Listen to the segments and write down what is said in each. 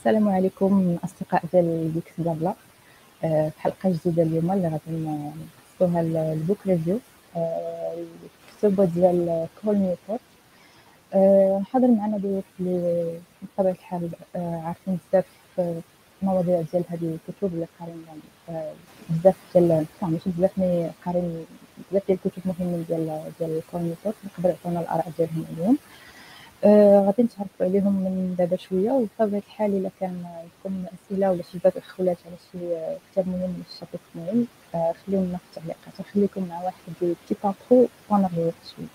السلام عليكم أصدقاء ديال Geeksblabla في حلقة جديدة اليوم اللي غادي نخصوها ال book review. الكتب ديال Cal Newport حاضر معنا ضيوف اللي بطبيعة الحال عارفين بزاف المواضيع ديال هذه الكتب اللي قارين بزاف ديال ماشي بزاف mais قارين بزاف ديال الكتب مهمين ديال ديال Cal Newport يقدروا يعطونا الآراء ديالهم اليوم. آه غادي نتعرفوا عليهم من دابا شوية وبطبيعة الحال إلا كان عندكم أسئلة ولا شي تدخلات على شي كتاب مهم من الشابتر مهم آه خليهم لنا في التعليقات نخليكم مع واحد ديال بتي بانترو ونرجعوا شوية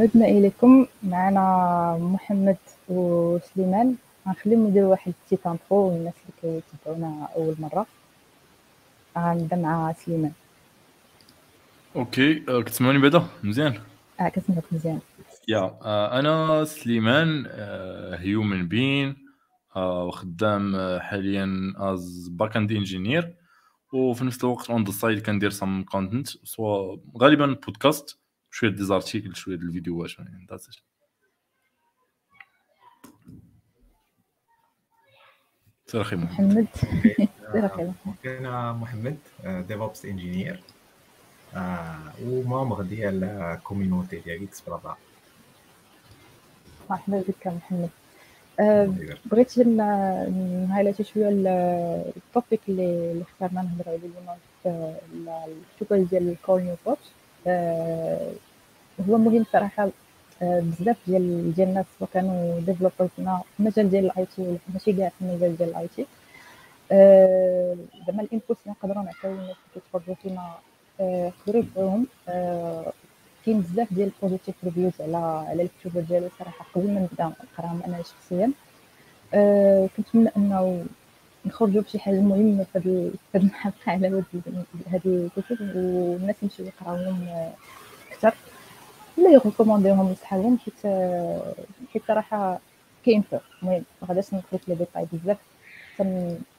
عدنا إليكم. معنا محمد وسليمان. غنخليهم يديروا واحد ال quick intro للناس اللي كيتبعونا أول مرة. غنبدا مع سليمان. okay. كتسمعوني بعدا؟ مزيان؟ آه كنسمعك مزيان. yeah أنا سليمان human being وخدام حاليا as backend engineer وفي نفس الوقت on the side كندير some content soit غالبا بودكاست شوية des articles شوية ديال الفيديوهات يعني that's it سير أخي محمد. سير أخي أنا محمد DevOps engineer و membre ديال community ديال Geeksblabla مرحبا بك محمد. بغيت ن highlight شوية ال topic اللي اخترنا نهضروا عليه اليوم في الشغل ديال الكول نيو هو مهم صراحة بزاف ديال ديال الناس كانوا developers في المجال ديال ال IT ماشي كاع في المجال ديال ال IT زعما ال input اللي نقدروا نعطيو الناس اللي كيتفرجوا فينا يقدروا يبيعوهم كاين بزاف ديال ال positive reviews على على الكتب ديالو صراحة قبل ما نبدا نقراهم أنا شخصيا. كنتمنى أنه نخرجوا بشي حاجة مهمة في هذه الحلقة على هاد الكتب والناس يمشيو يقراوهم أكثر. ولا ي recommandi وهم لصحابهم حيت حيت صراحة كاين فرق المهم ما غاديش ندخل في ديتاي بزاف.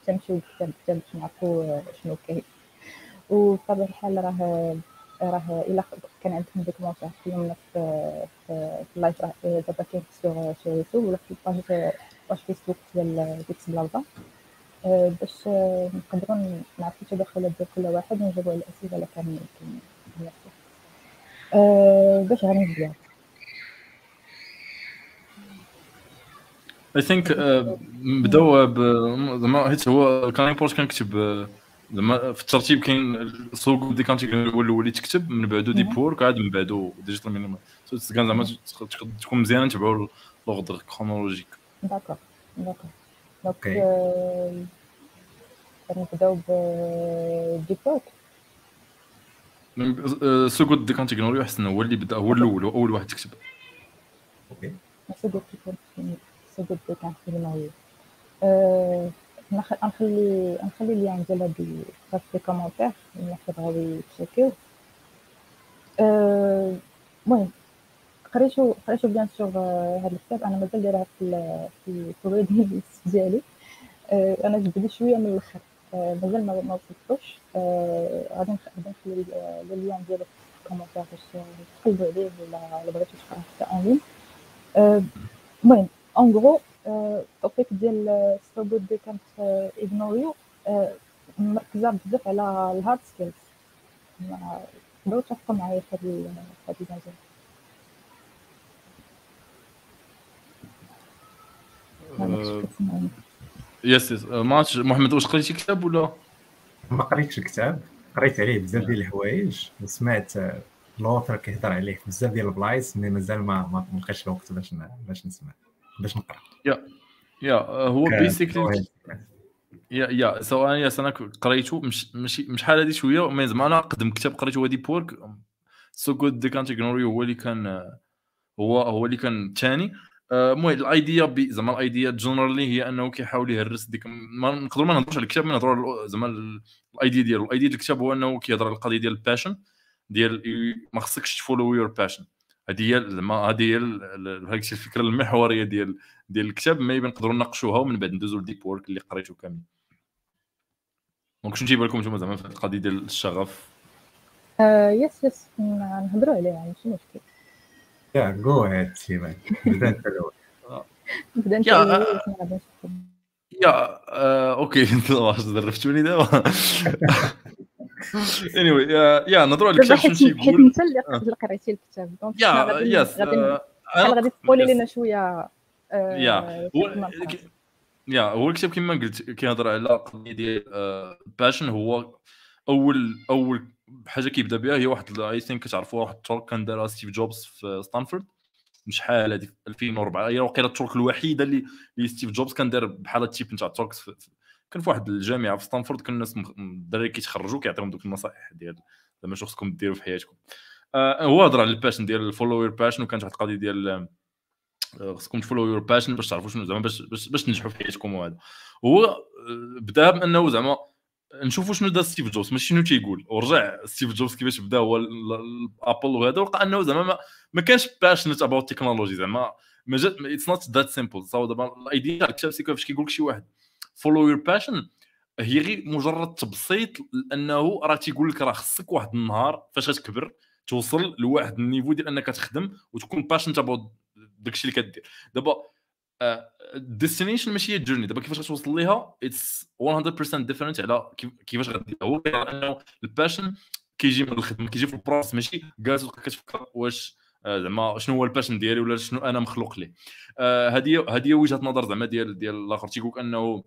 تمشيو كتاب كتاب باش نعرفوا شنو كاين. وبطبيعة الحال راه راه إلا كان عندكم ديك اليوم في في ال live راه دابا كاين sur YouTube ولا في ال page باج فيسبوك ديال ديكس بلازا باش نقدروا نعرفوا التدخلات ديال كل واحد ونجاوبوا على الأسئلة اللي كان أه باش غادي نبداو اي ثينك نبداو زعما حيت هو كان امبورت كنكتب زعما في الترتيب كاين سوق دي كانتي هو الأول اللي تكتب من بعدو دي بور عاد من بعدو ديجيتال كان زعما تكون مزيان نتبعوا l'ordre chronologique d'accord d'accord donc نبداو So Good They احسن هو اللي بدأ هو الأول هو أول واحد تكتب. okay. سوق دي كانتيغوري نخلي نخلي ال lien ديال هاد في les commentaires اللي بغاو يتشيكيو المهم قريتو قريتو بيان سور هاد الكتاب. أنا مازال دايرها في في الريدي ديالي أنا جبدي شوية من الأخر. مازال ما وصلتوش. غادي نخلي اللين ديالو في الكومونتير باش تقلبوا عليه ولا بغيتو تقراو حتى أون لين المهم اون غرو التوبيك ديال الثبوت دي كانت Ignore You مركزة بزاف على ال hard skills تقدروا تفقوا معايا في هذا المجال. yes yes. ما عرفتش محمد واش قريتي كتاب ولا؟ ما قريتش الكتاب. قريت عليه بزاف ديال الحوايج وسمعت l'auteur كيهضر عليه في بزاف ديال البلايص mais مازال ما ما لقيتش الوقت باش باش نسمع باش نقرأ. يا يا هو بيسيكلي يا يا سواء يا أنا قريته مش ماشي مش شحال هادي شوية مي زعما أنا قدم كتاب قريته هادي بورك سو جود دي كانت هو اللي كان هو هو اللي كان الثاني آه، المهم الأيديا زعما الأيديا جنرالي هي أنه كيحاول يهرس ديك ما نقدروا ما نهضروش على الكتاب ما نهضروا زعما الأيديا ديالو. الأيديا ديال الكتاب هو أنه كيهضر على القضية ديال الباشن ديال ما خصكش ت follow your passion هذه هي زعما هذه هي الفكرة المحورية ديال ديال الكتاب ما نقدروا نناقشوها ومن بعد ندوزو ل Deep Work اللي قريته كامل. donc شنو تيبان لكم نتوما زعما في القضية ديال الشغف؟ آه yes yes نهضروا عليها شنو مشكل. yeah go ahead سليمان بدا انت الأول نبدا انت yeah- yeah آه، okay. واش درفتوني دابا واي yeah نهضروا على الكتاب شنو حيت حيت تيقول انت اللي اللي قريتي الكتاب. donc yeah yes غادي آه، تقولي. لنا شوية آه، يا. يا هو الكتاب كما قلت كيهضر على قضيه ديال passion هو اول أول حاجة كيبدأ بها هي واحد I think كتعرفوا واحد ال talk كان دارها ستيف جوبز في ستانفورد. شحال هذيك 2004 هي وقيله ال talk الوحيدة اللي اللي ستيف جوبز كان دار بحال ال type نتاع في- كان في واحد الجامعة في ستانفورد كان الناس الدراري كيتخرجوا كيعطيهم دوك النصائح ديال زعما شنو خصكم ديروا في حياتكم. آه، هو هضر على ال passion ديال follow your passion وكانت واحد القضية ديال آه، خصكم ت follow your passion باش تعرفوا شنو زعما باش باش, باش تنجحوا في حياتكم وهذا. هو آه، بدا بأنه زعما نشوفوا شنو دار ستيف جوبز ماشي شنو تيقول. ورجع ستيف جوبز كيفاش بدا هو ال Apple وهذا ولقى انه زعما ما, ما كانش passionate about technology زعما ما جات it's not that simple صافي دابا ال idea تاع الكتاب كيفاش كيقول لك شي واحد. follow your passion هي غير مجرد تبسيط لأنه راه تيقول لك راه خصك واحد النهار فاش غتكبر توصل لواحد ال niveau ديال أنك تخدم وتكون passionate about داكشي اللي كدير. دابا ال destination ماشي هي ال journey دابا كيفاش غتوصل ليها؟ it's 100% different على كيف- كيفاش غدير هو كيعرف إنه ال passion كيجي من الخدمة كيجي في ال process ماشي. جالس كتفكر واش آه، زعما شنو هو ال passion ديالي ولا شنو أنا مخلوق ليه. آه، هذه هذه هي وجهة نظر زعما ديال ديال الآخر. تيقول أنه آه،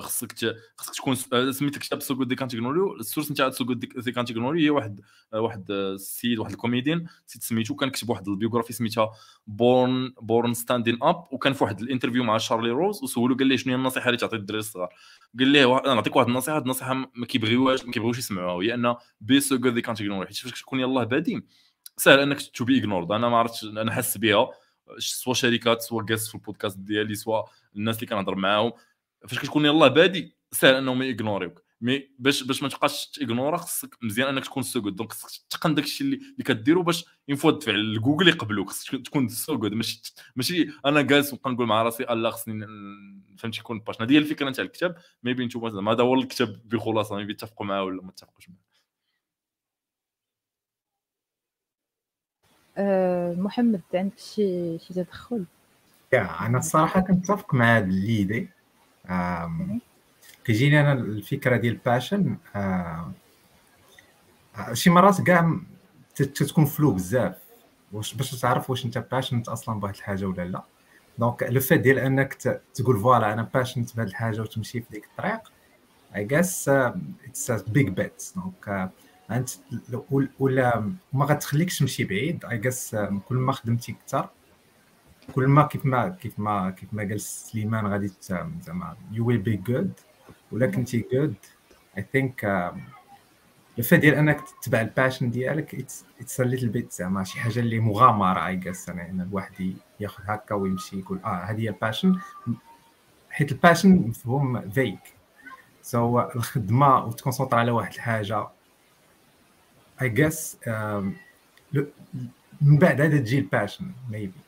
خصك ت- خصك تكون آه، سميت الكتاب سو دي كان تكنولوجي السورس نتاع سو جود دي كان تكنولوجي هي واحد آه، واحد آه، السيد واحد الكوميديان سيت سميتو كان كتب واحد ال biographie سميتها born born standing up وكان في واحد ال interview مع شارلي روز وسولو قال ليه شنو هي النصيحة اللي تعطي الدراري الصغار؟ قال ليه أنا نعطيك واحد النصيحة هاد النصيحة ما كيبغيوهاش ما كيبغيوش يسمعوها هي ان بي سو جود دي كان تكنولوجي حيت فاش تكون يلاه بادي. سهل أنك to be ignored أنا ما عرفتش أنا حاسس بها سوا شركات سوا جاست في البودكاست ديالي soit الناس اللي كنهضر معاهم. فاش كتكون يلاه بادي سهل أنهم يغنوريوك mais باش باش ما تبقاش تيغنورا خصك مزيان أنك تكون so good donc خصك تقن داكشي اللي اللي كديرو باش ينفو تدفع لجوجل يقبلوك. خصك تكون so good ماشي ماشي أنا جالس ونبقى نقول مع راسي الله خصني فهمتي يكون باش هذه هي الفكرة نتاع الكتاب. maybe نتوما زعما هذا هو الكتاب بخلاصة. maybe تتفقوا معاه ولا ما تتفقوش معاه. آه، محمد عندك شي شي تدخل؟ yeah أنا الصراحة كنتفق مع هاد ال idée آم، كيجيني أنا الفكرة ديال passion شي مرات كاع تتكون flou بزاف. واش باش تعرف واش أنت passionate أصلا بواحد الحاجة ولا لا. donc le fait ديال أنك تقول voilà أنا passionate بهاد الحاجة وتمشي في ديك الطريق I guess it's big bet donc أنت ولا- ولا ما غتخليكش تمشي بعيد I guess كل ما خدمتي أكثر. كل ما كيف ما كيف ما كيف ما قال سليمان غادي زعما you will be good ولا كنتي good I think ال fait ديال انك تتبع ال passion ديالك it's little bit زعما شي حاجة اللي مغامرة I guess أنا إن الواحد ياخذ هكا ويمشي يقول آه هذه هي ال passion حيت ال passion مفهوم vague so so, الخدمة و ت concentrer على واحد الحاجة I guess من بعد هذا تجي ال passion maybe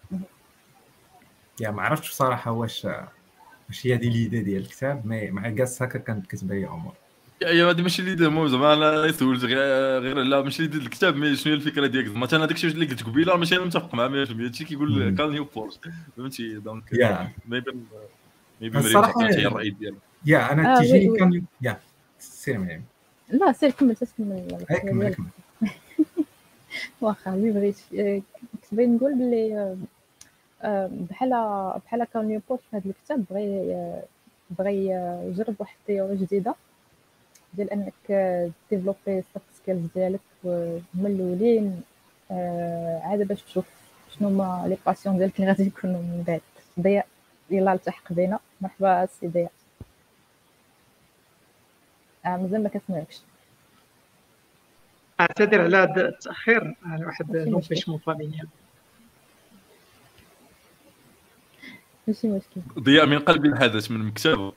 yeah ما عرفتش بصراحة واش واش هي هذه l'idée ديال الكتاب mais I guess هكا كانت كتبان لي امور yeah yeah هذه ماشي اللي المهم زعما أنا سولت غير غير لا ماشي اللي الكتاب mais شنو هي الفكرة ديالك؟ زعما أنا داكشي اللي قلت قبيلة ماشي أنا متفق معاه 100% هادشي كيقول. Cal Newport فهمتي؟ donc yeah. maybe maybe يعني- الرأي ديالها yeah أنا آه، تيجيني. كان يا سير مريم لا سير كمل تكمل كمل. كمل واخا اللي بغيت آه، كنت باغي نقول بلي آه، بحال بحال Cal Newport في هذا الكتاب بغى بغى يجرب واحد ال théorie جديدة ديال أنك développer ال soft skills ديالك وهما الأولين آه، عاد باش تشوف شنو هما les passions ديالك اللي غادي يكونوا من بعد. ضياء يلا التحق بينا. مرحبا سي ضياء. آه مازال ما كنسمعكش أعتذر على هذا التأخير على واحد l'empêchement familial ماشي مشكل ضياء من قلب الحدث من مكتبه.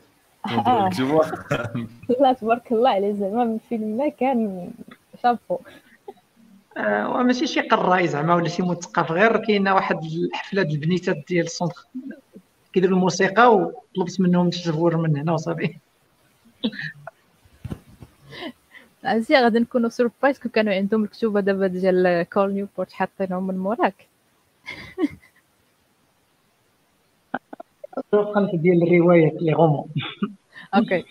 لا تبارك الله عليه زعما من فيلم ما كان شابو. آه وماشي شي قراي زعما ولا شي مثقف غير كاينة واحد الحفلة ديال البنيتات ديال ال centre كيديروا الموسيقى وطلبت منهم التزور من هنا وصافي. عزيزي غادي نكونوا surprise كون كانوا عندهم الكتوبه دابا ديال Cal Newport حاطينهم من موراك. القلب ديال الروايات les romans OK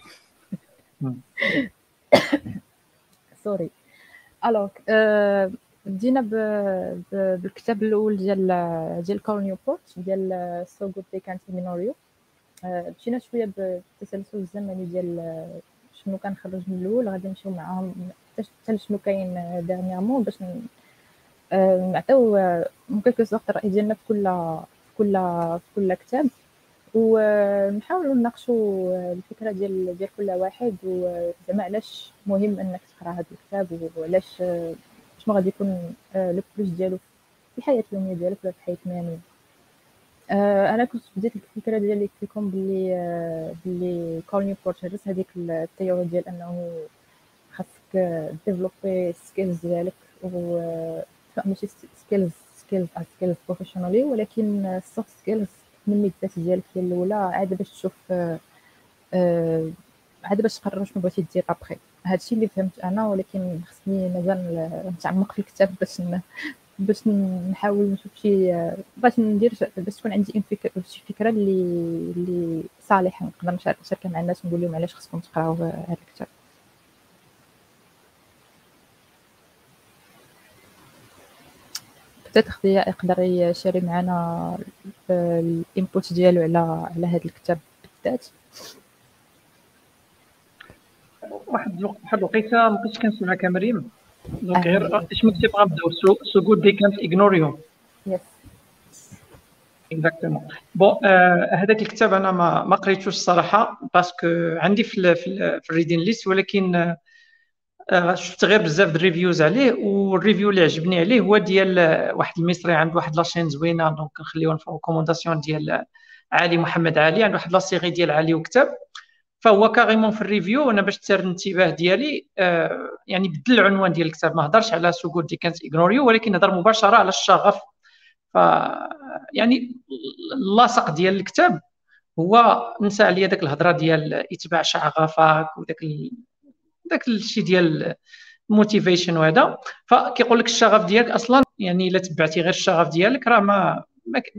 sorry alors بدينا بالكتاب الأول ديال ديال Cal Newport ديال سو جود دي كانت مينوريو مشينا شوية بالتسلسل الزمني ديال شنو كان خرج من الأول غادي نمشيو معاهم حتى شنو كاين dernièrement باش نعطيو en quelques الراي ديالنا في كل كل في كل كتاب ونحاولوا نناقشوا الفكرة ديال ديال كل واحد وزعما علاش مهم أنك تقرأ هذا الكتاب وعلاش شنو غادي يكون le plus ديالو في الحياة اليومية ديالك ولا في الحياة المهنيه أنا كنت بديت الفكرة ديالي قلت لكم باللي باللي Cal Newport هرس هذيك ال théorie ديال أنه خاصك développer skills ديالك و ماشي skills skills skills professionnels ولكن ال soft skills تنمي الذات ديالك هي الأولى عاد باش تشوف عاد باش تقرر شنو بغيتي دير ابخي هادشي اللي فهمت أنا ولكن خصني مازال نتعمق في الكتاب باش باش نحاول نشوف شي باش ندير باش تكون عندي شي فكرة اللي اللي صالحة نقدر نشاركها مع الناس نقول لهم علاش خصكم تقراو هذا الكتاب. بتاتخ ضياء يقدر يشاري معنا الإنبوت ديالو على على هذا الكتاب بالذات. واحد واحد الوقيته ما كنتش كنسمعك مريم دونك غير اش مكتب غنبدأو سو جود دي كانت اغنور يو Yes exactement bon هذاك الكتاب أنا ما ما قريتوش الصراحة parce que عندي في في, في ال reading list ولكن شفت غير بزاف ال reviews عليه وال review اللي عجبني عليه هو ديال واحد المصري عنده واحد la chaîne زوينة donc نخليوها في recommandation ديال علي محمد علي عنده واحد لا ديال علي وكتاب فهو carrément في ال review أنا باش تسر الانتباه ديالي آه يعني بدل العنوان ديال الكتاب ما هضرش على سوغود دي كانت اغنوريو ولكن هضر مباشرة على الشغف ف يعني اللاصق ديال الكتاب هو نسى عليا داك الهضرة ديال إتباع شغفك وداك. داك الشيء ديال ال motivation وهذا. فكيقول لك الشغف ديالك أصلا يعني إلا تبعتي غير الشغف ديالك راه ما.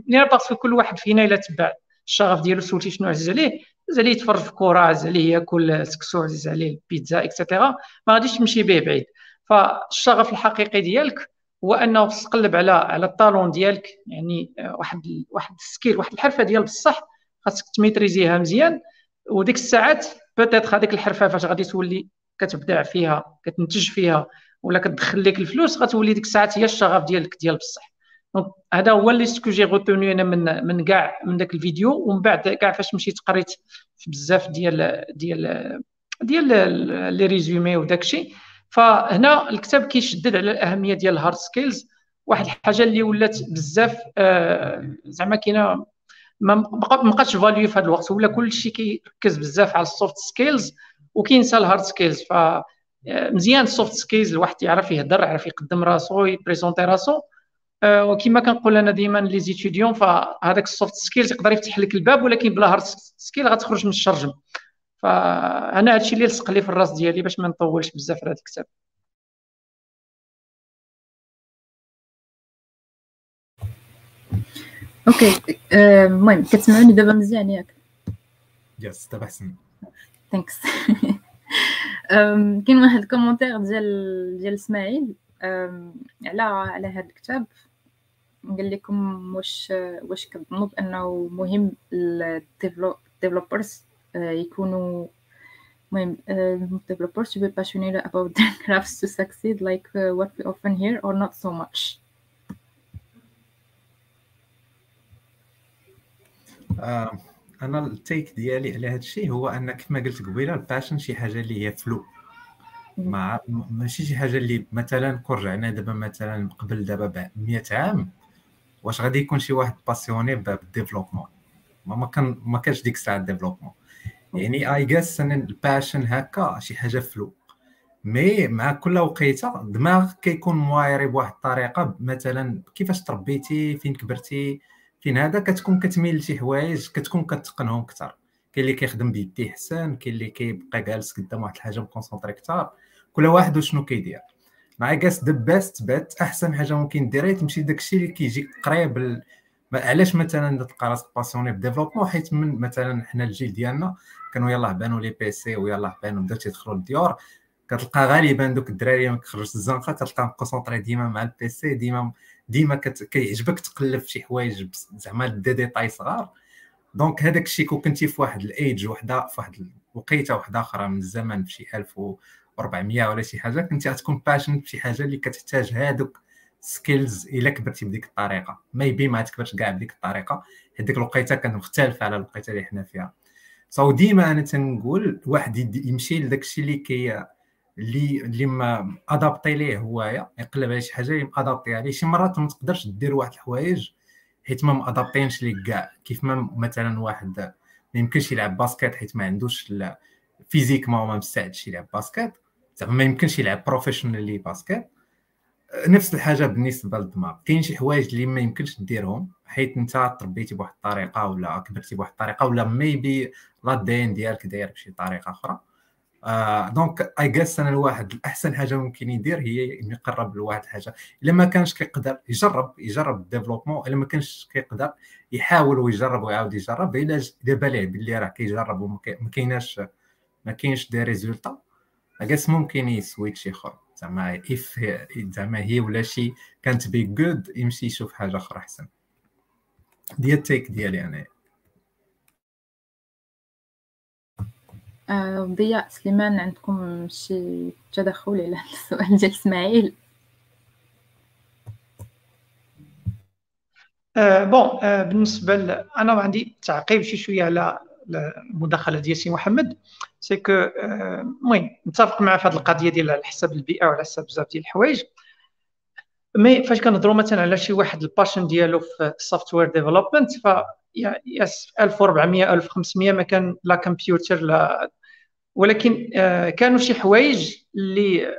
يعني parce que كل واحد فينا إلا تبع الشغف ديالو سولتي شنو عزيز عليه عزيز عليه يتفرج في كره عزيز عليه ياكل سكسو عزيز عليه البيتزا et cetera ما غاديش تمشي به بعيد. فالشغف الحقيقي ديالك هو أنه تقلب على على ال talent ديالك. يعني واحد واحد ال skill واحد الحرفة ديال بصح خاصك تـ maîtriser ها مزيان. وديك الساعات peut-être هذيك الحرفة فاش غادي تولي كتبدع فيها كتنتج فيها ولا كتدخل لك الفلوس غتولي ديك الساعات هي الشغف ديالك ديال بصح. donc هذا هو اللي ce que j'ai retenu أنا من من كاع من داك الفيديو. ومن بعد كاع فاش مشيت قريت في بزاف ديال ديال ديال les résumés وداك الشيء. فهنا الكتاب كيشدد على الأهمية ديال ال hard skills واحد الحاجة اللي ولات بزاف آه زعما كاينة ما بقاتش value في هذا الوقت. ولا كلشي كيركز بزاف على ال soft skills وكينسى ال hard skills ف مزيان ال soft skills الواحد يعرف يهضر يعرف يقدم راسو يـ présenter راسو. أه وكما كنقول أنا ديما les étudiants فهذاك ال soft skills يقدر يفتح لك الباب ولكن بلا hard skill غتخرج من الشرجم. فانا هادشي اللي لصق لي في الراس ديالي باش ما نطولش بزاف في هذا الكتاب Okay المهم كتسمعوني دابا مزيان ياك. Yes دابا أحسن. Thanks كاين واحد ال commentaire ديال ديال اسماعيل على على هذا الكتاب. قال لكم واش واش كتظنوا بأنه مهم ال developers يكونوا المهم developers to be passionate about their crafts to succeed like uh, what we often hear or not so much. Uh, أنا ال take ديالي على هذا الشيء هو أن كما قلت قبيلة ال passion شي حاجة اللي هي flou ما ماشي شي حاجة اللي مثلا كون رجعنا دابا مثلا قبل دابا ب 100 عام. واش غادي يكون شي واحد باسيوني بالديفلوبمون ما كان ما كانش ديك الساعة الديفلوبمون يعني اي جاس أن الباشن هكا شي حاجة فلو مي مع كل وقيته دماغ كيكون موايري بواحد الطريقة مثلا كيفاش تربيتي فين كبرتي فين هذا كتكون كتميل لشي حوايج كتكون كتقنهم أكثر كاين اللي كيخدم بيديه حسن كاين اللي كيبقى جالس قدام واحد الحاجة مكونسونطري أكثر كل واحد وشنو كيدير. مع كاس ذا بيست بات أحسن حاجة ممكن ديرها تمشي داكشي اللي كيجيك قريب ال... علاش مثلا تلقى راسك باسيوني بديفلوبمون حيت من مثلا حنا الجيل ديالنا كانوا يلاه بانوا لي بي سي ويلاه بانوا بداو تيدخلوا للديور. كتلقى غالبا دوك الدراري ما كيخرجوش الزنقه كتلقى كونسونطري ديما مع البي سي ديما ديما كيعجبك تقلب في شي حوايج زعما دي ديتاي صغار. دونك هذاك الشيء كون كنتي في واحد الإيدج وحدة في واحد الوقيته وحدة أخرى من الزمن في شي 1400 ولا شي حاجة كنتي غتكون passion في شي حاجة اللي كتحتاج هادوك skills إلا كبرتي بديك الطريقة. Maybe ما تكبرش كاع بديك الطريقة. هذيك الوقيتة كانت مختلفه على الوقيتة اللي حنا فيها. So ديما أنا تنقول الواحد يمشي لداك الشيء اللي كي اللي اللي ما adapté ليه هوايا يقلب على شي حاجة adapté عليه. شي مرات ما تقدرش دير واحد الحوايج حيت ما ما adapté ينش ليك كاع. كيف ما مثلا واحد ما يمكنش يلعب basket حيت ما عندوش physiquement ما مستعدش يلعب basket زعما ما يمكنش يلعب professionally basket نفس الحاجة بالنسبة للدماغ. كاين شي حوايج اللي ما يمكنش ديرهم حيت انت تربيتي بواحد الطريقة ولا كبرتي بواحد الطريقة ولا maybe لا دين ديالك داير بشي طريقة أخرى. آه donc I guess أنا الواحد الأحسن حاجة ممكن يدير هي إنه يقرب لواحد الحاجة. إلا ما كانش كيقدر يجرب يجرب ال développement إلا ما كانش كيقدر يحاول ويجرب ويعاود يجرب إلا دابا ليه باللي راه كيجرب وما كايناش ما كاينش des résultats I guess ممكن ي switch يخرج زعما if زعما هي ولا شي كانت be good يمشي يشوف حاجة أخرى أحسن. ديال ال take ديالي أنا. آه، ضياء سليمان عندكم شي تدخل على السؤال ديال إسماعيل؟ آه bon آه بالنسبة ل... أنا عندي تعقيب شي شوية على المداخلة ديال سي محمد. c'est que المهم متفق معاه في هذه القضية ديال على حساب البيئة وعلى حساب بزاف ديال الحوايج. mais فاش كنهضروا مثلا على شي واحد ال passion ديالو في ال software development f يس 1400 1500 ما كان لا كمبيوتر لا ولكن آه، كانوا شي حوايج اللي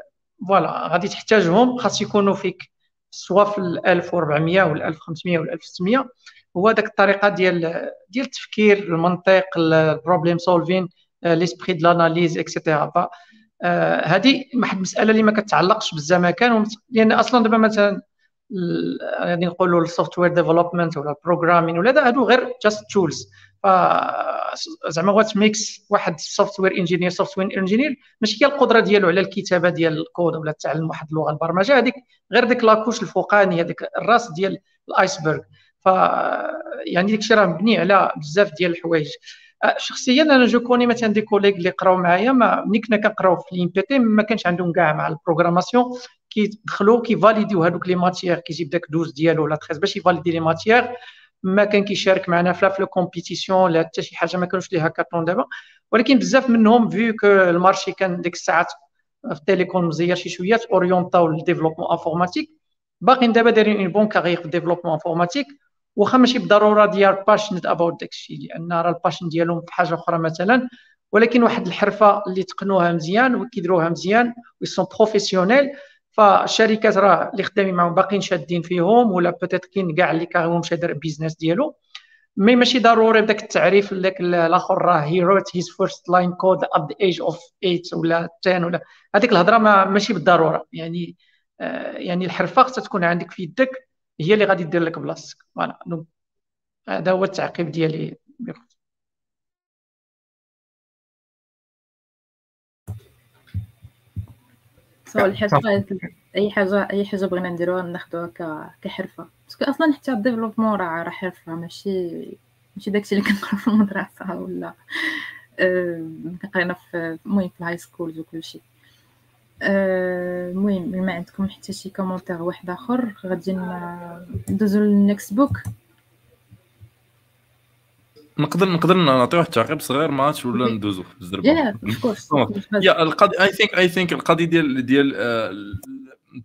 voilà غادي تحتاجهم خاص يكونوا فيك سواء في 1400 ولا 1500 ولا 1600 هو داك الطريقة ديال ديال التفكير المنطق ال problem solving l'esprit de l'analyse et cetera هذه واحد المسألة اللي ما كتعلقش بالزمكان لأن أصلا دابا مثلا غادي نقولوا ال software development ولا ال programming ولا هادو غير just tools زعما what makes واحد software engineer software engineer ماشي هي القدرة ديالو على الكتابة ديال الكود ولا تعلم واحد اللغة البرمجة هذيك غير ديك la couche الفوقانيه ديك الراس ديال ال iceberg. ف يعني داكشي راه مبني على بزاف ديال الحوايج. شخصيا أنا je connais مثلا des collègues اللي قراو معايا ما ملي كنا كنقراو في ال INPT ما كانش عندهم كاع مع ال programmation كيدخلوا كي valider يو هذوك les matières كيجيب داك 12 ديالو ولا 13 باش ي valider les matières. ما كان كيشارك معنا لا في ال compétition لا حتى شي حاجة ما كانوش les hackathons دابا. ولكن بزاف منهم vu que ال marché كان ديك الساعات في ال télécom مزير شي شوية orienter او لل développement informatique باقيين دابا دايرين une bonne carrière في ال développement informatique واخا ماشي بالضرورة ديال passionate about داكشي لأن راه ال passion ديالهم في حاجة أخرى مثلا. ولكن واحد الحرفة اللي تقنوها مزيان وكيديروها مزيان و ils sont professionnels فالشركات راه اللي خدامين معاهم باقيين شادين فيهم ولا peut-être كاين كاع اللي carrément مشى دار business ديالو. mais ماشي ضروري بداك التعريف داك الآخر راه هي wrote his first line code at the age of 8 ولا 10 ولا. هذيك الهضرة ما ماشي بالضرورة. يعني آه يعني الحرفة خصها تكون عندك في يدك هي اللي غادي دير لك بلاصتك. voilà هذا هو التعقيب ديالي. سو أي حاجة أي حاجة بغينا نديروها ناخذوها كحرفة. parce que أصلا حتى ال développement راه راه حرفة ماشي ماشي داكشي اللي كنقراو في المدرسة ولا أه كنقرينا في المهم في ال high schools وكلشي المهم ما عندكم حتى شي commentaire واحد آخر؟ غادي ندوزو لل next book نقدر نقدر نعطي واحد التعقيب صغير much ولا ندوزو. في الزربه يا القضية I think اي ثينك القضية ديال ديال آه،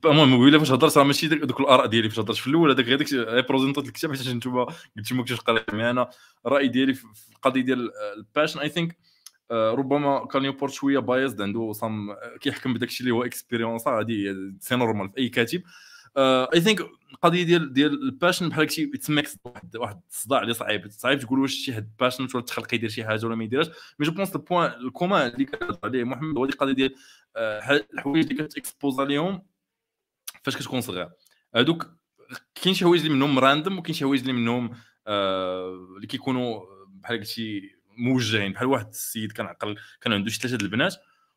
المهم قبيله فاش هضرت راه ماشي دوك الآراء ديالي فاش هضرت. في الأول هذاك غير داك représentation الكتاب حيت أنتم قلتي ما كنتش قاري أنا الراي ديالي في القضية ديال ال passion I think ربما كان نيوبورت شوية biased عنده صم كيحكم بداك الشيء اللي هو expérience هذه c'est normal في أي كاتب. I think القضية ديال ديال ال passion بحال هكشي تميكس واحد واحد الصداع اللي صعيب. صعيب تقول واش شي حد passion ولا تخلق يدير شي حاجة ولا ما يديرهاش. mais je pense ال point ال commun اللي كان عليه محمد هو القضية ديال الحوايج اللي كت expose عليهم فاش كتكون صغير هذوك كاين شي حوايج اللي منهم random وكاين شي حوايج اللي منهم آه اللي كيكونوا بحال قلتي موجهين. بحال واحد السيد كان عقل كان عنده شي ثلاثة البنات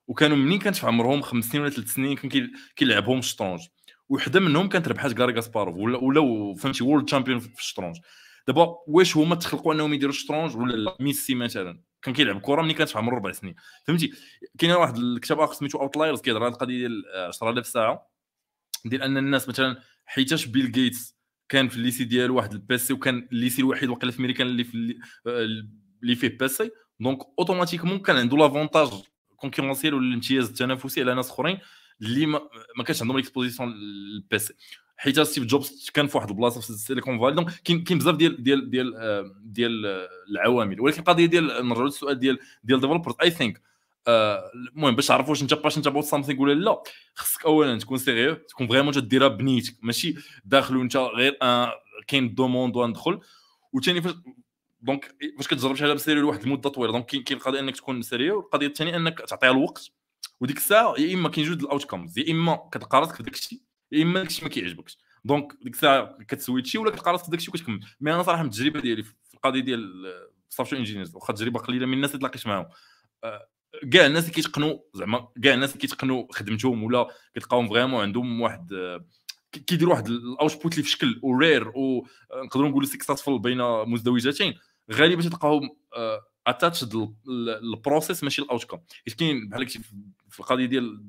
وكانوا منين كانت في عمرهم خمس سنين ولا ثلاث سنين كان كيلعبهم الشطرنج وحده منهم كانت ربحات غاري كاسباروف ولا ولا فهمتي world champion في الشطرنج. دابا واش هما تخلقوا انهم يديروا الشطرنج؟ ولا لا؟ ميسي مثلا. كان كيلعب كرة ملي كانت في عمره ربع سنين. فهمتي؟ كاين واحد الكتاب آخر سميتو Outliers كيهضر على القضية ديال 10000 ساعة. ديال أن الناس مثلا حيتاش بيل جيتس كان في ال lycée ديالو واحد ال PC وكان ال lycée الوحيد وقيلا في امريكان اللي في اللي فيه PC donc automatiquement كان عنده l'avantage concurrentiel ولا الامتياز التنافسي على ناس أخرين. اللي ما, ما كانش عندهم exposition لل PC حيت ستيف جوبز كان في واحد البلاصة في السيليكون فالي donc كاين بزاف ديال ديال ديال ديال العوامل. ولكن القضية ديال نرجعوا للسؤال ديال ديال developers I think المهم باش تعرف واش انت passionate about something ولا لا خصك اولا تكون sérieux تكون vraiment تديرها بنيتك. ماشي داخل وانت غير كاين demande وندخل وثاني فاش donc فاش كتجرب شي حاجة ب sérieux لواحد المدة طويلة. donc كاين القضية أنك تكون sérieux القضية الثانية أنك تعطيها الوقت. وديك الساعة يا إما كاين جوج ال outcomes يا إما كتلقى راسك في داك الشيء يا إما داك الشيء ما كيعجبكش. donc ديك الساعة كت switch ي ولا كتلقى راسك في داك الشيء وكتكمل. mais أنا صراحة من التجربة ديالي في القضية ديال سوفتوير انجينيرز واخا تجربة قليلة من الناس اللي تلاقيت معاهم. كاع الناس اللي كيتقنوا زعما كاع الناس اللي كيتقنوا خدمتهم ولا كتلقاهم فريمون عندهم واحد كيديروا واحد الاوتبوت اللي في شكل ورير ونقدروا نقولوا سكسسفول بين مزدوجتين غالبا تلقاهم اتاتش البروسيس ماشي الاوت كوم حيت كاين بحال في القضية ديال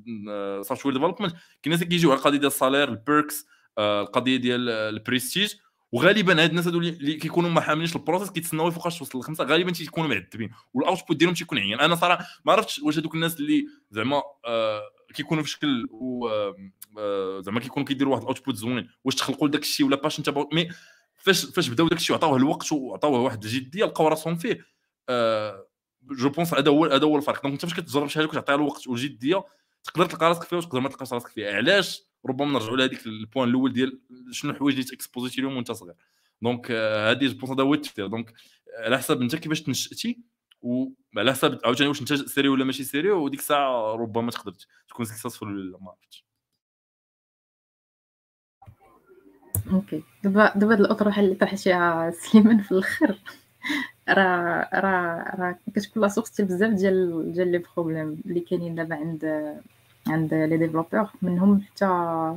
سوفتوير ديفلوبمنت كاين الناس اللي كيجيو على القضية ديال السالير البيركس القضية ديال البريستيج وغالبا هاد الناس هادو اللي كيكونوا ما حاملينش البروسيس كيتسناو فوقاش توصل لخمسة غالبا تيكونوا معذبين. والاوتبوت ديالهم تيكون عيان. أنا صراحة ما عرفتش واش هادوك الناس اللي زعما آه كيكونوا في شكل و آه زعما كيكونوا كيديروا واحد الاوتبوت زوين. واش تخلقوا لذاك الشيء ولا باش انت مي فاش فاش بداو داك الشيء وعطاوه الوقت وعطاوه واحد الجدية لقاو راسهم فيه. آه جو بونس هذا هو هذا هو الفرق. دونك انت فاش كتجرب شي حاجة كتعطيها الوقت والجديه تقدر تلقى راسك فيها وتقدر ما تلقاش راسك فيها. علاش ربما نرجعوا لهذيك البوان الأول ديال شنو الحوايج اللي تاكسبوزيتي لهم وانت صغير. دونك هذه جو بونس هذا هو التفكير. دونك على حسب انت كيفاش تنشأتي وعلى حسب عاوتاني واش انت سيري ولا ماشي سيري وديك الساعة ربما تقدر تكون سكسسفول ولا ما عرفتش. أوكي. دابا دابا الأطروحة اللي طرحتيها سليمان في الأخر. راه راه راه كتكون لا سورس بزاف ديال ديال لي بروبليم اللي كاينين دابا عند عند لي ديفلوبور منهم حتى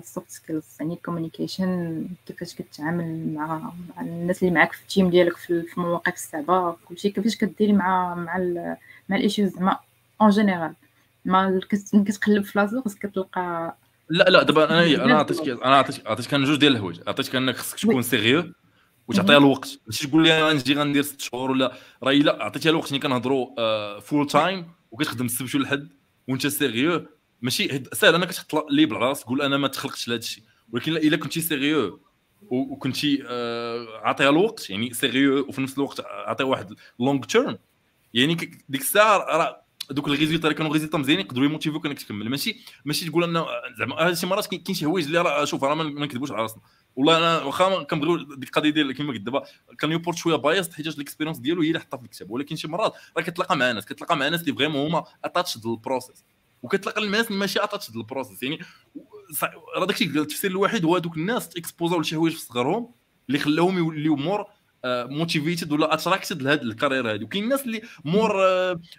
السوفت سكيلز يعني كومونيكيشن كيفاش كتعامل مع مع الناس اللي معاك في التيم ديالك في المواقف الصعبة كلشي كيفاش كديري مع مع ال مع الايشوز زعما اون جينيرال ما كتقلب في لازورس كتلقى لا لا دابا أنا أنا عطيتك أنا عطيتك عطيتك جوج ديال الحوايج. عطيتك انك خصك تكون سيريو وتعطيها الوقت. ماشي تقول لي غنجي غندير ست شهور ولا راهي لا عطيتيها الوقت ملي كنهضروا فول تايم وكتخدم السبت والحد وانت سيريو ماشي سهل انك تحط ليبل على راسك تقول أنا ما تخلقتش لهذا الشيء. ولكن إلا كنتي سيريو وكنتي آه عطيها الوقت يعني سيريو وفي نفس الوقت عطيها واحد لونغ تيرم يعني ديك الساعة راه دوك الريزولتا اللي كانوا ريزولتا مزيانين يقدروا يموتيفوك انك تكمل ماشي ماشي تقول ان زعما هذه شي مرات كاين شي حوايج اللي راه شوف راه ما نكذبوش على راسنا. والله أنا واخا كنبغيو ديك القضية ديال كما قلت دابا كان يوبورت شوية بايست حيت الاكسبيرونس ديالو هي اللي حطها في الكتاب. ولكن شي مرات راه كتلاقى مع ناس كتلاقى مع ناس اللي فريمون هما اتاتش البروسيس وكتلاقى الناس اللي ماشي اتاتش البروسيس يعني راه داكشي التفسير الوحيد هو هذوك الناس تاكسبوزاو لشي حوايج في صغرهم اللي خلاوهم يوليو مور موتيفيتد ولا اتراكتد لهاد الكارير هادي. وكاين الناس اللي مور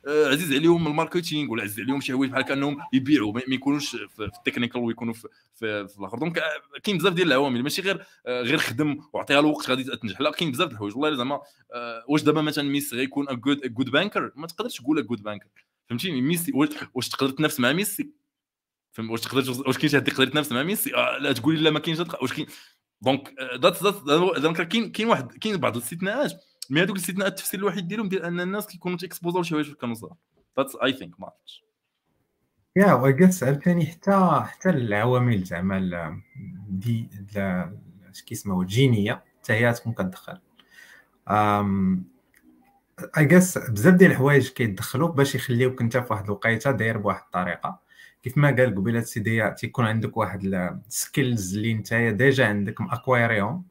عزيز عليهم الماركتينغ ولا عزيز عليهم شي حوايج بحال كأنهم يبيعوا ما يكونوش في التكنيكال ويكونوا في, في, في الآخر. دونك كاين بزاف ديال العوامل ماشي غير غير خدم وعطيها الوقت غادي تنجح. لا كاين بزاف الحوايج. والله زعما واش دابا مثلا ميسي غيكون جود جود بانكر ما تقدرش تقول جود بانكر فهمتيني؟ ميسي واش تقدر تنافس مع ميسي؟ فهم واش تقدر واش كاين شي حد يقدر يتنافس مع ميسي؟ آه لا تقولي لا ما كاينش واش كاين؟ دونك ذات ذات كاين كاين واحد كاين بعض الاستثناءات مي هذوك الاستثناءات التفسير الوحيد ديالهم ديال أن الناس كيكونوا تيكسبوزو لشي حوايج في الكنوزه ذاتس اي ثينك ما عرفتش يا وقالت عاوتاني حتى حتى العوامل زعما دي كيسموها الجينية حتى هي تكون كتدخل. اي جاس بزاف ديال الحوايج كيدخلوك باش يخليوك أنت في واحد الوقيتة داير بواحد الطريقة. كيف ما قال قبيلة سيدي تيكون عندك واحد السكيلز اللي انت ديجا عندك ماكوايريهم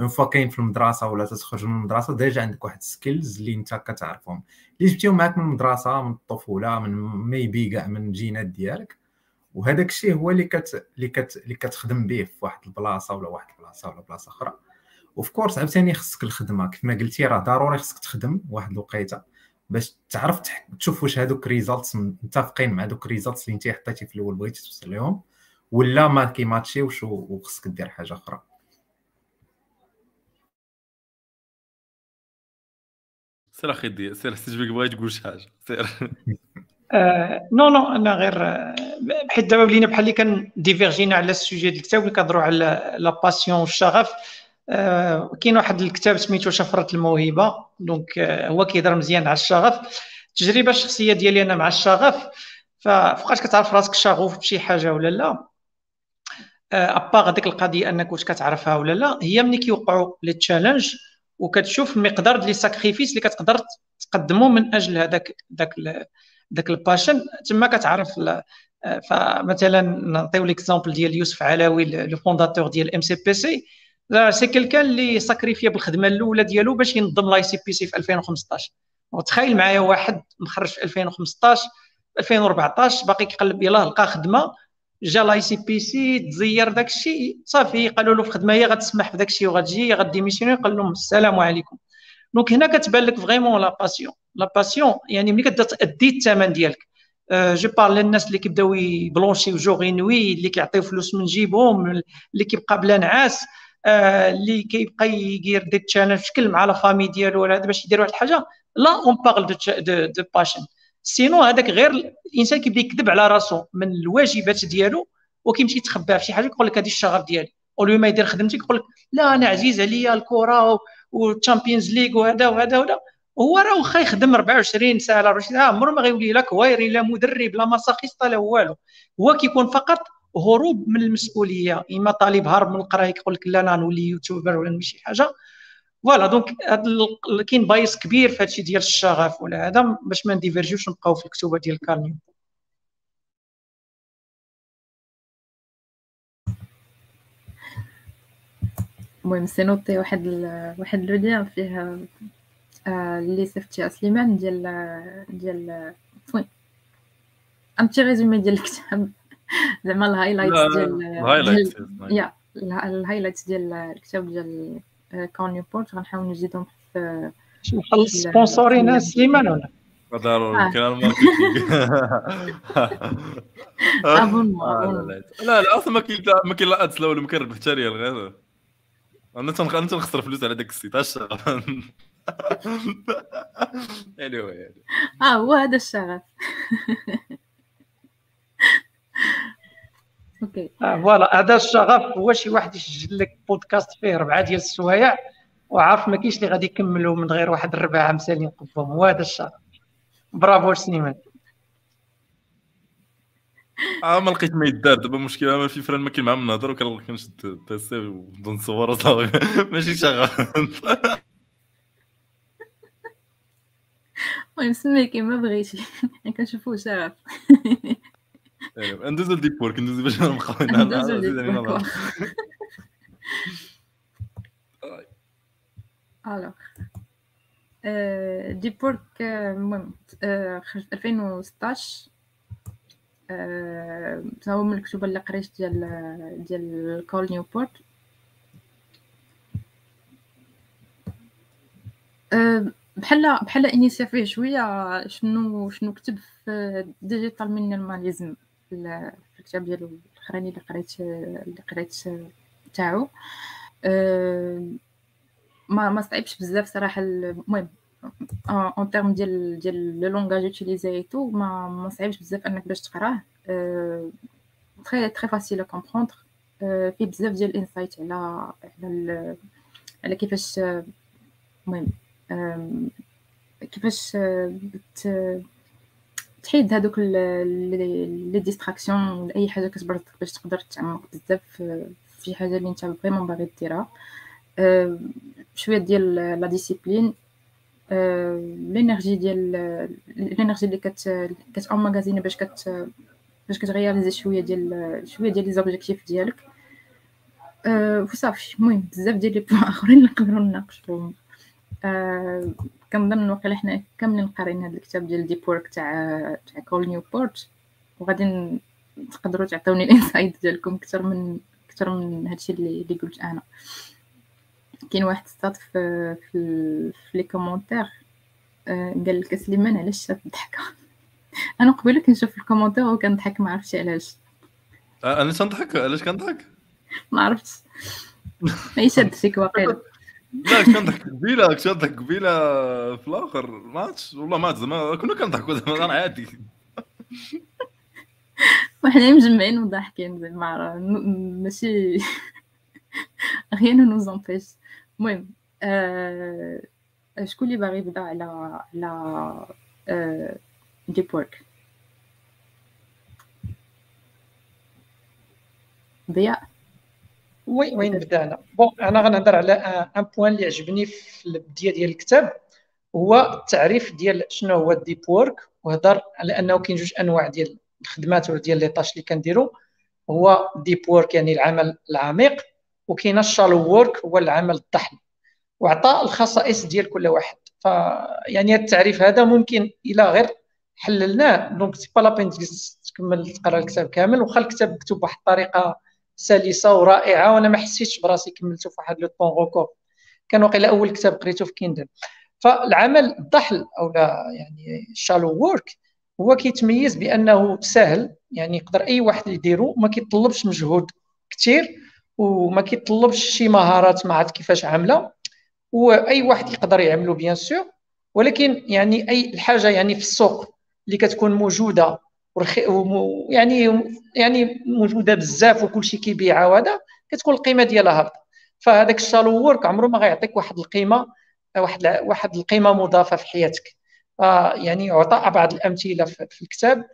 اون فوا كاين في المدرسة ولا تخرج من المدرسة ديجا عندك واحد السكيلز اللي انت كتعرفهم. اللي جبتيهم معاك من المدرسة من الطفولة من ميبي كاع من الجينات ديالك وهذاك الشيء هو اللي كت اللي كت اللي كتخدم به في واحد البلاصة ولا واحد البلاصة ولا بلاصة أخرى. اوف كورس عاوتاني خصك الخدمة. كيف ما قلتي راه ضروري خصك تخدم واحد الوقيتة. باش تعرف تشوف واش هذوك ريزالتس متفقين مع دوك ريزالتس اللي انت حطيتي في الأول بغيتي توصل لهم ولا ما كيماتشيوش وخصك دير حاجة أخرى. سير أخي دي سير استجبك بغيت تقول شي حاجة. سير. آه نو نو أنا غير آه، حيت دابا ولينا بحال اللي كان ديفيرجينا على السوجي ديال الكتاب اللي كنهضروا على لا باسيون والشغف كاين واحد الكتاب سميتو شفرة الموهبة. دونك آه هو كيهضر مزيان على الشغف. التجربة الشخصية ديالي أنا مع الشغف ففوقاش كتعرف راسك شغوف بشي حاجة ولا لا. اباغ هذيك القضية أنك واش كتعرفها ولا لا هي ملي كيوقعوا لي تشالنج وكتشوف المقدار ديال ساكريفيس اللي كتقدر تقدمه من أجل هذاك داك داك الباشن تما كتعرف فمثلا نعطيو ليكزامبل ديال يوسف علاوي لو فونداتور ديال ام سي بي سي سي كيلكان اللي ساكريفيا بالخدمة الأولى ديالو باش ينظم لاي سي بي سي في 2015 وتخيل معايا واحد مخرج في 2015 2014 باقي كيقلب يلاه لقى خدمة جا لاي سي بي سي تزير داك الشيء صافي قالوا له في خدمة هي غتسمح بداك الشيء وغتجي غديميسيوني. قال لهم السلام عليكم. دونك هنا كتبان لك فريمون لا باسيون لا باسيون يعني ملي كتبدا تادي الثمن ديالك. جو بارل للناس اللي كيبداو يبلونشيو جوغي نوي اللي كيعطيو فلوس من جيبهم اللي كيبقى بلا نعاس. اللي كيبقى يدير دي تشالنج شكل مع لا فامي ديالو ولا هذا باش يدير واحد الحاجة. لا اون بارل دو باشن سينو هذاك غير الإنسان كيبدأ يكذب على راسو من الواجبات ديالو وكيمشي يتخبى في شي حاجة يقول لك هذه الشغف ديالي. اولو ما يدير خدمتي يقول لك لا أنا عزيز عليا الكرة والتشامبيونز ليغ وهذا وهذا وهذا. هو راه واخا يخدم 24 ساعة 24 ساعه عمره ما غيولي لا كويري لا مدرب لا مساخيست لا والو. هو كيكون فقط هروب من المسؤولية. إما طالب هارب من القرايه يقول لك لا أنا نولي youtuber ولا نولي شي حاجة. voilà donc كاين biais كبير في هادشي ديال الشغف ولا هذا باش ما نdivergerيوش نبقاو في الكتوبة ديال Cal Newport. المهم c'est noté واحد ال... واحد le lien فيه اللي صيفطتي سليمان ديال ديال وين أم تي ريزومي ديال الكتاب. زعما الهايلايتس ديال يا الهايلايتس ديال الكتاب ديال كون نيوبورت غنحاول نزيدهم في نخلص سبونسورين سليمان ولا ضروري كان الماركتينغ. اظن لا لا أصلا ما كاين ما كاين لا أدس لا ولا ما كاين ربح حتى ريال غير أنا أنا تنخسر فلوس على داك السيت اش anyway. آه هو هذا الشغف. آه فوالا هذا الشغف هو شي واحد يسجل لك بودكاست فيه ربعة ديال السوايع وعارف ما كاينش اللي غادي يكملوا من غير واحد الربع مسالين قبهم هو هذا الشغف. برافو سليمان. آه ما لقيت ما يدار. دابا المشكلة ما في فران ما كاين معاهم نهضر وكنشد بيسي ونبدا نصور صافي ماشي شغال المهم سمي كيما بغيتي. كنشوفو شغف. ندوزو لديبور كندوزو باش نبقاو ندوزو لديبور الوغ ديبورك المهم خرج 2016 هو من الكتب اللي قريت ديال ديال كول نيوبورت بحال بحال انيسيا فيه شوية شنو شنو كتب في digital minimalism في الكتاب ديالو الأخراني اللي قريت اللي قريت تاعو. ما ما صعيبش بزاف صراحة المهم en termes ديال ديال le langage utilisé tout ما ما صعيبش بزاف أنك باش تقراه. très très facile à comprendre فيه بزاف ديال ال insights على على على كيفاش المهم كيفاش تحيد هذوك les distractions أي حاجة كتبرزك باش تقدر تعمق بزاف في شي حاجة اللي أنت vraiment باغي ديرها. شوية ديال la discipline l'énergie ديال l'énergie اللي كت كت emmagasiner باش كت باش كت gérer شوية ديال شوية ديال les objectifs ديالك. وصافي. المهم بزاف ديال les points آخرين نقدروا نناقشوهم أه كنظن واقيلا حنا كاملين قاريين هذا الكتاب ديال deep work تاع تاع كول نيوبورت وغادي تقدروا تعطوني ال insights ديالكم أكثر من أكثر من هادشي اللي اللي قلت أنا. كاين واحد ستات في في, في les commentaires أه قال لك سليمان علاش الضحكه أنا قبيلة كنشوف ال commentaires وكنضحك ما عرفتش علاش. أنا تنضحك؟ علاش كنضحك؟ ما عرفتش. اي شاد فيك واقيلا. لا كنضحك قبيله كنضحك قبيله في الآخر. ماتش؟ والله مات زعما كنا كنضحكوا زعما أنا عادي. وحنا مجمعين وضاحكين زعما ماشي. غير نو زومبيش المهم آه... شكون اللي باغي يبدأ على على deep work ضياء وي وين بدانا bon أنا غنهضر على un point اللي عجبني في البدايه ديال الكتاب هو التعريف ديال شنو هو ال deep work وهضر على أنه كاين جوج أنواع ديال الخدمات ولا ديال les tâches اللي كنديرو. هو deep work يعني العمل العميق وكاين ال shallow work هو العمل الضحل وعطى الخصائص ديال كل واحد. ف يعني التعريف هذا ممكن إلى غير حللناه. donc c'est pas la peine تكمل تقرأ الكتاب كامل. واخا الكتاب مكتوب بواحد الطريقة سلسة ورائعة وأنا ما حسيتش براسي كملته في واحد le temps record كان واقيلا أول كتاب قريته في كيندل فالعمل الضحل أو لا يعني shallow work هو كيتميز بأنه سهل يعني يقدر أي واحد يديرو ما كيطلبش مجهود كثير وما كيطلبش شي مهارات ما عرفت كيفاش عاملة وأي واحد يقدر يعملو bien sûr ولكن يعني أي الحاجة يعني في السوق اللي كتكون موجودة يعني يعني موجودة بزاف وكل شيء كيبيعها وهذا كتكون القيمة ديالها هابطة. فهذاك ال shallow work عمره ما غيعطيك واحد القيمة واحد واحد القيمة مضافة في حياتك. يعني عطى بعض الأمثلة في الكتاب.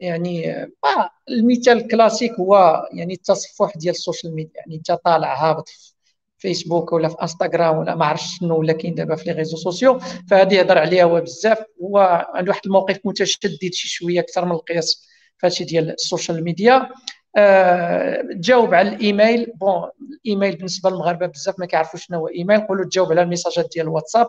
يعني آه المثال الكلاسيك هو يعني التصفح ديال ال social media. يعني انت طالع هابط فيسبوك ولا في انستغرام ولا ما عرفتش شنو ولا كاين دابا في les réseaux sociaux فهذه يهضر عليها هو بزاف هو عنده واحد الموقف متشدد شي شوية أكثر من القياس فهادشي ديال ال social media. آه تجاوب على ال email bon ال email بالنسبة للمغاربة بزاف ما كيعرفوش شنو هو إيميل قولوا تجاوب على الميساجات ديال الواتساب.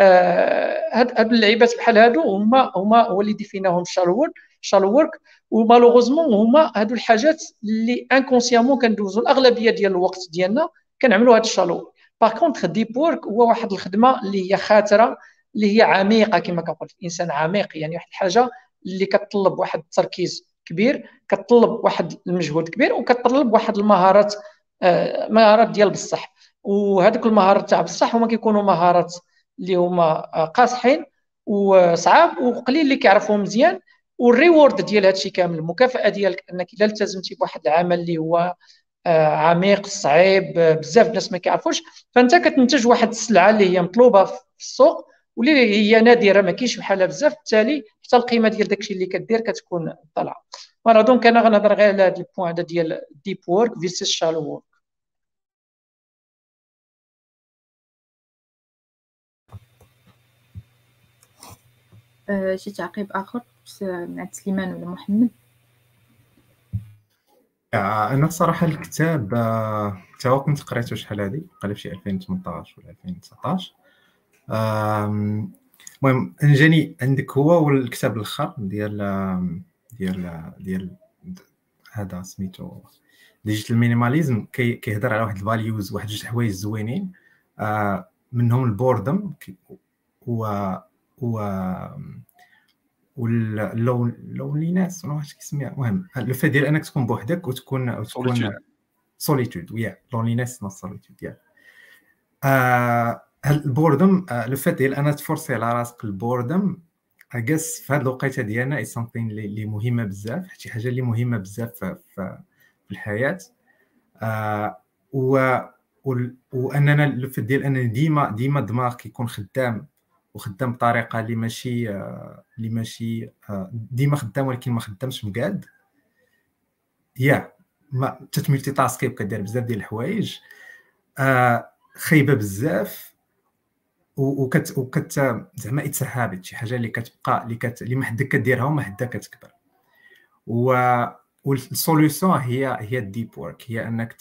آه هاد هاد اللعيبات بحال هادو هما هما هو اللي ديفيناهم shallow shallow work و malheureusement هما هادو الحاجات اللي inconsciemment كندوزو الأغلبية ديال الوقت ديالنا كنعملوا هذا ال shallow. par contre deep work هو واحد الخدمة اللي هي خاطرة اللي هي عميقة كما كنقول الإنسان عميق يعني واحد الحاجة اللي كتطلب واحد التركيز كبير كتطلب واحد المجهود كبير وكتطلب واحد المهارات آه مهارات ديال بصح. وهذوك المهارات تاع بصح هما كيكونوا مهارات اللي هما آه، قاصحين وصعاب وقليل اللي كيعرفوهم مزيان. وال reward ديال هادشي كامل المكافأة ديالك أنك إلا التزمتي بواحد العمل اللي هو عميق صعيب آه، بزاف الناس ما كيعرفوش. فأنت كتنتج واحد السلعة اللي هي مطلوبة في السوق واللي هي نادرة ما كاينش بحالها بزاف. بالتالي حتى القيمة ديال داكشي اللي كدير كتكون طالعه ف voilà donc أنا غنهضر غير على هذا ال point هذا ديال deep work versus shallow work شي تعقيب آخر؟ مع سليمان ولا محمد؟ آه، أنا الصراحه الكتاب آه، تا هو كنت قريته شحال هادي؟ قريت شي 2018 ولا 2019 المهم جاني عندك هو والكتاب الآخر ديال ديال ديال هذا سميتو Digital Minimalism كيهضر على واحد ال values واحد جوج حوايج زوينين. آه، منهم ال boredom و و و ال loneliness ولا واش كيسميها المهم le fait ديال أنك تكون بوحدك وتكون تكون solitude ويا loneliness no solitude yeah. ال boredom le fait ديال أنا ت forcer على راسك ال boredom just في هذه الوقيتة ديالنا is something اللي مهمة بزاف شي حاجة اللي مهمة بزاف في, الحياة. uh, و وأننا ال fait ديال أنني ديما ديما الدماغ كيكون خدام وخدام بطريقة اللي ماشي اللي ماشي ديما خدام ولكن ما خدامش مقاد. يا ما تت multitasker وكدير بزاف ديال الحوايج. آه خايبة بزاف. وكت وكت زعما it's habit شي حاجة اللي كتبقى اللي كت اللي ما حدك كديرها وما حدا كتكبر. و و ال solution هي هي ال deep work هي أنك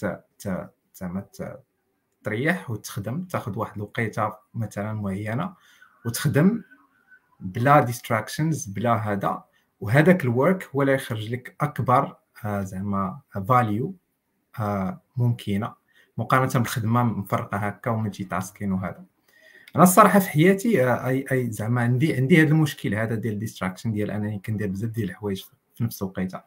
زعما تريح وتخدم تاخذ واحد الوقيتة مثلا معينة. وتخدم بلا distractions بلا هذا. وهذاك ال work هو اللي يخرج لك أكبر آه، زعما value آه، ممكنة. مقارنة بالخدمة مفرقة هكا و multitasking وهذا. أنا الصراحة في حياتي آه، أي أي زعما عندي عندي هذا المشكل هذا ديال ال distraction ديال أنني كندير بزاف ديال الحوايج في نفس الوقيتة.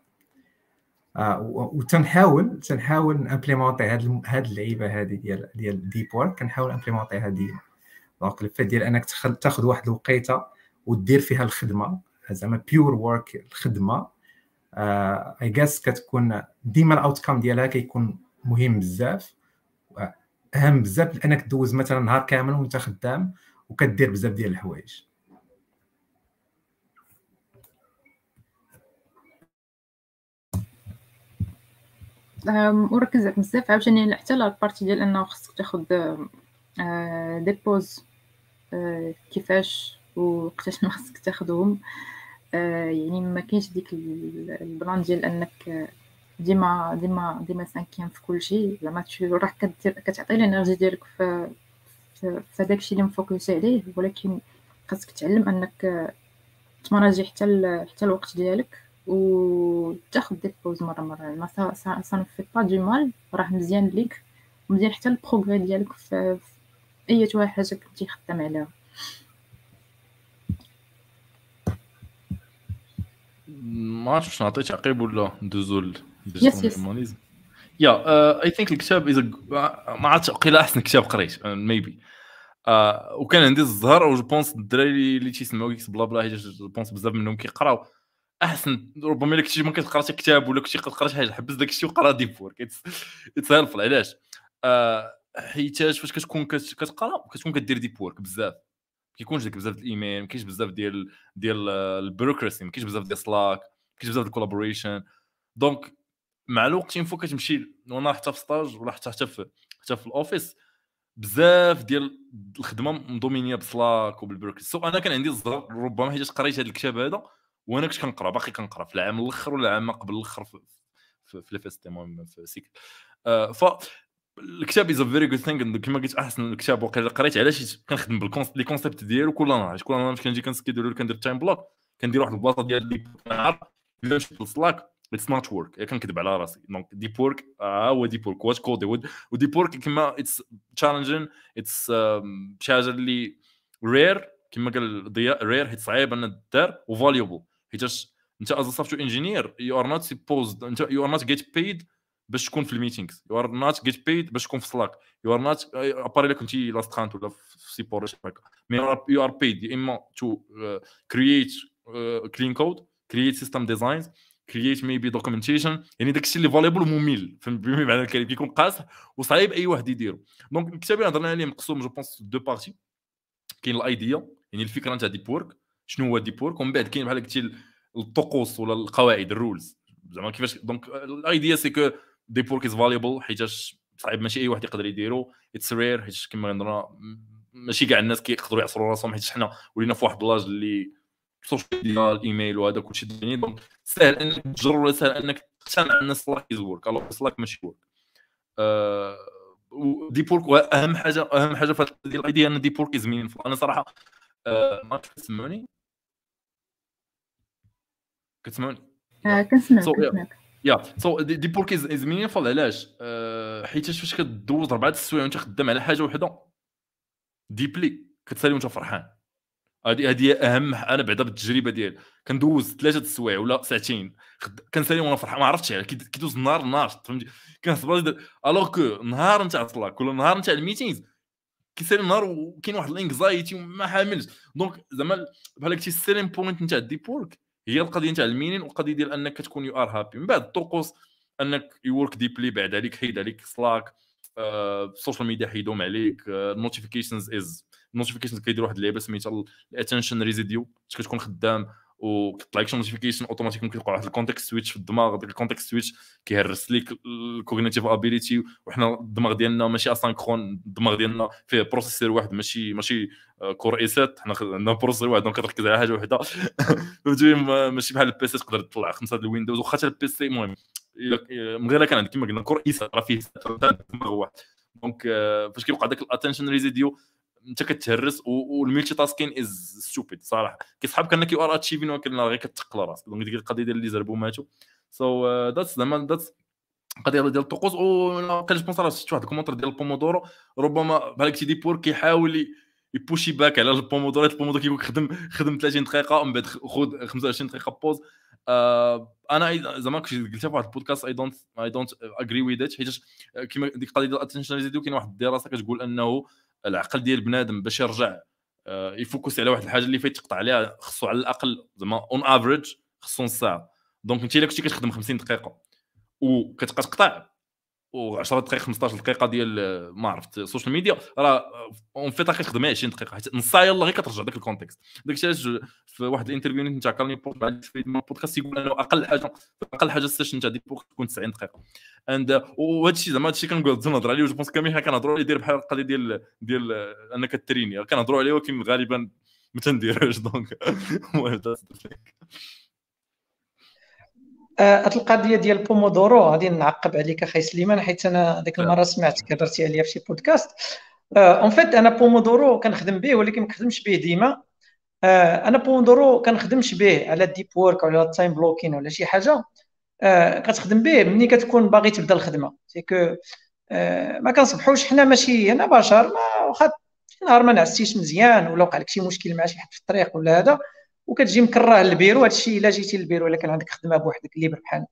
وتنحاول تنحاول implémenter هاد هاد اللعيبة هذه ديال ديال deep work كن حاول implémenter ها ديما donc ال fait ديال انك تاخذ واحد الوقيته ودير فيها الخدمه زعما pure work الخدمه I guess كتكون ديما ال outcome ديالها كيكون مهم بزاف. أهم بزاف لأنك دوز مثلا نهار كامل وأنت خدام وكدير بزاف ديال الحوايج. وركز بزاف. عاوتاني حتى ال partie ديال أنه خصك تاخد des pauses كيفاش وقتاش ما خصك تاخدهم. آه، يعني ما كاينش ديك ال plan ديال أنك ديما ديما ديما cinquième في كل شيء. زعما راح كدير كتعطي ال energy ديالك في في الشيء اللي م focus عليه ولكن خاصك تعلم أنك تمراجي حتى حتى الوقت ديالك وتاخذ des pauses مرة مرة. mais ça ne fait pas de mal راه مزيان ليك مزيان حتى ال progrès ديالك في, في اي حاجة كنتي خدام عليها. ما عرفتش واش نعطي تعقيب ولا ندوزو yes yes yeah I think الكتاب اذا ما عرفتش قيل أحسن كتاب قريت maybe uh, uh, وكان عندي الزهر و je pense الدراري اللي تيسمعوا بلا بلا je pense بزاف منهم كيقراو. أحسن ربما إلا كنتي ما كتقراش كتاب ولا كنتي قرات شي حاجة حبس داك الشيء وقرا deep work it's helpful علاش؟ Uh, حيتاش فاش كتكون كتقرا كتكون كدير deep work بزاف. كيكونش ديك بزاف الإيميل ما كاينش بزاف ديال ديال ال bureaucratie ما كاينش بزاف ديال Slack ما كاينش بزاف ديال ال collaboration donc مع الوقت ينفو كتمشي وأنا حتى في stage ولا حتى حتى في حتى في ال office بزاف ديال الخدمة م dominée ب Slack وبال bureaucratie. so أنا كان عندي الزهر ربما حيت قريت هذا الكتاب هذا وأنا كنت كنقرأ باقي كنقرأ في العام الأخر ولا العام قبل الأخر في في, في ليفيست المهم في cycle. آه ف الكتاب is very good thing كما قلت أحسن الكتاب. وقيلا قريت علاش كنخدم les concepts ديالو كل نهار. كل نهار كنجي كن schedule و كندير time block كندير واحد البلاصة ديال لي نهار في ال Slack it's not work كنكذب على راسي. donc deep work ها هو deep work واش coder و deep work كما it's challenging it's شي حاجة اللي rare كما قال ضياء rare حيت صعيب أن دار و valuable حيتاش أنت as software engineer you are not supposed أنت you are not get paid باش تكون في ال meetings. you are not get paid باش تكون في Slack you are not à part الا كنتي l'astreinte ولا في support هكا. mais you are paid يا اما to create clean code create system designs create maybe documentation يعني داك الشيء اللي valuable وممل. بمعنى الكلمة كيكون قاصح وصعيب أي واحد يديرو. donc الكتاب اللي هضرنا عليه مقسوم je pense deux parties كاين ال idea يعني الفكرة نتاع deep work شنو هو deep work ومن بعد كاين بحال قلتي الطقوس ولا القواعد ال rules زعما كيفاش donc ال idea c'est que deep work is valuable حيتاش صعيب ماشي أي واحد يقدر يديرو. it's rare حيت كما عندنا ماشي كاع الناس كيقدروا يعصروا راسهم. حيت حنا ولينا في واحد بلاج اللي ال social media ال email وهذا كلشي دنيا donc سهل إنك تجر ولا سهل إنك تقتنع ان Slack is work alors Slack ماشي work أه deep work اهم حاجة أهم حاجة في هذه ال idea إن deep work is mean أنا صراحة أه ما تسمعوني؟ كتسمعوني كنسمعك yeah so deep work is meaningful علاش؟ أه حيت فاش كدوز اربعه السوايع وانت خدام على حاجة وحدة ديبلي كتسالي وانت فرحان. هذه هذه أهم أنا بعدا بالتجربة ديالي. كندوز ثلاثة السوايع ولا ساعتين كنسالي وأنا فرحان ما عرفتش كيدوز النهار ناشط فهمتي؟ كنحسب ألوغ كو نهار نتاع الطلاق ولا نهار نتاع الميتينغز كيسالي النهار وكاين واحد الإنكزايتي وما حاملش. دونك زعما بحال قلتي السيلين بوينت نتاع الديب وورك هي القضية نتاع المينين والقضية ديال أنك تكون يو ار هابي من بعد الطقوس أنك يورك ديبلي بعد عليك حيد عليك سلاك السوشيال ميديا حيدهم عليك النوتيفيكيشنز از النوتيفيكيشنز كيديروا واحد اللعبة سميتها الاتنشن ريزيديو كتكون خدام. وكيطلع لك شي notification automatiquement كيوقع واحد ال context switch في الدماغ داك ال context switch كيهرس لك ال cognitive ability وحنا الدماغ ديالنا ماشي asynchrone الدماغ ديالنا فيه processeur واحد ماشي ماشي Core i7 حنا عندنا processeur واحد donc كتركز على حاجة وحدة. فهمتي؟ ماشي بحال ال PC تقدر تطلع خمسة ال windows واخا حتى ال PC المهم من غير كان عندك كما قلنا Core i7 راه فيه دماغ واحد. donc فاش كيوقع داك ال attention residue انت كتهرس والميلتي تاسكين از ستوبيد صراحة. كيصحاب كأنك يو ار اتشيفين ولكن غير كتقل راسك. دونك ديك القضية ديال اللي زربوا ماتوا. سو ذاتس زعما ذاتس القضية ديال الطقوس. و كان جو شفت واحد الكومونتر ديال البومودورو ربما بحال تي دي بور كيحاول يبوشي باك على البومودورو البومودورو كيقول خدم خدم 30 دقيقة ومن بعد خذ 25 دقيقة بوز آه أنا زعما كنت قلتها في واحد البودكاست اي دونت اي دونت اجري ويز ات حيت كيما ديك القضية ديال ال attention كاين واحد الدراسة كتقول أنه العقل ديال بنادم باش يرجع آه، يفوكس على واحد الحاجة اللي فايت تقطع عليها خصو على الأقل زعما on average خصو نص ساعة. donc انت إلا كنتي كتخدم 50 دقيقة وكتبقى تقطع و10 دقائق 15 دقيقة ديال ما عرفت ال social media راه en fait كتخدم 20 دقيقه حيت نص يلاه غير كترجع داك ال context داك الشيء علاش في واحد ال interview نتاع Cal Newport في البودكاست يقول انه أقل حاجة أقل حاجة السيشن تاع ديك تكون 90 دقيقة. اند وهذا الشيء زعما هذا الشيء كنقول نهضر عليه جو بونس كاملين حنا كنهضروا عليه داير بحال القضية ديال ديال أنك تريني. كنهضروا عليه ولكن غالبا ما تنديرهاش دونك هاد آه، القضية ديال بومودورو غادي نعقب عليك أخي سليمان حيت أنا ديك المرة سمعت كررتي عليا في شي بودكاست. اون فيت أنا بومودورو كنخدم به ولكن ما كنخدمش به ديما. آه، أنا بومودورو كنخدمش به على الديب وورك ولا التايم بلوكين ولا شي حاجة. آه، كتخدم به ملي كتكون باغي تبدا الخدمة. سي كو ما كنصبحوش حنا ماشي أنا بشر ما واخا شي نهار ما نعستيش مزيان ولا وقع لك شي مشكل مع شي حد في الطريق ولا هذا. وكتجي مكره للبيرو. هادشي إلا جيتي للبيرو إلا كان عندك خدمة بوحدك اللي بحال.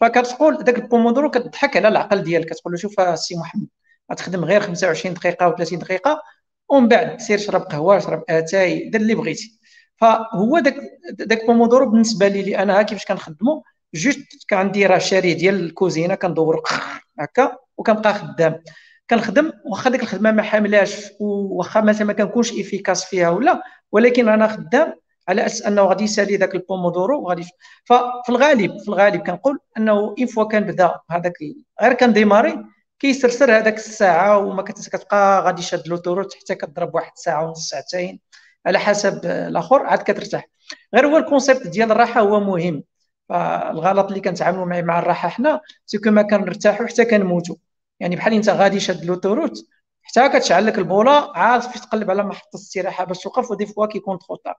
فكتقول داك البومودورو كتضحك على العقل ديالك. كتقول له شوف السي محمد غتخدم غير 25 دقيقة و 30 دقيقة ومن بعد سير شرب قهوة شرب آتاي دير اللي بغيتي. فهو داك داك بومودورو بالنسبة لي, لي أنا كيفاش كنخدمو جوست كان عندي راه شاري ديال الكوزينة كندور هكا وكنبقى خدام. كنخدم واخا ديك الخدمة ما حاملاش واخا مثلا ما كنكونش إفيكاس فيها ولا ولكن أنا خدام على أساس أنه غادي يسالي ذاك البومودورو وغادي ففي الغالب في الغالب كنقول أنه اين فوا كنبدا هذاك غير كنديماري كيسرسر هذاك الساعة وما كتبقى غادي شاد لوتوروت حتى كضرب واحد الساعة ونص ساعتين على حسب الآخر عاد كترتاح. غير هو الكونسيبت ديال الراحة هو مهم. فالغلط اللي كنتعاملوا معاه مع الراحة حنا سكو ما كنرتاحوا حتى كنموتوا. يعني بحال أنت غادي شاد لوتوروت حتى كتشعل لك البوله عاد في تقلب على محطة الاستراحه باش توقف ودي فوا كيكون تخوطا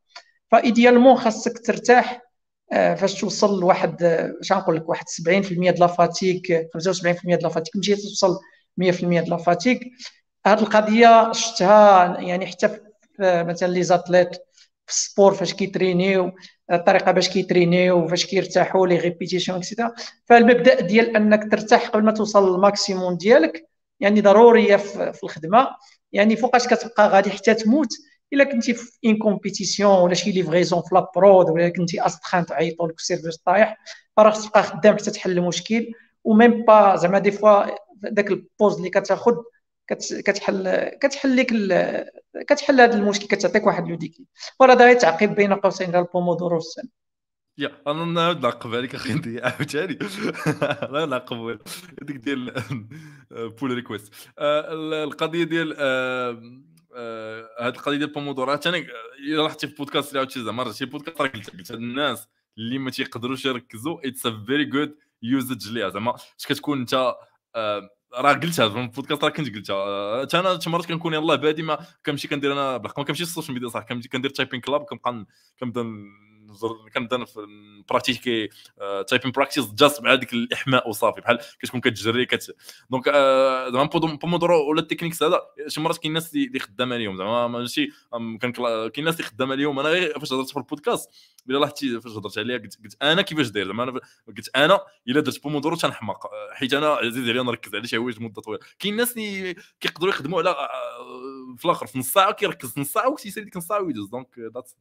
فايديالمون خاصك ترتاح آه، فاش توصل لواحد اش غنقول لك واحد 70% de la fatigue 75% de la fatigue ماشي توصل 100% de la fatigue هاد القضية شفتها يعني حتى في مثلا les athlètes في ال sport فاش كيترينيو الطريقة باش كيترينيو فاش كيرتاحوا les répétitions et cetera فالمبدأ ديال أنك ترتاح قبل ما توصل لل maximum ديالك يعني ضروريه في الخدمة. يعني فوقاش كتبقى غادي حتى تموت إلا كنتي في ان كومبيتيسيون ولا شي ليفريزون في لابرود ولا كنتي استخان تعيطوا لك السيرفيس طايح فراه تبقى خدام حتى تحل المشكل وميم با زعما دي فوا داك البوز اللي كتاخذ كتحل كتحل لك كتحل هذا المشكل كتعطيك واحد لو ديكي وراه هذا تعقيب بين قوسين ديال البومودورو والسن يا أنا نعاود نعقب عليك أخي أنت عاوتاني. لا نعقب هذيك ديال بول ريكويست آه، القضية ديال آه، هاد القضية ديال بومودورات أنا إلا رحتي في بودكاست اللي عاودتي زعما شي بودكاست راه قلت قلت الناس اللي ما تيقدروش يركزوا اتس ا فيري جود يوزج ليها زعما اش كتكون أنت آه، راه قلتها في البودكاست راه كنت قلتها. حتى أنا مرات كنكون يلاه بادي ما كنمشي كندير أنا بالحق ما كنمشيش السوشيال ميديا صح كندير تايبين كلاب كنبقى كنبدا كنبدا براتيكي تايبين براكتيس جاست مع ديك الإحماء وصافي بحال كتكون كتجري كت. donc زعما بومودورو ولا ال techniques هذا شي مرات كاين الناس اللي خدامة اليوم زعما ماشي كاين الناس اللي خدامة اليوم أنا فاش هضرت في البودكاست إلا لاحظتي فاش هضرت عليها قلت, أنا كيفاش داير زعما أنا قلت أنا إلا درت بومودورو تنحماق حيت أنا عزيز عليا نركز على شي حوايج مده طويلة. كاين الناس اللي كيقدروا يخدموا على في الآخر في نص ساعة كيركز نص ساعة وكيسالي ديك نص ساعة ويدوز. donc that's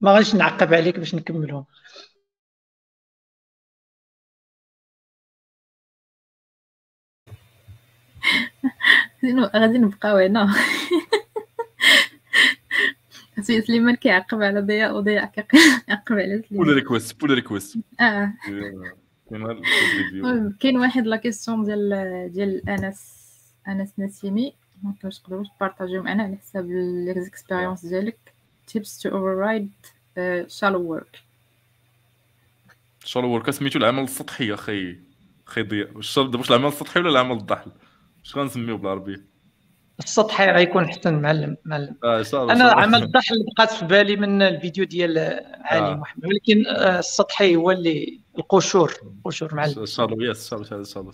ما غاديش نعقب عليك باش نكملهم. غادي نبقاو هنا سي سليمان كيعقب على ضياء وضياء كيعقب على سليمان. pull request pull request آه. كاين واحد la question ديال ديال انس أنس نسيمي. donc واش تقدروا تبارطاجيو معنا على حساب l'expérience ديالك. Tips to override uh, shallow work. شالو ورك سميتو العمل السطحي أخي. أخي ضياء واش دابا واش العمل السطحي ولا العمل الضحل؟ اش غنسميو بالعربيه السطحي غيكون حسن معلم معلم. شاء الله أنا. عمل الضحل بقات في بالي من الفيديو ديال علي آه. محمد. ولكن آه، السطحي هو اللي القشور. قشور معلم. إن شاء الله. يس إن شاء الله إن شاء الله.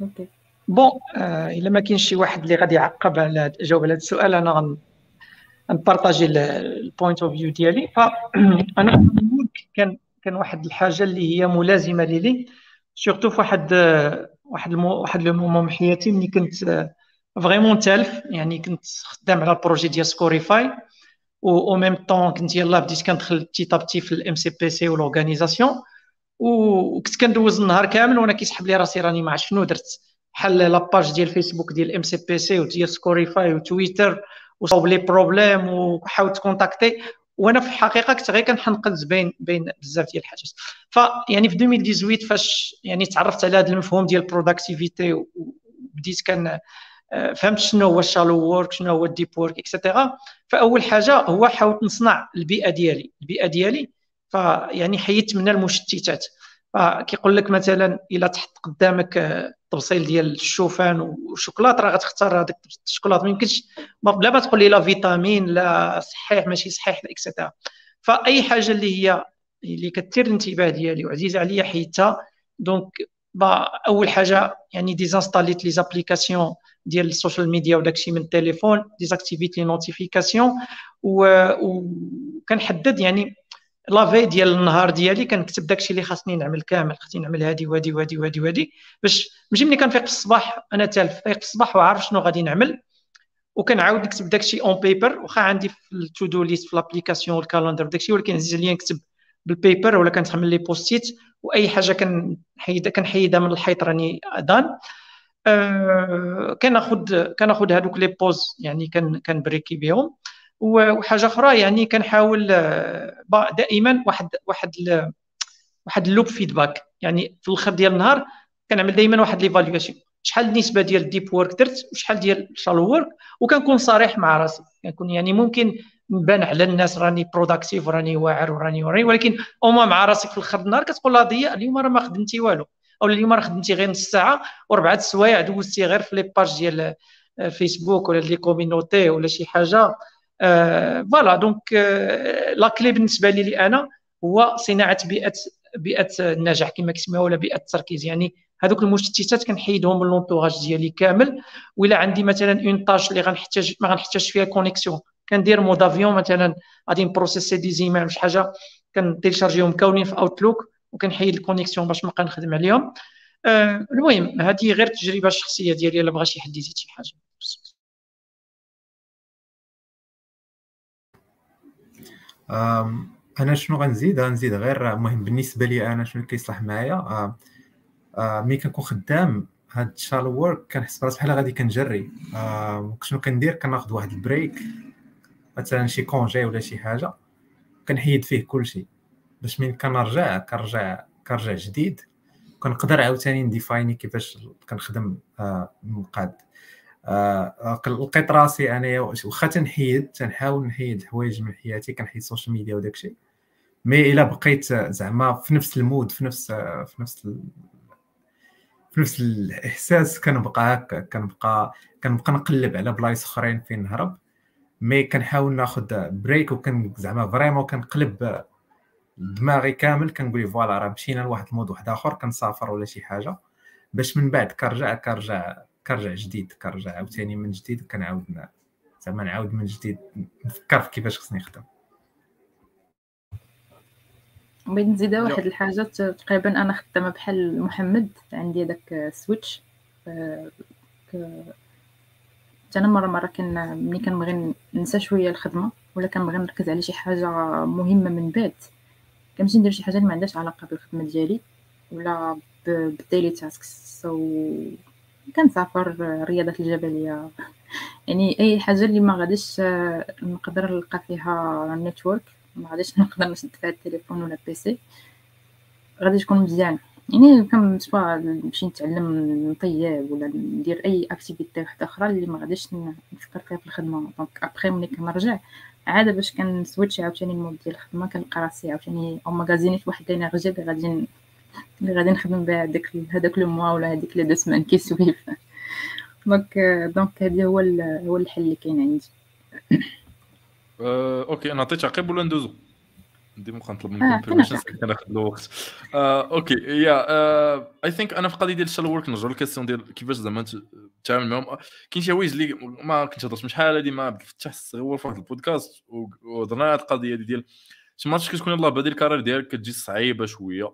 OK bon الا ما كاينش شي واحد اللي غادي يعقب على جاوب على هذا السؤال أنا غن نبارطاجي ال point of view ديالي فانا كان كان واحد الحاجة اللي هي ملازمه لي surtout في واحد واحد المو واحد le moment من حياتي ملي كنت vraiment تالف يعني كنت خدام على ال projet ديال سكوريفاي و au même temps كنت يلاه بديت كندخل petit à petit في ال MCPC وال organisation وكنت كندوز النهار كامل وأنا كيسحب لي راسي راني ما عرفت شنو درت بحال la page ديال فيسبوك ديال MCPC وديال سكوريفاي وتويتر وصاوب les problèmes وحاولت contacter وأنا في الحقيقة كنت غير كنحنقز بين بين بزاف ديال الحاجات. فيعني في 2018 فاش يعني تعرفت على هذا المفهوم ديال ال productivity وبديت كان آه، فهمت شنو هو ال shallow work شنو هو ال deep work et cetera فأول حاجة هو حاولت نصنع البيئة ديالي. البيئة ديالي فيعني حيدت منها المشتتات. فكيقول لك مثلا إلا تحط قدامك آه، تبصيل ديال الشوفان والشوكولات راه غتختار هذاك الشوكولات ما يمكنش بلا ما تقول لي لا فيتامين لا صحيح ماشي صحيح لا et cetera فأي حاجة اللي هي اللي كتثير الانتباه ديالي وعزيزه عليا حيدتها donc أول حاجة يعني ديزانستاليت les applications ديال ال social media وداكشي من التليفون ديزاكتيفيت les notifications وكنحدد يعني la veille ديال النهار ديالي كنكتب داكشي اللي خاصني نعمل كامل خاصني نعمل هادي وهادي وهادي وهادي وهادي باش ماشي ملي كنفيق في الصباح أنا تالف فايق في الصباح وعارف شنو غادي نعمل وكنعاود نكتب داكشي on paper واخا عندي في ال to do list في l'application وال calendar داكشي ولكن عزيز عليا نكتب بال paper ولا كنتعمل les post-it وأي حاجة كنحيدها كنحيدها من الحيط راني done أه كناخذ هذوك les pauses يعني كن كنبريكي بهم. وحاجة أخرى يعني كنحاول آه، دائما واحد واحد واحد ال loop feedback يعني في الآخر ديال النهار كنعمل دائما واحد l'évaluation شحال النسبة ديال ال deep work درت وشحال ديال ال shallow work وكنكون صريح مع راسي. كنكون يعني ممكن نبان على الناس راني productive وراني واعر وراني وراني ولكن اوما مع راسك في الآخر النهار كتقول لها ضياء اليوم راه ما خدمتي والو. أو اليوم راه خدمتي غير نص ساعة وربعه السوايع دوزتي غير في les pages ديال آه، فيسبوك ولا les communautés ولا شي حاجة. آه، voilà donc la clé بالنسبة لي أنا هو صناعة بيئه بيئة النجاح كما كيسميوها ولا بيئة التركيز. يعني هذوك المشتتات كنحيدهم من l'entourage ديالي كامل. ولا عندي مثلا une tâche اللي غنحتاج ما غنحتاج فيها connexion كندير mode avion مثلا غادي نبروسيسي des ولا شي حاجة. كنتيلشارجيهم كونين في Outlook وكنحيد ال connexion باش نبقى نخدم عليهم. آه، المهم هذه غير التجربة الشخصية ديالي إلا بغى شي حد يزيد شي حاجة. أنا شنو غنزيد؟ غنزيد غير المهم بالنسبة لي أنا شنو كيصلح معايا؟ ملي كنكون خدام هاد ال shallow work كنحس براسي بحال غادي كنجري. شنو كندير؟ كناخذ واحد ال break مثلا شي congé ولا شي حاجة كنحيد فيه كلشي. باش من كنرجع كنرجع كنرجع جديد كنقدر عاوتاني نديفايني كيفاش كنخدم المقاد. لقيت راسي انايا واخا تنحيد تنحاول نحيد الحوايج من حياتي كنحيد ال social media وداكشي mais إلا بقيت زعما في نفس ال mood في نفس في نفس. في نفس الإحساس كنبقى هكا كنبقى كنبقى نقلب على بلايص أخرين فين نهرب mais كنحاول ناخذ break وكن زعما vraiment كنقلب دماغي كامل كنقول voilà راه مشينا لواحد ال mood واحد آخر كنسافر ولا شي حاجة باش من بعد كنرجع كنرجع كنرجع جديد كنرجع عاوتاني من جديد وكنعاود ن- زعما نعاود من جديد نفكر في كيفاش خصني نخدم. بغيت نزيدها واحد الحاجة تقريبا أنا خدامة بحال محمد عندي داك switch آه، أنا مرة مرة كان ملي كنبغي ننسى شوية الخدمة ولا كنبغي نركز على شي حاجة مهمة من بعد كنمشي ندير شي حاجة اللي ما عندهاش علاقة بالخدمة ديالي ولا بال daily tasks so كنسافر الرياضات الجبلية. يعني أي حاجة اللي ما غاديش نقدر نلقى فيها network ما غاديش نقدر نشد فيها التليفون ولا PC غادي تكون مزيان. يعني كم سوا نمشي نتعلم نطيب ولا ندير أي activité واحدة أخرى اللي ما غاديش نفكر فيها في الخدمة. donc après ملي كنرجع عاد باش كنسويتش عاوتاني ال mode ديال الخدمة كنلقى راسي عاوتاني أو ماغازيني واحد ال energy غادي اللي غادي نخدم بها هذاك هذاك le mois ولا هذيك les deux semaines qui suivent donc donc هذا هو هو الحل اللي كاين عندي. okay أنا عطيت عقيب ولا ندوزو ديما كنطلب منكم permission كناخذ الوقت okay yeah I think أنا في القضية ديال ال shallow work نرجعوا لل question ديال كيفاش زعما تتعامل معاهم. كاين شي حوايج اللي ما كنت هضرت من شحال هادي مع عبد الفتاح الصغيور في واحد البودكاست وهضرنا على القضية ديال شي مرات كتكون يلاه بادي ال carrière ديالك كتجي صعيبة شوية.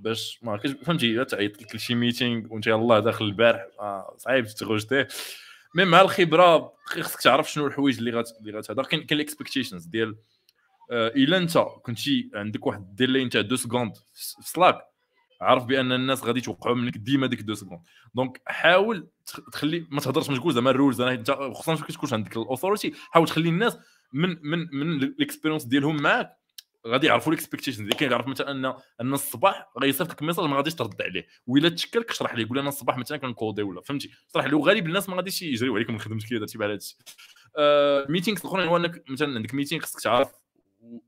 باش ما فهمتي تعيط لك لشي meeting وانت يلاه داخل البارح آه صعيب ت rejeter mais مع الخبرة خصك تعرف شنو الحوايج اللي غات اللي غتهضر كاين كاين ال expectations ديال آه، إلا أنت كنتي عندك واحد ال délai نتاع deux secondes في Slack عارف بأن الناس غادي توقعوا منك ديما ديك deux secondes. donc حاول تخلي ما تهضرش ما تقول زعما ال rules أنا أنت خصوصا فاش كتكون عندك ال authority حاول تخلي الناس من من من ال expérience ديالهم معاك. غادي يعرفوا ال expectations اللي كاين يعرف مثلا ان أن الصباح غيصيفط لك message ما غاديش ترد عليه. ولا تشكلك اشرح ليه قول أنا الصباح مثلا كنكودي ولا فهمتي؟ اشرح له غالب الناس ما غاديش يجريو عليك من خدمتك درتي بحال هادشي. آه meeting الاخرين هو أنك مثلا عندك meeting خصك تعرف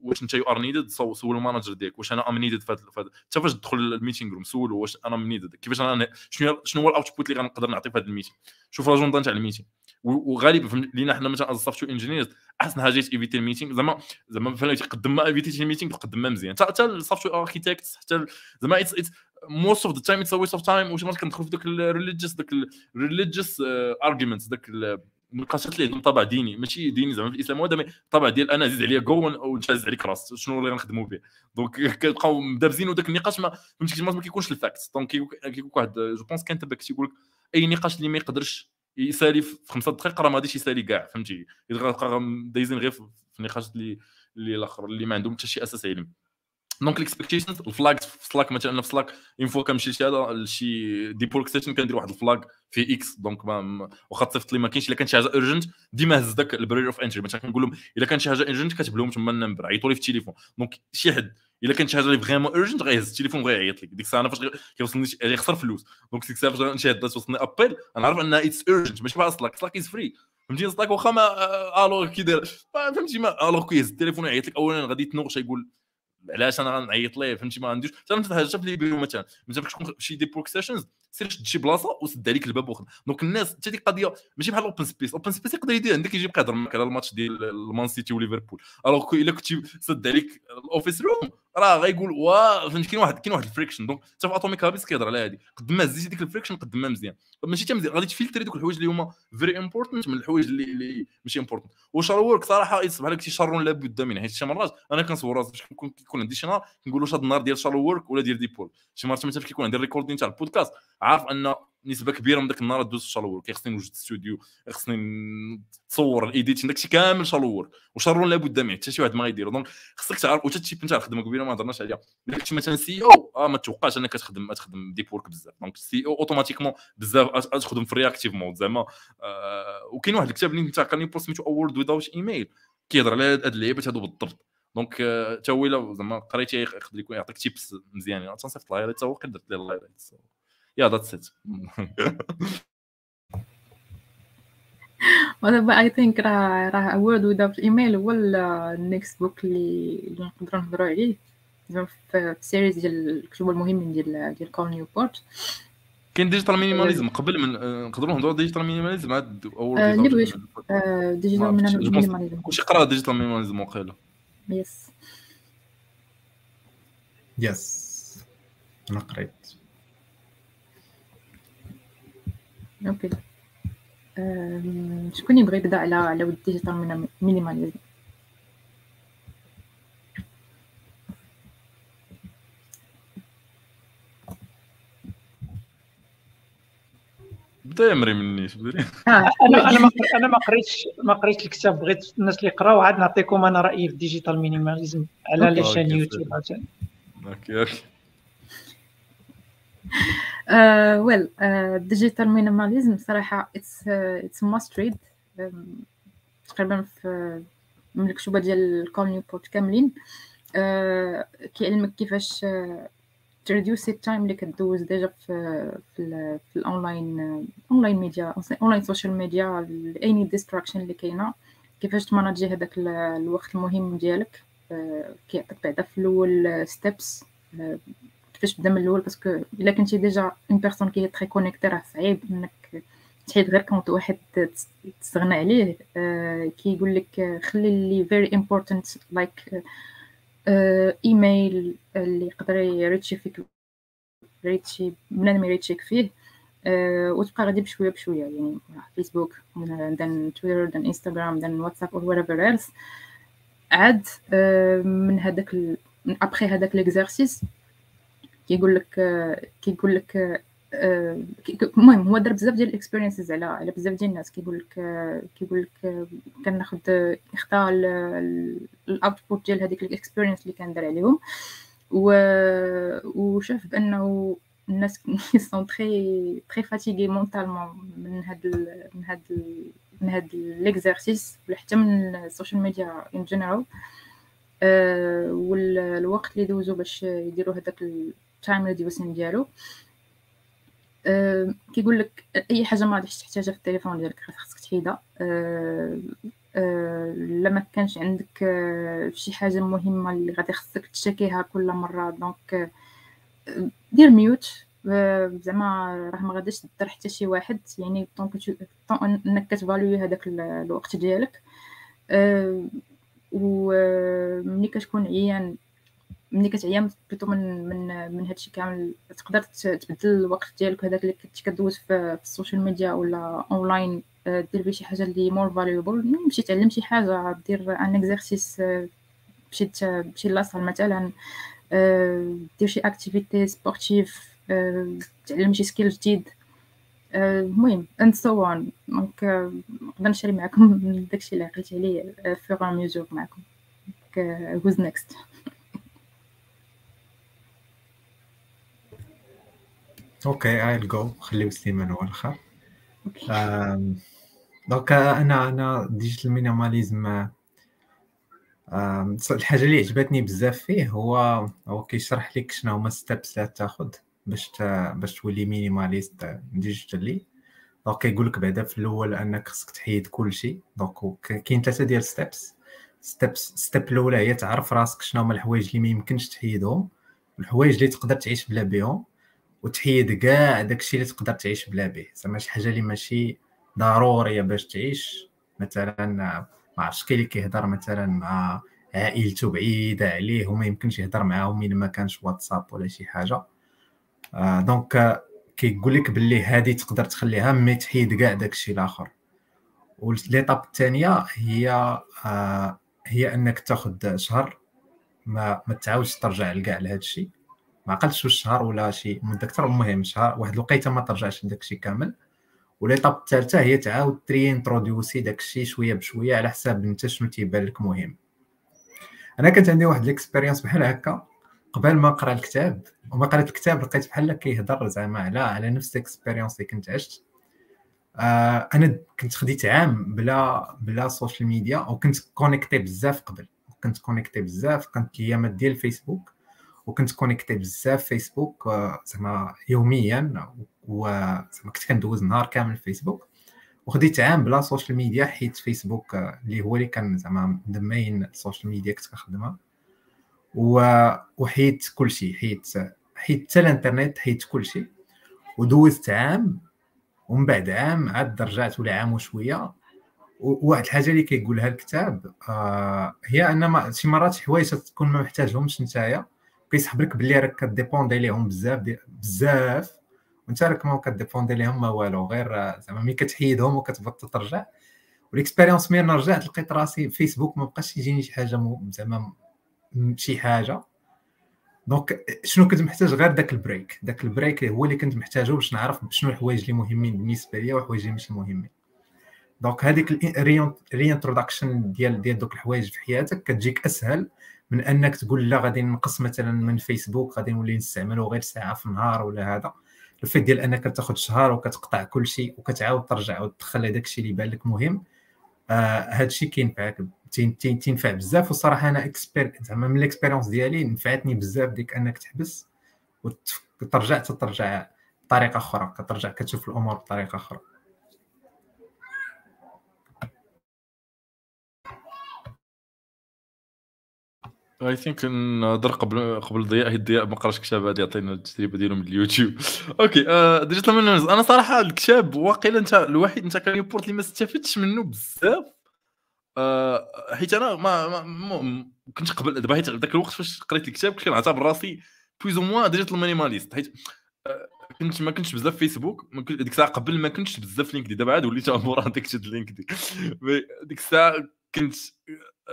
واش أنت you are needed سول ال manager ديالك واش أنا I'm needed هذا حتى فاش تدخل ال meeting room سولو واش أنا I'm needed كيفاش أنا شنو شنو هو ال output اللي غنقدر نعطي في هذا ال meeting شوف l'agenda نتاع ال meeting وغالبا لينا حنا مثلا as software engineers احسن حاجة إيفيتي ال meeting زعما زعما فهمتي تقدم ما إيفيتي ال meeting تقدم ما مزيان. حتى ال software architect حتى زعما most of the time it's waste of time واش مرات كندخل في ذوك ال religious ذاك الريليجيوس ارجيومنتس ذاك نقاشات اللي عندهم طابع ديني. ماشي ديني زعما في الإسلام هذا مي طابع ديال أنا زيد عليا جو ونجاز عليك راس شنو اللي غنخدموا به؟ دونك كنبقاو مدابزين وداك النقاش ما فهمتي ما كيكونش الفاكت. دونك كيكون واحد جو بونس كان تبعك تيقول لك أي نقاش اللي ما يقدرش يسالي في خمسة دقائق راه ما غاديش يسالي كاع فهمتي؟ دايزين غير في النقاش اللي اللي الآخر اللي ما عندهم حتى شي أساس علمي. دونك الاكسبكتيشنز الفلاج في سلاك مثلا في سلاك une fois كنمشي هذا لشي deep work session كندير واحد ال flag في إكس donc واخا تصيفط لي ما كاينش إلا كان شي حاجة urgent ديما هز داك ال barrier of entry مثلا كنقول لهم إلا كان شي حاجة urgent كتب لهم تما ال number عيطوا لي في التليفون. donc شي حد الا كانت شي حاجة اللي vraiment urgent غيهز التليفون وغيعيط لك. ديك الساعة أنا فاش كيوصلني غيخسر فلوس. donc ديك الساعة فاش نشاهد توصلني appel أنا عارف أنها it's urgent ماشي بحال Slack Slack is free فهمتي؟ Slack واخا ما ألو كي داير فهمتي ما ألو كيهز التليفون يعيط لك. اولا غادي يتنوغش يقول علاش أنا غنعيط ليه؟ فهمتي؟ ما عنديش. حتى مثلا حاجة في les bureaux مثلا. مثلا تكون شي deep work sessions سير شد شي بلاصة وسد عليك الباب وخد. donc الناس حتى ديك القضية ماشي بحال open space open space يقدر يدير. عندك يجي يبقى يهضر معك على الماتش ديال المان سيتي وليفربول alors إلا كنتي سد عليك ال office room راه غيقول وا فهمتي كاين واحد كاين واحد ال friction. donc حتى في Atomic Habits كيهضر على هذه قد ما زيتي ديك ال friction قد ما مزيان ماشي حتى مزيان. غادي تفلتري دوك الحوايج اللي هما very important من الحوايج اللي, اللي ماشي important و shallow work صراحة بحال قلتي شر لابد منه حيت شي مرات أنا كنصور راسي باش كيكون عندي شي نهار كنقول واش هذا النهار ديال shallow work ولا ديال deep work شي مرات مثلا كيكون عندي ال recording تاع البودكاست. عارف أن نسبة كبيرة من ذاك النهار دوز شالور كيخصني نوجد ستوديو خصني نتصور الايديتين داكشي كامل شالور وشالور لابد منه حتى شي واحد ما غيديرو. دونك خصك تعرف وتا التيب نتاع الخدمه قبيله ما هضرناش عليها. إلا كنتي مثلا سي أو آه ما توقعش أنك تخدم تخدم ديب وورك بزاف. دونك سي أو اوتوماتيكمون بزاف تخدم في رياكتيف مود زعما. آه وكاين واحد الكتاب اللي نتا كان بوست سميتو اورد ويزاوت ايميل كيهضر على هاد اللعيبات هادو بالضبط. دونك حتى هو إلا زعما قريتي يقدر يكون يعطيك تيبس مزيانين. تنصيفط لا حتى هو قدرت لي الله yeah that's it ودابا I think راه راه World Without Email هو ال next book اللي اللي نقدروا نهضروا عليه في ال series ديال الكتب المهمين ديال ديال Cal Newport كاين Digital Minimalism قبل من نقدروا نهضروا Digital Minimalism عاد بغيت Digital Minimalism كلشي قرا Digital Minimalism وقيلا yes yes أنا قريت. okay. شكون يبغي يبدأ على على ود ال Digital Minimalism بدا يا مريم منيش أنا أنا ما أنا ما قريتش ما قريتش الكتاب بغيت الناس اللي يقراو عاد نعطيكم أنا رأيي في ال Digital Minimalism على لي chaîne YouTube okay okay. well Digital Minimalism صراحة it's it's must read تقريبا في من الكتب ديال Cal Newport كاملين. Uh, كيعلمك كيفاش تريديوسي ال time اللي كدوز déjà في في, في ال online online media online social media et distraction اللي كاينة. كيفاش تماناجي هذاك الوقت المهم ديالك. كيعطيك بعدا في الأول steps كيفاش تبدا من الأول؟ parce que إلا كنتي déjà une personne qui très connectée راه صعيب إنك تحيد غير كونت واحد تستغنى عليه. كيقول لك خلي لي very important like email اللي يقدر يريتشي فيك ريتشي بنادم يريتشيك فيه أه وتبقى غادي بشوية بشوية. يعني فيسبوك done تويتر done انستغرام done واتساب or whatever else عاد أه من هذاك ابخي هذاك l'exercice كيقول لك كيقول لك المهم هو دار بزاف ديال ال experiences على على بزاف ديال الناس. كيقول لك كيقول لك كناخذ اختار ال output ديال هذيك ال experience اللي كان دار عليهم. و وشاف بأنه الناس sont très très fatigués mentalement من هاد ال من هاد ال من هاد les exercices ولا حتى من ال social media en général والوقت اللي دوزو باش يديروا هذاك ال time reducing ديالو. أه كيقول لك أي حاجة ما غاديش تحتاجها في التليفون ديالك خاصك تحيدها. أه أه لا ما كانش عندك أه شي حاجة مهمة اللي غادي خصك تشاكيها كل مرة. donc أه دير mute زعما راه ما غاديش تضر حتى شي واحد. يعني donc إنك كت valuer هذاك الوقت ديالك. وملي كتكون عيان ملي كتعيا plutôt من من من هادشي كامل تقدر تبدل الوقت ديالك هذاك اللي كنتي كدوز في, في ال social media ولا اونلاين دير بيه شي حاجة اللي more valuable مشي تعلم شي حاجة دير un exercice مشيت مشي la salle مثلا دير شي activité sportive تعلم شي skill جديد. المهم and so on donc نقدر نشيري معكم داكشي اللي عقلت عليه فور ميوزور معكم. Who's next okay ايل جو خليو سليمان هو الآخر donc أنا أنا digital minimalism الحاجة اللي عجبتني بزاف فيه هو هو كيشرح لك شنو هما steps اللي تاخذ باش باش تولي minimaliste digital donc كيقول لك بعدا في الأول أنك خصك تحيد كل شيء donc كاين ثلاثة ديال steps steps step الأولى هي تعرف راسك شنو هما الحوايج اللي ما يمكنش تحيدهم. الحوايج اللي تقدر تعيش بلا بهم وتحيد كاع داكشي اللي تقدر تعيش بلا به. زعما شي حاجة اللي ماشي ضرورية باش تعيش مثلا ما عرفتش كاين اللي كيهضر مثلا مع عائلته بعيده عليه وما يمكنش يهضر معاهم الا ما كانش واتساب ولا شي حاجة. donc آه كيقول لك باللي هذه تقدر تخليها mais تحيد كاع داكشي الآخر. و l'étape الثانية هي آه هي أنك تاخذ شهر ما ما تعاودش ترجع لكاع لهذا الشيء ما عقلتش واش شهر ولا شي مدة أكثر المهم شهر واحد الوقيتة ما ترجعش لداك الشيء كامل و l'étape الثالثة هي تعاود ت réintroduire داك الشيء شوية بشوية على حساب أنت شنو تيبان لك مهم. أنا كانت عندي واحد ال experience بحال هكا. قبل ما نقرا الكتاب وما قريت الكتاب لقيت بحال كيهضر زعما على على نفس ال experience اللي كنت عشت. آه أنا كنت خديت عام بلا بلا social media وكنت connecté بزاف قبل. كنت connecté بزاف كانت الايامات ديال الفيسبوك وكنت connecté بزاف فيسبوك زعما يوميا وزعما كنت كندوز نهار كامل فيسبوك وخديت عام بلا social media حيت فيسبوك اللي هو اللي كان زعما the main social media كنت كنخدمها. وحيت كلشي حيت حيت حتى الانترنت حيت كلشي. ودوزت عام ومن بعد عام عاد رجعت ولا عام وشوية. وواحد الحاجة اللي كيقولها الكتاب آه هي أن ما شي مرات حوايج تكون ما محتاجهمش نتايا. كيسحب لك باللي راك ك dépendre ليهم بزاف بزاف وانت راك ما ك dépendre ليهم ما والو غير زعما ملي كتحيدهم وكتبطل ترجع. وال expérience ملي رجعت لقيت راسي فيسبوك ما بقاش يجيني شي حاجة زعما شي حاجة. donc شنو كنت محتاج غير داك ال break؟ داك ال break هو اللي كنت محتاجه باش نعرف شنو الحوايج اللي مهمين بالنسبة ليا والحوايج اللي ماشي مهمين. donc هذيك reintroduction ديال ديال دوك الحوايج في حياتك كتجيك أسهل. من أنك تقول لا غادي نقص مثلا من فيسبوك غادي نولي نستعملو غير ساعة في النهار ولا هذا. ال fait ديال أنك تاخذ شهر وكتقطع كل شيء وكتعاود ترجع وتدخل هذاك الشيء اللي بان لك مهم. آه هذا الشيء كينفعك تينفع بزاف. والصراحه أنا expér زعما من ال expérience ديالي نفعتني بزاف ديك أنك تحبس وترجع ترجع بطريقه أخرى كترجع كتشوف الأمور بطريقة أخرى. اي ثينك نهضر قبل قبل ضياء الضياء ما قراش كتاب هذه يعطينا التجربة ديالو من اليوتيوب. أوكي آه ديجيتال أنا صراحة الكتاب واقيلا انت الوحيد أنت كان يبورت اللي ما استفدتش منه بزاف. آه حيت أنا ما, ما, كنت قبل دابا حيت ذاك الوقت فاش قريت الكتاب كنت كنعتبر راسي بلوز أو ديجيتال مينيماليست حيت آه كنت ما كنتش بزاف فيسبوك ديك الساعة قبل ما كنتش بزاف لينكدين دابا عاد وليت مورا ديك شد لينكدين ديك الساعة كنت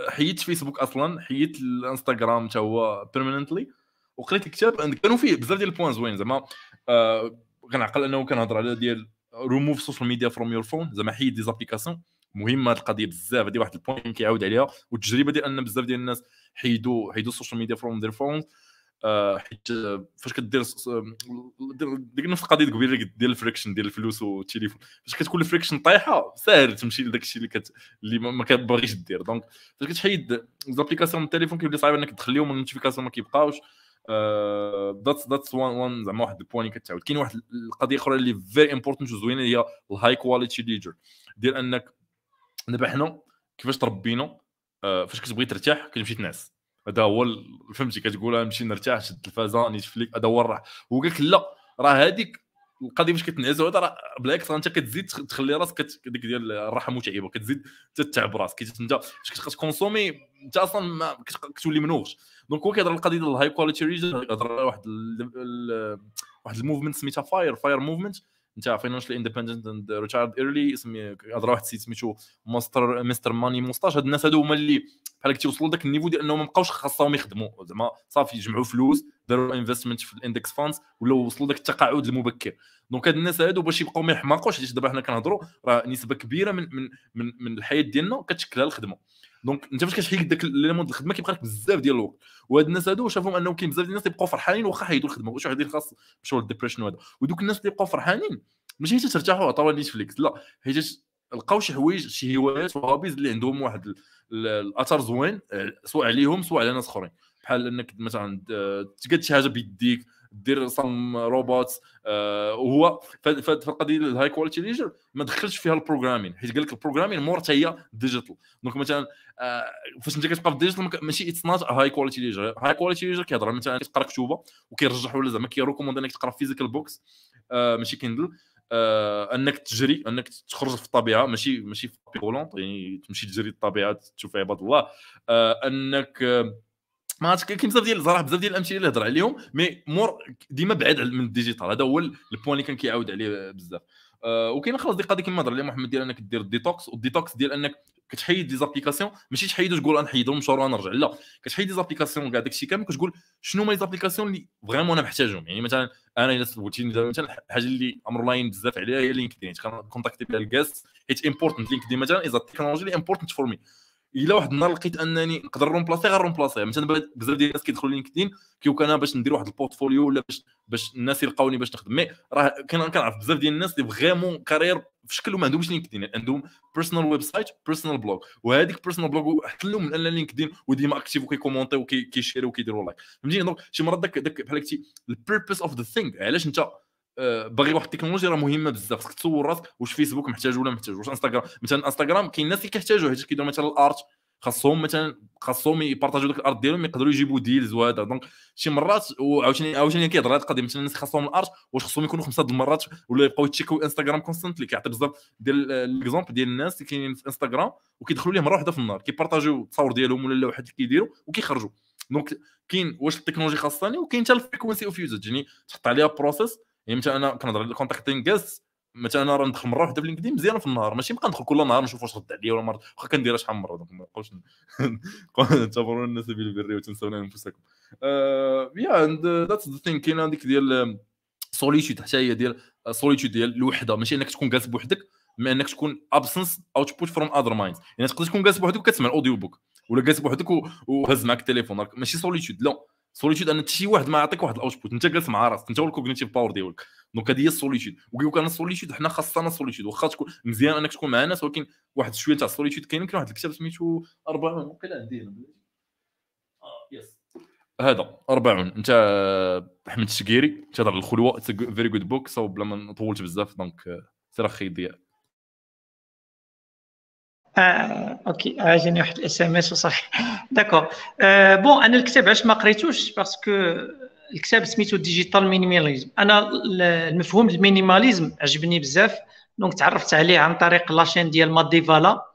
حيدت فيسبوك أصلا حيدت الإنستغرام حتى هو permanently وقريت الكتاب كانوا فيه بزاف ديال les points زوين زعما آه كنعقل أنه كنهضر على ديال ريموف سوشيال ميديا فروم يور فون زعما حيد des applications مهمه القضية بزاف هذه واحد ال point كيعاود عليها والتجربة ديال أن بزاف ديال الناس حيدوا حيدوا ال social media from their phones حيت فاش كدير ديك نفس القضية قبيله ديال ال friction ديال الفلوس والتليفون. فاش كتكون ال friction طايحة ساهل تمشي لذاك الشيء اللي كت... اللي ما كتبغيش دير. donc فاش كتحيد les applications من التليفون كيولي صعيب انك تخليهم les notifications ما كيبقاوش. that's that's one one زعما واحد ال point اللي كتعاود. كاين واحد القضية أخرى اللي very important وزوينة هي ال high quality leisure ديال أنك دابا حنا كيفاش تربينا؟ آه، فاش كتبغي ترتاح كتمشي تنعس. هذا هو فهمتي كتقول نمشي نرتاح شد التلفازة Netflix هذا هو الراحه هو قال لك لا راه هذيك القضية فاش كتنعس هذا راه بالعكس أنت كتزيد تخلي راسك ديك ديال الراحة متعبة كتزيد تتعب راسك أنت فاش كتكونسومي أنت أصلا كتولي منوغش donc هو كيهضر القضية ديال ال high quality leisure كيهضر على واحد واحد ال movement سميتها FIRE FIRE movement انت financial independent and retired early اسمي هضر واحد ال site سميتو Mister Mister Money Mustache هاد الناس هادو هما اللي بحال وصلوا لذاك ال niveau ديال انهم ما بقاوش خاصهم يخدموا. زعما صافي يجمعوا فلوس داروا investment في ال index funds ولا وصلوا ذاك التقاعد المبكر. donc هاد الناس هادو باش يبقاو ما يحماقوش حيت دابا حنا كنهضروا راه نسبة كبيرة من من من, من الحياة ديالنا كتشكلها الخدمه donc انت فاش كتحيد داك l'élément الخدمة كيبقى لك بزاف ديال الوقت. وهاد الناس هادو شافهم انه كاين بزاف ديال الناس يبقاو فرحانين واخا حيدوا الخدمة. واش واحد خاص مشاو لل depression وهذا ودوك الناس اللي يبقاو فرحانين ماشي حيت ترتاحوا عطاو Netflix لا حيت لقاو شي حوايج شي هوايات و hobbies اللي عندهم واحد الأثر زوين سواء عليهم سواء على ناس أخرين. بحال إنك مثلا تقاد شي حاجة بيديك دير some robot آه وهو في القضية ال high quality leisure ما دخلش فيها ال programming حيت قال لك ال programming more هي digital donc مثلا آه فاش انت كتبقى في ال digital ماشي it's not high quality leisure high quality leisure كيهضر مثلا كتقرا كتوبة وكيرجح ولا زعما كي recommande إنك تقرا physical books آه ماشي Kindle آه إنك تجري إنك تخرج في الطبيعة ماشي ماشي في tapis roulant يعني تمشي تجري الطبيعة تشوف عباد الله. آه إنك آه ما عرفتش كاين بزاف ديال صراحة بزاف ديال الأمثلة اللي هضر عليهم mais more ديما بعاد من ال digital. هذا هو ال point اللي كان كيعاود عليه بزاف. أه وكاين خلاص دي قضية كما هضر عليها محمد ديال أنك دير ال detox وال detox ديال أنك كتحيد des applications ماشي تحيد وتقول نحيدهم نمشوا ونرجع لا كتحيد des applications كاع داكشي كامل كتقول شنو هما les applications اللي vraiment أنا محتاجهم. يعني مثلا أنا إلا سولتيني مثلا الحاجة اللي أمر لاين بزاف عليها هي LinkedIn كونتاكتي بها الكاس حيت important LinkedIn مثلا as technology important for me إلا واحد النهار لقيت أنني نقدر remplacer غير remplacer مثلا بزاف ديال الناس كيدخلوا LinkedIn كيقول أنا باش ندير واحد ال portfolio ولا باش باش الناس يلقاوني باش نخدم. mais راه كنعرف بزاف ديال الناس اللي vraiment carrière في شكل ما عندهمش LinkedIn. عندهم personal website personal blog وهذيك personal blog أحسن من LinkedIn وديما actif وكيكومونتي وكيشيري وكيديروا like فهمتيني؟ donc شي مرات داك داك بحال قلتي ال purpose of the thing علاش أنت باغي واحد التكنولوجيا راه مهمة بزاف خصك تصور راسك واش فيسبوك محتاج ولا محتاج واش انستغرام مثلا انستغرام كاين الناس اللي كيحتاجوا حيت كيديروا مثلا ال art خاصهم مثلا خاصهم يبارطاجيو داك ال art ديالهم يقدروا يجيبوا deals وهذا donc شي مرات وعاوتاني عاوتاني كيهضر هذه القضية مثلا الناس خاصهم ال art واش خاصهم يكونوا خمسة المرات ولا يبقاو يتشيكوا انستغرام constantly كيعطي بزاف ديال les exemples ديال الناس اللي كاينين في انستغرام وكيدخلوا ليه مرة واحدة في النهار. كيبارطاجيو التصاور ديالهم ولا اللوحات اللي كيديروا وكيخرجوا. donc كاين واش ال technology خاصني وكاين حتى ال frequency of usage يعني تحط عليها process يعني مثلا أنا كنهضر على ال LinkedIn just مثلا أنا راه ندخل مرة واحدة في LinkedIn مزيانه في النهار ماشي نبقى ندخل كل نهار نشوف واش رد عليا ولا مره واخا كنديرها شحال من مرة donc ما نبقاوش تعتبرون الناس بالبر وتنسون أنفسكم. yeah that's the thing كاين هذيك ديال solitude حتى هي ديال solitude ديال الوحدة ماشي إنك تكون جالس بوحدك ما إنك تكون absence output from other minds يعني تقدر تكون جالس بوحدك وكتسمع ال audio book ولا جالس بوحدك وهز معك التليفون ماشي solitude لا. solitude أن شي واحد ما يعطيك واحد ال output أنت جالس مع راسك أنت هو ال cognitive power ديالك. donc هذه هي ال solitude وكيقول أنا ال solitude حنا خاصنا solitude واخا تكون مزيان أنك تكون مع ناس ولكن واحد شوية تاع ال solitude كاين كاين واحد الكتاب سميتو 40 وقيلا عندي هنا yes هذا 40 أنت احمد الشقيري تهضر على الخلوة. very good book بلا ما طولت بزاف donc سير أخي ديال آه، okay عاجبني واحد ال SMS وصح. d'accord آه، bon أنا الكتاب علاش ما قريتوش؟ parce que الكتاب سميتو Digital Minimalism أنا المفهوم ال minimalism عجبني بزاف. donc تعرفت عليه عن طريق la chaîne ديال Matt D'Avella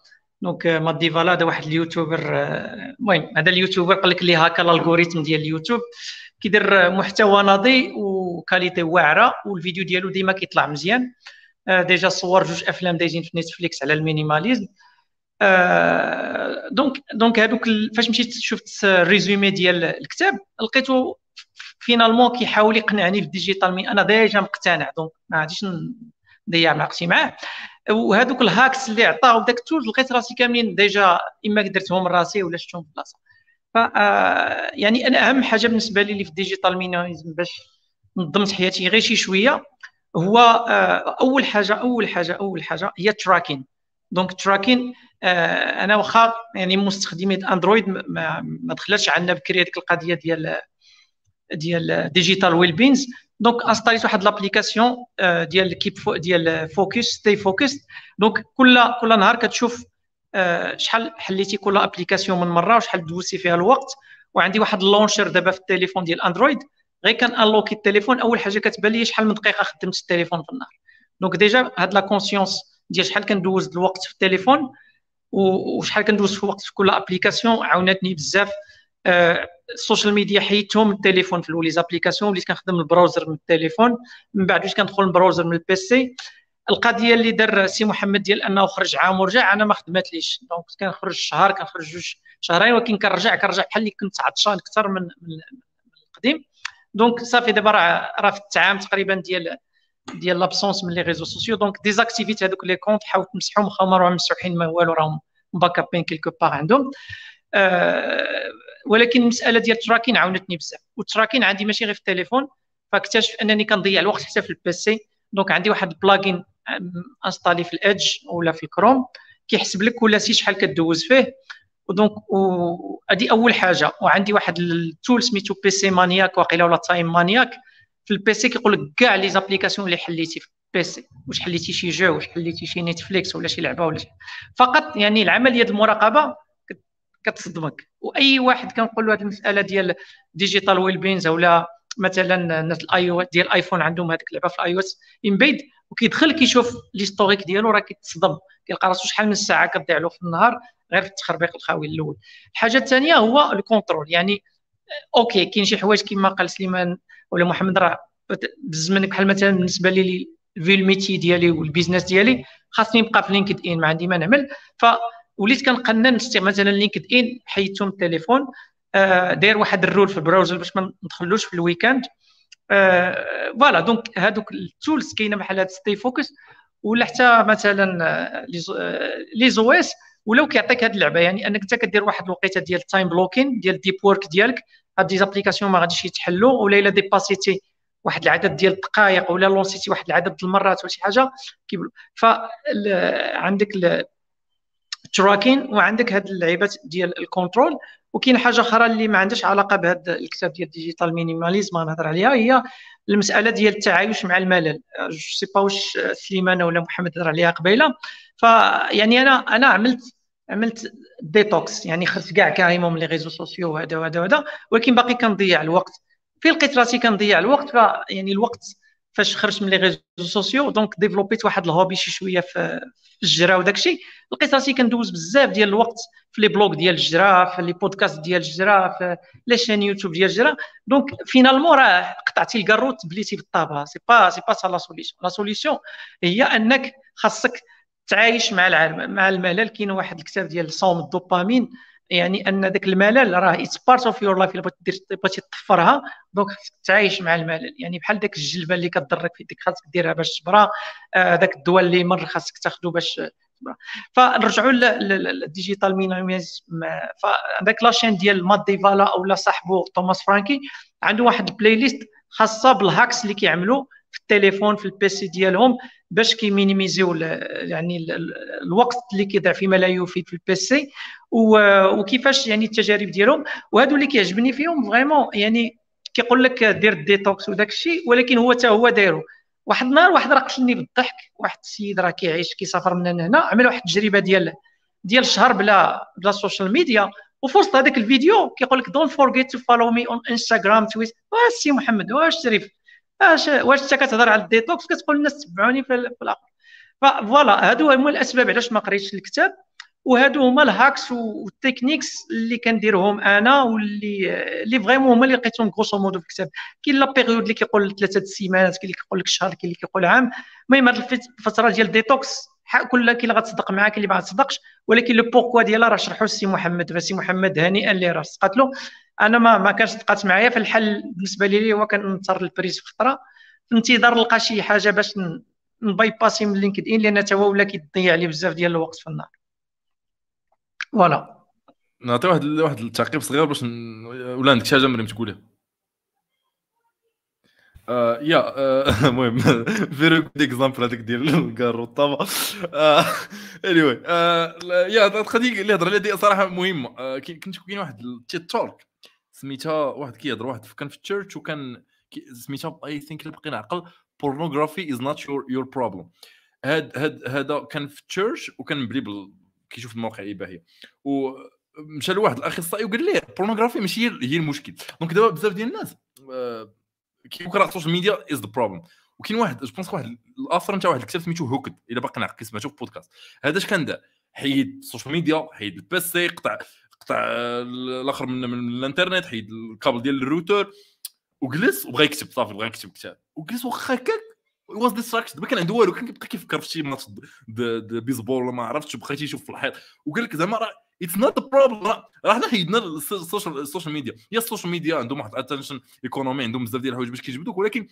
donc Matt D'Avella هذا واحد ال YouTuber آه، المهم هذا ال YouTuber قال لك لي هكا ال algorithm ديال اليوتيوب. كيدير محتوى نظيف و qualité واعرة والفيديو ديالو ديما كيطلع مزيان. déjà صور جوج أفلام دايزين في Netflix على ال minimalism. donc donc هذوك فاش مشيت شفت ال résumé ديال الكتاب لقيته finalement كيحاول يقنعني بال digital mais أنا déjà مقتنع donc ما غاديش نضيع وقتي معاه. وهذوك ال hacks اللي عطاه وداك ال tools لقيت راسي كاملين déjà إما درتهم راسي ولا شفتهم في بلاصة. ف يعني أنا أهم حاجة بالنسبة لي اللي في ال digital minimalism باش نظمت حياتي غير شي شوية هو أول حاجة أول حاجة أول حاجة هي tracking donc tracking آه، أنا واخا يعني مستخدمي أندرويد ما, ما دخلتش عندنا بكري هذيك القضية ديال ديال digital wellbeing donc انستاليت واحد l'application آه، ديال keep فو ديال focus Stay Focused donc كل كل نهار كتشوف آه، شحال حليتي كل application من مرة وشحال دوزتي فيها الوقت. وعندي واحد ال launcher دابا في التليفون ديال أندرويد. غير كان انلوكي التليفون أول حاجة كتبان لي شحال من دقيقة خدمت التليفون في النهار. donc déjà هاد la conscience ديال شحال كندوز الوقت في التليفون. وشحال كندوز في وقت في كل application عاونتني بزاف آه، ال social media حيدتهم من التليفون في الأول application وليت كنخدم ال browser من التليفون. من بعد وليت كندخل البراوزر من ال PC القضية اللي دار سي محمد ديال أنه خرج عام ورجع أنا ما خدمتليش donc كنخرج شهر كنخرج جوج شهرين ولكن كنرجع كنرجع بحال اللي كنت عطشان أكثر من من القديم. donc صافي دابا راه فايت عام تقريبا ديال ديال l'absence من les réseaux sociaux donc ديزاكتيفيت هذوك les comptes حاول تمسحهم واخا هما راهم مسحوحين ما والو راهم باقيين quelque part عندهم. أه ولكن المسألة ديال ال tracking عاونتني بزاف. وال tracking عندي ماشي غير في التليفون فاكتشف أنني كنضيع الوقت حتى في ال PC donc عندي واحد ال plugin installé في ال Edge ولا في كروم كيحسب لك كل شي شحال كدوز فيه. و donc هذه أول حاجة. وعندي واحد ال tool سميتو PC Maniac واقيلا ولا Time Maniac. في ال PC كيقول لك كاع les applications اللي حليتي. في ال PC واش حليتي شي jeu واش حليتي شي Netflix ولا شي لعبة ولا شي. فقط يعني العملية المراقبة كتصدمك. وأي واحد كنقول له هذه المسألة ديال digital wellbeing ولا مثلا الناس الآي أو ديال ال iPhone عندهم هذيك اللعبة في ال iOS embedded وكيدخل كيشوف l'historique ديالو راه كيتصدم. كيلقى راسو شحال من ساعة كتضيع له في النهار غير في التخربيق الخاوي الأول. الحاجة الثانية هو ال control يعني OK كاين شي حوايج كما قال سليمان ولا محمد راه بز منك بحال مثلا بالنسبة لي في ال métier ديالي وال business ديالي خاصني نبقى في LinkedIn ما عندي ما نعمل. فوليت كنقنن مثلا LinkedIn حيدتهم التليفون. آه داير واحد ال rule في ال browser باش ما ندخلوش في ال week-end. آه voilà donc هادوك ال tools كاينة بحال هاد Stay Focus ولا حتى مثلا les OS. ولو كيعطيك هاد اللعبة يعني أنك انت كدير واحد الوقيتة ديال ال time blocking ديال ال deep work ديالك هاد des applications ما غاديش يتحلوا ولا إلا ديباسيتي واحد العدد ديال الدقائق ولا لونسيتي واحد العدد المرات ولا شي حاجة كيبلو فعندك ال tracking وعندك هاد اللعيبات ديال ال control وكاين حاجة أخرى اللي ما عندهاش علاقة بهذا الكتاب ديال Digital Minimalism غنهضر عليها هي المسألة ديال التعايش مع الملل. je sais pas واش سليمان ولا محمد هضر عليها قبيلة. فيعني أنا أنا عملت عملت ديتوكس يعني خرجت كاع carrément من les réseaux sociaux وهذا وهذا وهذا ولكن باقي كنضيع الوقت. في لقيت راسي كنضيع الوقت ف يعني الوقت فاش خرجت من les réseaux sociaux donc ديفلوبيت واحد ال hobby شي شوية في الجرا وداك الشيء لقيت راسي كندوز بزاف ديال الوقت في les blogs ديال الجرا في les podcasts ديال الجرا في les chaînes YouTube ديال الجرا. donc finalement راه قطعتي الكارو وتبليتي بالطابة. c'est pas c'est pas ça la solution la solution هي أنك خاصك تعايش مع العالم مع الملل. كاين واحد الكتاب ديال صوم الدوبامين يعني أن ذاك الملل راه it's part of your life إلا بغيتي تطفرها donc تعايش مع الملل. يعني بحال داك الجلبة اللي كتضرك في يدك خاصك ديرها باش تبرا. آه ذاك الدواء اللي مر خاصك تاخذه باش فنرجعوا لل Digital Minimalism فعندك la chaîne ديال Matt D'Avella أو صاحبو Thomas Frank عنده واحد ال playlist خاصة بال hacks اللي كيعملوا في التليفون في ال PC ديالهم. باش كيمينيميزيو يعني الوقت اللي كيضيع فيما لا يفيد في ال PC وكيفاش يعني التجارب ديالهم. وهادو اللي كيعجبني فيهم vraiment يعني كيقول لك دير الديتوكس وداك الشيء ولكن هو حتى هو دايرو واحد النهار واحد راه قتلني بالضحك واحد السيد راه كيعيش كيسافر من هنا عمل واحد التجربة ديال ديال شهر بلا بلا social media وفي وسط هذاك الفيديو كيقول لك don't forget to follow me on Instagram Twitter واش سي محمد واش شريف؟ واش واش انت كتهضر على الديتوكس كتقول الناس تبعوني في الآخر. voilà هادو هما الأسباب علاش ما قريتش الكتاب وهادو هما ال hacks وال techniques اللي كنديرهم أنا واللي اللي vraiment هما اللي لقيتهم grosso modo في الكتاب. كاين la période اللي كيقول ثلاثة السيمانات كاين اللي كيقول لك شهر كاين اللي كيقول عام. المهم هاد الفترة ديال الديتوكس كل كاين اللي غتصدق معاه كاين اللي ما غتصدقش ولكن le pourquoi ديالها راه شرحو السي محمد. فسي محمد هنيئا اللي راه صدقات له. أنا ما ما كانش صدقات معايا في الحل بالنسبة لي هو كننتظر ال prise في خطرة. في انتظار نلقى شي حاجة باش نبايباسي من LinkedIn لأن هو ولا كيضيع عليه بزاف ديال الوقت في النهار. voilà. نعطي واحد واحد التعقيب صغير باش. ولا عندك شي حاجة مريم تقولها آه يا آه، المهم very good example هذاك ديال الكارو والطابا anyway يا القضية اللي هضر عليها صراحة مهمة. آه كنت كاين واحد ال TED Talk سميتها واحد كيهضر واحد كان في ال church وكان سميتها I think إلا بقينا عقل. pornography is not your your problem هاد هاد هذا كان في ال church وكان مبلي كيشوف الموقع الاباحيه ومشى لواحد الأخصائي وقال ليه ال pornography ماشي هي المشكل. donc دابا بزاف ديال الناس كيقرا ال social media is the problem وكاين واحد je pense واحد ال author نتاع واحد الكتاب سميتو Hooked إلا باقي نعقل سمعتو في بودكاست هذا اش كان دار حيد ال social media حيد ال PC قطع قطع الآخر من, من الانترنت حيد الكابل ديال الروتور وجلس وبغى يكتب صافي بغى يكتب كتاب. وجلس واخا هكاك was distraction ما كان عنده والو كان كيبقى كيفكر في شي ماتش بيسبول ولا ما عرفتش بقى تيشوف في الحيط. وقال لك زعما راه it's not problem راه حنا حيدنا ال social ال social media. هي ال social media عندهم واحد attention economy عندهم بزاف ديال الحوايج باش كيجبدوك ولكن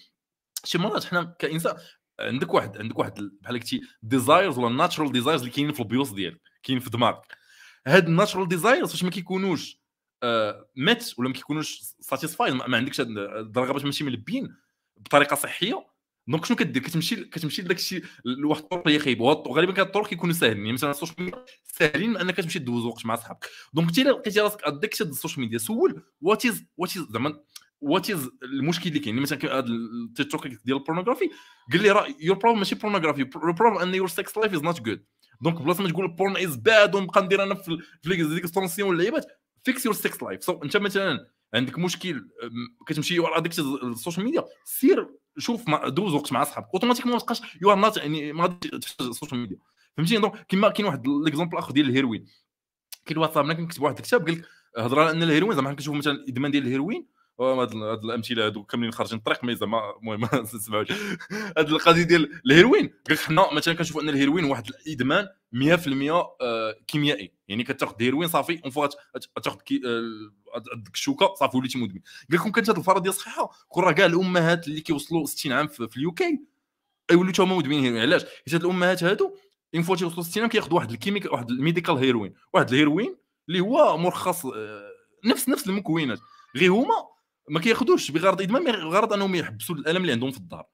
شي مرات حنا كإنسان عندك واحد عندك واحد بحال قلتي desires ولا natural desires اللي كاينين في ال bios ديالك كاين في دماغك. هاد ال natural desires واش ما كيكونوش آه، ولا ما كيكونوش satisfied ما عندكش الرغبات ماشي ملبيين بطريقة صحية donc شنو كدير؟ كتمشي كتمشي لذاك الشيء لواحد الطرق اللي خايبة وغالبا كان الطرق كيكونوا ساهلين يعني مثلا ال social media ساهلين أنك تمشي دوز وقت مع صحابك. donc انت لقيتي راسك اديك شاد ال social media so what is what is زعما what is المشكل اللي كاين؟ مثلا هذا التيك توك ديال ال pornography قال لي راه your problem ماشي pornography ال problem أن your sex life is not good donc بلاصة ما تقول porn is bad ونبقى ندير أنا في ديك abstention واللعيبات fix your sex life so أنت مثلا عندك مشكل كتمشي ورا ديك ال social media سير شوف دوز وقت مع أصحابك. automatiquement ما تبقاش you are not يعني ما تحتاج ال social media. فهمتيني؟ donc كيما كاين واحد l'exemple آخر ديال الهيروين. كاين واحد صاحبنا كان كتب واحد الكتاب قال لك هضر على أن الهيروين زعما كنشوفوا مثلا الادمان ديال الهيروين هاد الأمثلة هادو كاملين خارجين الطريق mais زعما المهم ما تسمعوش. هاد القضية ديال الهيروين قال لك حنا مثلا كنشوفوا أن الهيروين واحد الإدمان 100% آه، كيميائي. يعني كتاخذ هيروين صافي une fois تاخذ عندك الشوكة صافي وليتي مدمن. قال لك كون كانت هذه الفرضية صحيحة؟ كون راه كاع الأمهات اللي كيوصلوا 60 عام في, اليو كي يوليو هما مدمنين هيروين. علاش؟ حيت هاد الأمهات هادو une fois تيوصلوا 60 عام كياخذوا واحد ال chimique واحد ال medical heroin. واحد الهيروين اللي هو مرخص آه، نفس نفس المكونات. غير هما ما كياخذوش بغرض ادمان بغرض أنهم يحبسوا الألم اللي عندهم في الدار.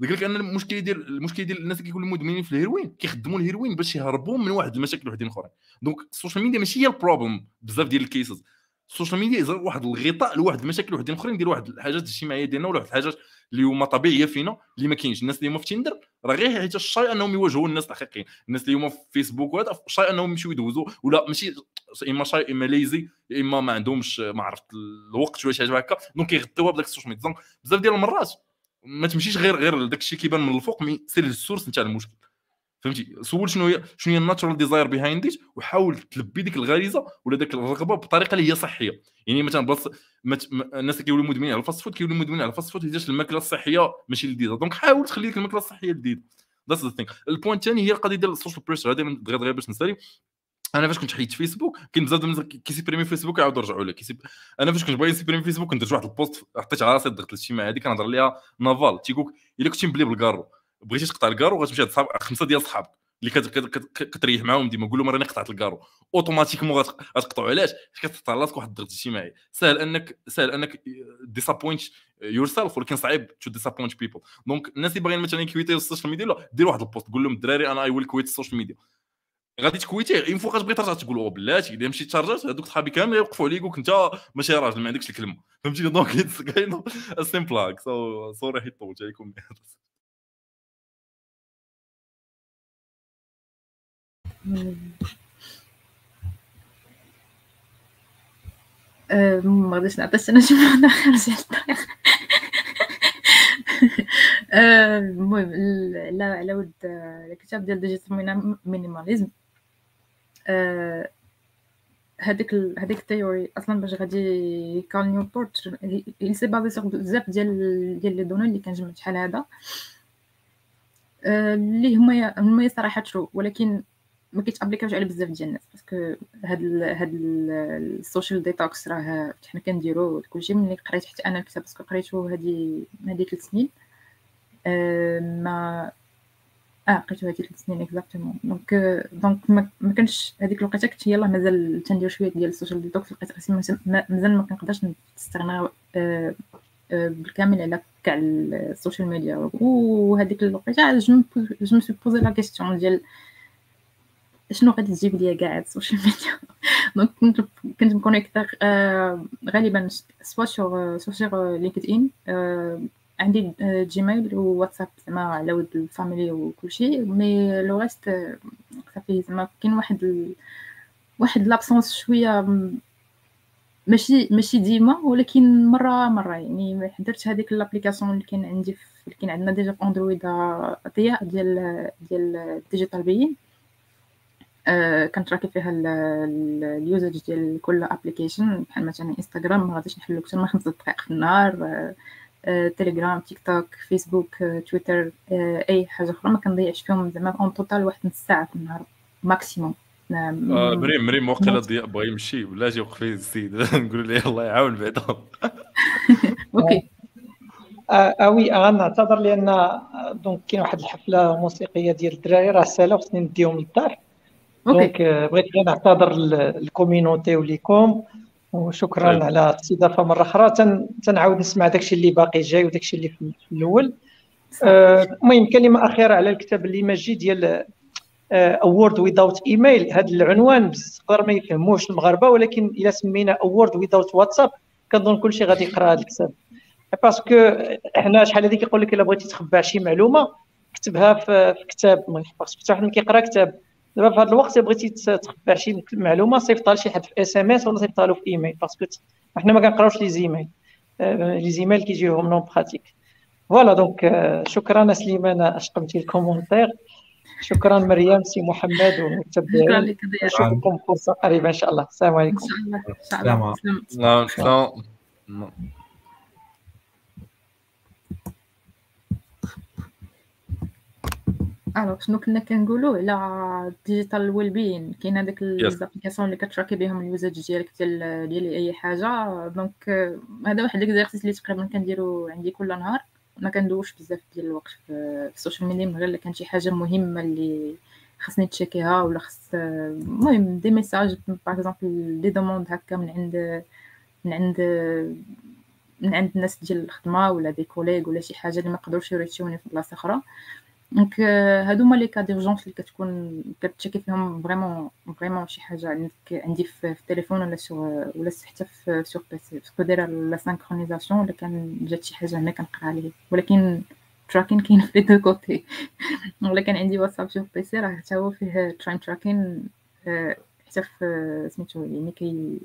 قال لك أن المشكلة ديال المشكلة ديال الناس اللي كيكونوا مدمنين في الهيروين كيخدموا الهيروين باش يهربوا من واحد المشاكل وحدين أخرين. donc ال social media ماشي هي ال problème بزاف ديال ال cases ال social media يزرق واحد الغطاء لواحد المشاكل وحدين اخرين ديال واحد الحاجات الاجتماعيه ديالنا ولا واحد الحاجات اللي هما طبيعية فينا اللي ما كاينش. الناس اللي هما في تيندر راه غير حيت shy انهم يواجهوا الناس الحقيقيين. الناس اللي هما في فيسبوك وهذا shy انهم يمشيو يدوزوا ولا ماشي إما shy إما lazy إما ما عندهمش ما عرفت الوقت ولا شي حاجة هكا. donc كيغطيوها بداك ال social media. بزاف ديال المرات ما تمشيش غير غير داك الشيء كيبان من الفوق mais سير لل source نتاع المشكل. فهمتي؟ so شنو هي شنو هي ال natural desire behind it وحاول تلبي ديك الغريزة ولا ديك الرغبة بطريقة اللي هي صحية. يعني مثلا بلاص مت... الناس اللي كيولوا مدمنين على ال fast food كيولوا مدمنين على ال fast food حيت الماكله الصحية ماشي لذيذة. donc حاول تخلي ديك الماكلة الصحية لذيذه that's the thing ال point الثاني هي القضية ديال ال social pressure هذه دغيا دغيا باش نسالي. أنا فاش كنت حيدت فيسبوك كاين بزاف الناس كي supprimer فيسبوك يعاودوا يرجعوا لك. كيسيب... أنا فاش كنت باغي ن supprimer فيسبوك كنت درت واحد ال post حطيت على راسي ضغط الاجتماعي هذه كنهضر ليها نافال. تيقول الا كنتي مبلي بالكارو بغيتي تقطع الكارو غتمشي عند خمسة ديال صحابك اللي كتريح معاهم ديما قول لهم راني قطعت الكارو. automatiquement غتقطعوا علاش؟ على راسك واحد الضغط اجتماعي. سهل انك سهل انك disappoint yourself ولكن صعيب to disappoint people donc الناس اللي باغيين مثلا ي quitيو ال social media لا دير واحد ال post قول لهم الدراري أنا I will quit ال social media غادي ت quitي une fois كتبغي ترجع تقول أو بلاتي إذا مشيت تشارجات هذوك صحابي كامل يوقفوا عليك يقولك انت ماشي راجل ما عندكش الكلمة. فهمتي donc كاين simple so sorry حيت طولت عليكم. ما غاديش نعطي أنا شي واحد اخر الطريق المهم على على ود الكتاب ديال Digital Minimalism هذيك هذيك ال théorie أصلا باش غادي Cal Newport il s'est basé sur بزاف ديال ديال les données اللي كنجمع شحال هذا. اللي هما هما صراحة true ولكن ما كيت appliquاوش على بزاف ديال الناس parce que هاد ال هاد ال social detox راه حنا كنديرو كلشي ملي قريت حتى أنا الكتاب parce que قريتو هادي هادي 3 سنين أه ما آه قريتو هادي 3 سنين exactement donc donc ما كانش هذيك الوقيتة كنت يلاه مازال تندير شوية ديال ال social detox لقيت راسي مازال ما كنقدرش نستغنى أه أه بالكامل على كاع ال social media. وهذيك الوقيتة je me suis posé la question ديال شنو غادي تجيب ليا كاع ال social media؟ donc كنت كنت م connecter آه غالبا soit sur sur LinkedIn آه عندي Gmail و WhatsApp زعما على ود ال famille وكلشي mais le reste صافي زعما كاين واحد ال... واحد l'absence شوية ماشي ماشي ديما ولكن مرة مرة يعني درت هذيك l'application اللي كاين عندي في اللي كاين عندنا déjà في Android ديال ديال Digital Wellbeing. آه كن trackي فيها ال usage ديال كل application بحال مثلا انستغرام ما غاديش نحلو أكثر من خمسة دقائق في النهار آه آه تيليجرام تيك توك فيسبوك آه تويتر آه أي حاجة أخرى ما كنضيعش فيهم زعما en total واحد نص ساعة في النهار maximum مريم مريم وقيلا ضياء بغا يمشي ولا جي وقف فيه السيد نقول له الله يعاون بعدا OK. آه oui غنعتذر لأن donc كاين واحد الحفلة موسيقية ديال الدراري راه سالا خصني نديهم للدار. donc بغيت غير نعتذر لل community وليكم وشكرا طيب. على الاستضافة مرة أخرى. تن... تنعاود نسمع داكشي اللي باقي جاي وداكشي اللي في الأول. المهم آه كلمة أخيرة على الكتاب اللي ماجي ديال A World Without Email هذا العنوان بزاف ما يفهموش المغاربة ولكن إلا سمينا A World Without WhatsApp كنظن كلشي غادي يقرأ هذا الكتاب. parce que حنا شحال هذيك يقول لك إلا بغيتي تخبع شي معلومة كتبها في, كتاب. يحفظش حتى واحد كيقرأ كتاب. دابا في هذا الوقت بغيتي تخبع شي معلومة صيفطها لشي حد في SMS ولا صيفطها له في إيميل parce que حنا ما كنقراوش les emails. les emails كيجيوهم non pratiques voilà donc شكرا سليمان أشقمتي ال commentaire. شكرا مريم سي محمد ومتبعين شكرا لك نشوفكم فرصة قريبة إن شاء الله. السلام عليكم. ان شاء الله ان شاء الله Alors شنو كنا كنقولوا على digital well-being كاين هذاك les applications اللي كتراكي بهم ال usage ديالك ديال ديال أي حاجة. donc هذا واحد l'exercice اللي تقريبا كنديرو عندي كل نهار. ما كندوش بزاف ديال الوقت في ال social media من غير إلا كان شي حاجة مهمة اللي خصني تشيكيها ولا خص المهم des messages par exemple des demandes هكا من عند من عند من عند الناس ديال الخدمة ولا des collègues ولا شي حاجة اللي ما قدروش يريتشوني في بلاصة أخرى. donc هادو هما les cas d'urgence اللي كتكون كتشيكي فيهم vraiment vraiment شي حاجة. عندك عندي في التليفون ولا sur ولا حتى في sur PC parce que دايره la synchronisation ولا كان جات شي حاجة هنا كنقرا عليه. ولكن tracking كاين في deux côtés. ولا كان عندي واتساب sur PC راه حتى هو فيه track- tracking حتى في سميتو يعني كي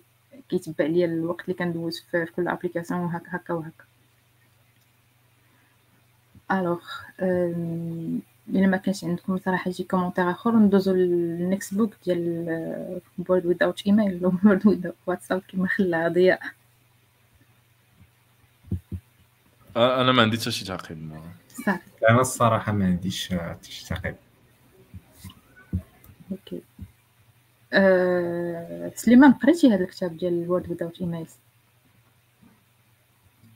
كيتبع ليا الوقت اللي كندوز في كل application وهكا هكا وهكا. Alors الا ما كانش عندكم صراحة شي commentaire اخر ندوزو لل next book ديال World Without Email ولا World Without واتساب كيما خلا ضياء أنا ما عندي حتى شي تعقيب صافي أنا الصراحة ما عنديش شي تعقيب. Okay أه... سليمان قريتي هذا الكتاب ديال World Without Emails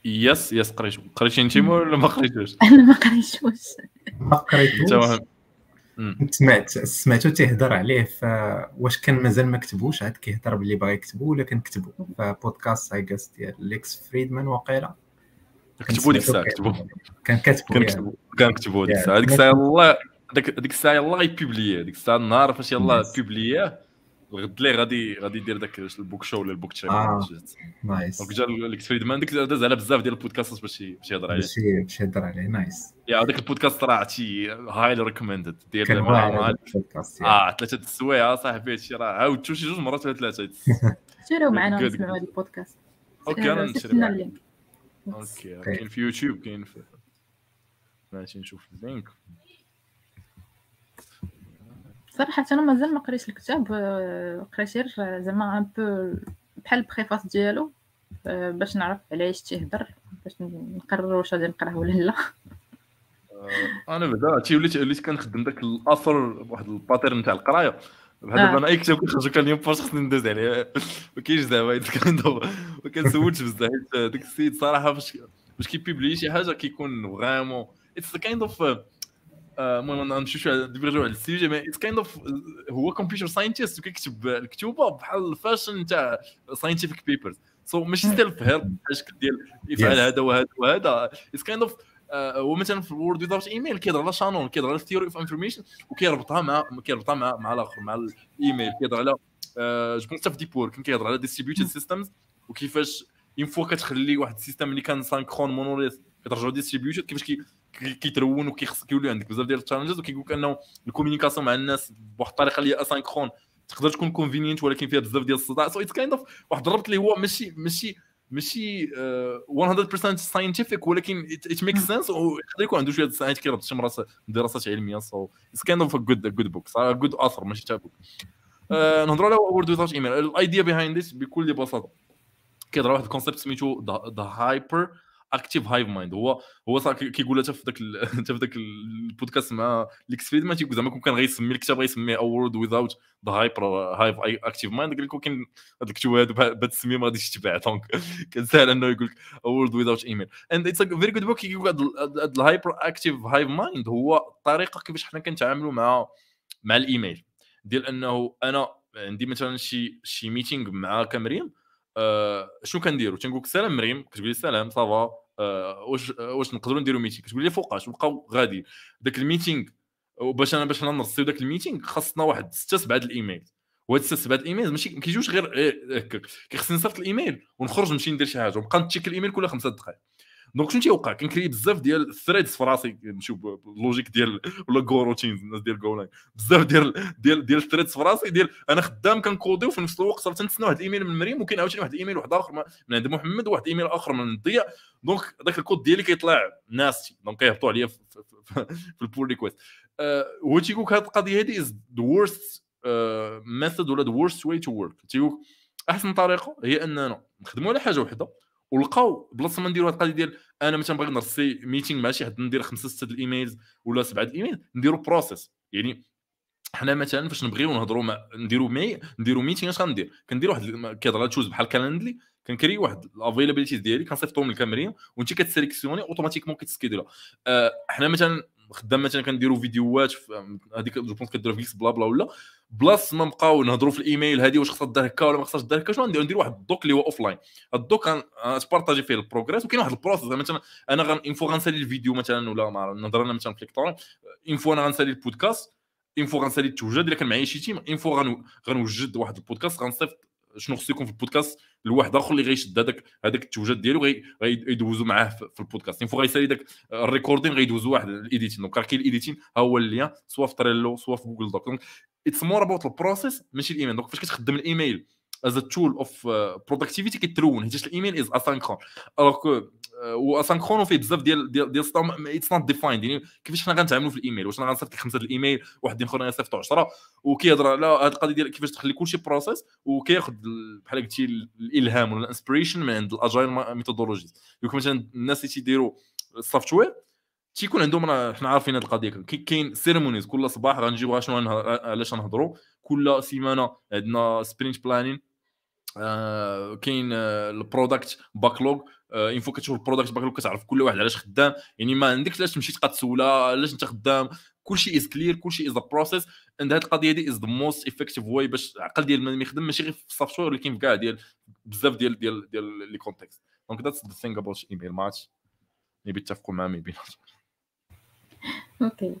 yes yes قريتو قريتي انت ولا ما قريتوش أنا ما قريتوش ما قريتوش؟ سمعت سمعتو تيهضر عليه ف واش كان مازال ما كتبوش؟ عاد كيهضر باللي باغي يكتبو ولا كان كتبو؟ فبودكاست I guess ديال ليكس فريدمان وقيله كتبوا ديك الساعة كتبوا كان كاتبو كان. كتبوا كان كتبوا ديك الساعة. ديك الساعة يلاه ديك الساعة يلاه غي publier ديك الساعة النهار فاش يلاه Nice. الغد لي غادي غادي يدير داك ال book show ولا ال book ship آه. Nice. donc جا ليكس فريدمان ديك داز على بزاف ديال البودكاست باش باش يهضر عليه. باش يهضر عليه nice. يا هذاك البودكاست راه عرفتي highly recommended ديال مع-. آه ثلاثة السوايع صاحبي هادشي راه. عاودتو شي جوج مرات ولا ثلاثة شريو معنا نسمعوا. هذا البودكاست. Okay أنا نشري. ال link. Okay. كاين في يوتيوب كاين في ماشي نشوف ال link. صراحة أنا مازال ما قريتش الكتاب آه، قريت غير زعما un peu بحال ال préface ديالو آه، باش نعرف علاش تيهضر باش نقرر واش غادي نقراه ولا لا. آه، أنا بعدا هادشي وليت وليت كنخدم داك ال author واحد ال pattern تاع القراية. بحال آه. دابا أنا أي كتاب كنخرج كان اليوم فاش خصني ندوز عليه. ما كاينش زعما كان ما كنسولش بزاف حيت داك السيد صراحة فاش فاش كي publier شي حاجة كيكون vraiment it's kind of المهم نمشيو شوية ديفيرجيو على ال sujet mais it's kind of هو computer scientist وكيكتب الكتوبة بحال ال fashion تاع scientific papers so ماشي self-help بحال ديال يفعل. هذا وهذا وهذا. It's kind of هو مثلا في ال World Without Email كيهضر على شانون كيهضر على ال theory of information وكيربطها مع كيربطها مع مع الآخر مع الايميل كيهضر على جو بونس في Deep Work كيهضر على distributed systems وكيفاش une fois كتخلي واحد ال system اللي كان synchrone monolithe كترجعو distributed كيفاش كي كي- كيترون وكيخص كيولي عندك بزاف ديال ال challenges وكيقول لك أنه ال communication مع الناس بواحد الطريقة اللي هي asynchrone. تقدر تكون convenient ولكن فيها بزاف ديال الصداع. So it's kind of واحد الربط اللي هو ماشي ماشي ماشي آه، 100% scientific ولكن it make sense ويقدر يكون عنده شوية scient- كيربط شي مرات دراسات علمية. So it's kind of good good book good author ماشي تا book نهضروا على World Without Email ال idea behind this بكل بساطة. كيهضر واحد ال concept سميتو the hyperactive hive mind هو هو صا كي- كيقول حتى في ذاك حتى في ذاك البودكاست مع ليكس فريدمان تيقول زعما كون كان غيسمي الكتاب غيسميه A World Without the hyper hive active mind قال لك كاين هاد الكتب هادو بها- بهاد السميه ما غاديش تتباع donc كان ساهل إنه يقول لك World Without Email and it's very good book كيقول هاد ال hyperactive hive mind هو الطريقة كيفاش حنا كنتعاملوا مع مع الإيميل. ديال إنه أنا عندي مثلا شي شي meeting مع كمريم آه شنو كنديروا تنقول لك سلام مريم كتقول لي سلام ça va. آه واش آه واش نقدروا نديروا meeting كتقول لي فوقاش ونبقاو غادي. داك ال meeting وباش أنا باش أنا نرسيو داك ال meeting خاصنا واحد ستة سبعة د الإيميل. وهاد السته سبعة الإيميل ماشي ما كيجيوش غير هكاك كيخصني نصيفط الإيميل ونخرج نمشي ندير شي حاجة. ونبقى ن check الإيميل كل خمسة دقائق donc شنو تيوقع؟ كنكري بزاف ديال ال threads في راسي نشوف ال logic ديال ولا goroutines الناس ديال Golang بزاف ديال ديال ديال ال threads في راسي ديال أنا خدام كنكودي وفي نفس الوقت صافي تنتسنى واحد الإيميل من مريم وكاين عاوتاني واحد الإيميل واحد آخر من عند محمد وواحد ايميل آخر من ضياء. donc داك الكود ديالي كيطلع nasty donc كيهبطوا عليا في, ال pull request هو تيقول لك هذه القضية هذه is the worst method ولا the worst way to work تيقول أحسن طريقة هي أننا نخدموا على حاجة وحدة ولقاو بلاصة ما نديروا هذه القضية ديال أنا مثلا باغي نرسي meeting مع شي حد ندير خمسة ستة ال emails ولا سبعة الايميل نديروا process يعني حنا مثلا فاش نبغيو نهضروا مع نديروا mais نديروا meeting اش غندير؟ كندير واحد كيهضر tools بحال Calendly كنكري واحد ال availabilities ديالي كنصيفطهم للكامريين وانت كتسيليكسيوني automatiquement كتسكيدولا أه حنا مثلا خدام مثلا كنديروا فيديوهات في- هذيك je pense كديروا في بلا بلا ولا. بلاص ما نبقاو نهضروا في الإيميل هذه واش خصها دار هكا ولا ما خصهاش دار هكا شنو ندير ندير واحد ال doc اللي هو offline ال doc غنبارطاجي فيه ال progress وكاين واحد ال process مثلا أنا غن une fois غنسالي الفيديو مثلا ولا ما نهضر أنا مثلا في lecturing une fois أنا غنسالي البودكاست une fois غنسالي التوجد إلا كان معايا شي team une fois غن- غنوجد واحد البودكاست غنصيفط شنو خصو يكون في البودكاست لواحد آخر اللي غيشد هذاك هذاك التوجد ديالو غي- غيدوزو معاه في البودكاست. une fois غيسالي داك ال recording غيدوزو واحد ال editing donc كاين ال editing ها هو اللي سوا في Trello سوا في Google Doc donc it's more about ال process ماشي الإيميل. donc فاش كتخدم الإيميل as tool of productivity كترون حيت الإيميل is asynchrone alors que و asynchrone فيه بزاف ديال ديال ديال it's not defined يعني كيفاش حنا غنتعاملوا في الإيميل؟ واش أنا غنصيفط لك خمسة الإيميل؟ واحد اخر غنصيفطوا 10 وكيهضر على هذه القضية ديال كيفاش تخلي كلشي process وكياخذ ال- بحال قلتي ال- الإلهام ولا ال inspiration من عند ال agile methodologies يمكن مثلا الناس اللي تيديروا ال software تيكون عندهم حنا عارفين هذه القضية. كاين ceremonies كل صباح غنجيو شنو علاش غنهضروا كل سيمانة عندنا sprint planning آه كاين ال product backlog آه une fois كتشوف ال product backlog كتعرف كل واحد علاش خدام. يعني ما عندكش علاش تمشي تبقى تسولها علاش انت خدام. كلشي is clear كلشي is process and هذه القضية دي is the most effective way باش العقل ديال المهم يخدم ماشي غير في ال software ولكن في كاع ديال بزاف ديال ديال ديال les contextes donc that's the thing about email much maybe تتفقوا مع maybe okay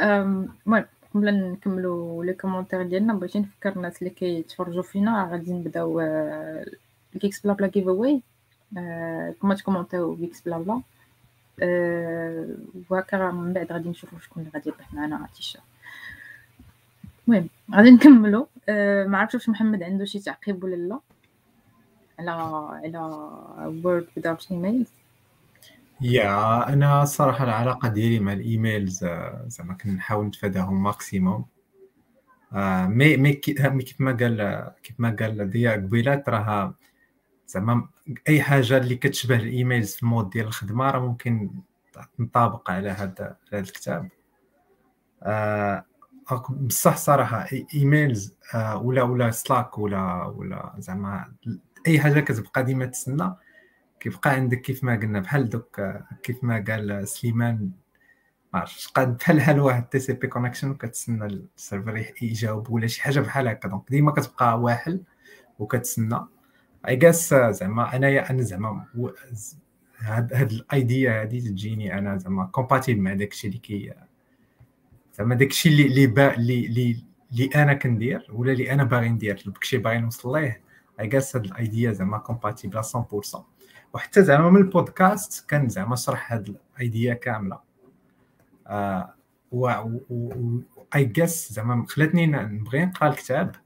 المهم قبل نكملوا les commentaires ديالنا بغيت نفكر الناس اللي كيتفرجوا فينا غادي نبداو ال Geeks BlaBla giveaway كما تكومونتيو Geeks BlaBla وهكا من بعد غادي نشوفوا شكون اللي غادي يربح معنا تيشيرت المهم غادي نكملوا. ما عرفتش واش محمد عنده شي تعقيب ولا لا. على على World without emails يا أنا الصراحه العلاقة ديالي مع ال emails زعما كنحاول نتفاداهم maximum mais mais كيف ما قال كيف ما قال ضياء قبيلات راه زعما أي حاجة اللي كتشبه ال emails في ال mode ديال الخدمة راه ممكن تنطابق على هذا هذا الكتاب. آه بصح صراحة emails آه ولا ولا Slack ولا ولا زعما أي حاجة كتبقى ديما تسنى كيبقى عندك كيف ما قلنا بحال donc كيف ما قال سليمان عرفتش قاد بحال بحال واحد TCP connection وكتسنى ال server يجاوب ولا شي حاجة بحال هكا. donc ديما كتبقى واحل وكتسنى. I guess زعما انايا أنا زعما هاد هاد ال idea هادي تجيني أنا زعما compatible مع داكشي اللي كي زعما داكشي اللي اللي اللي اللي اللي أنا كندير ولا اللي أنا باغي ندير. داكشي باغي نوصل ليه. I guess هاد ال idea زعما compatible 100% وحتى زعما من البودكاست كان زعما شرح هاد ال idea كاملة. آه و I guess زعما خلاتني نبغي نقرأ الكتاب.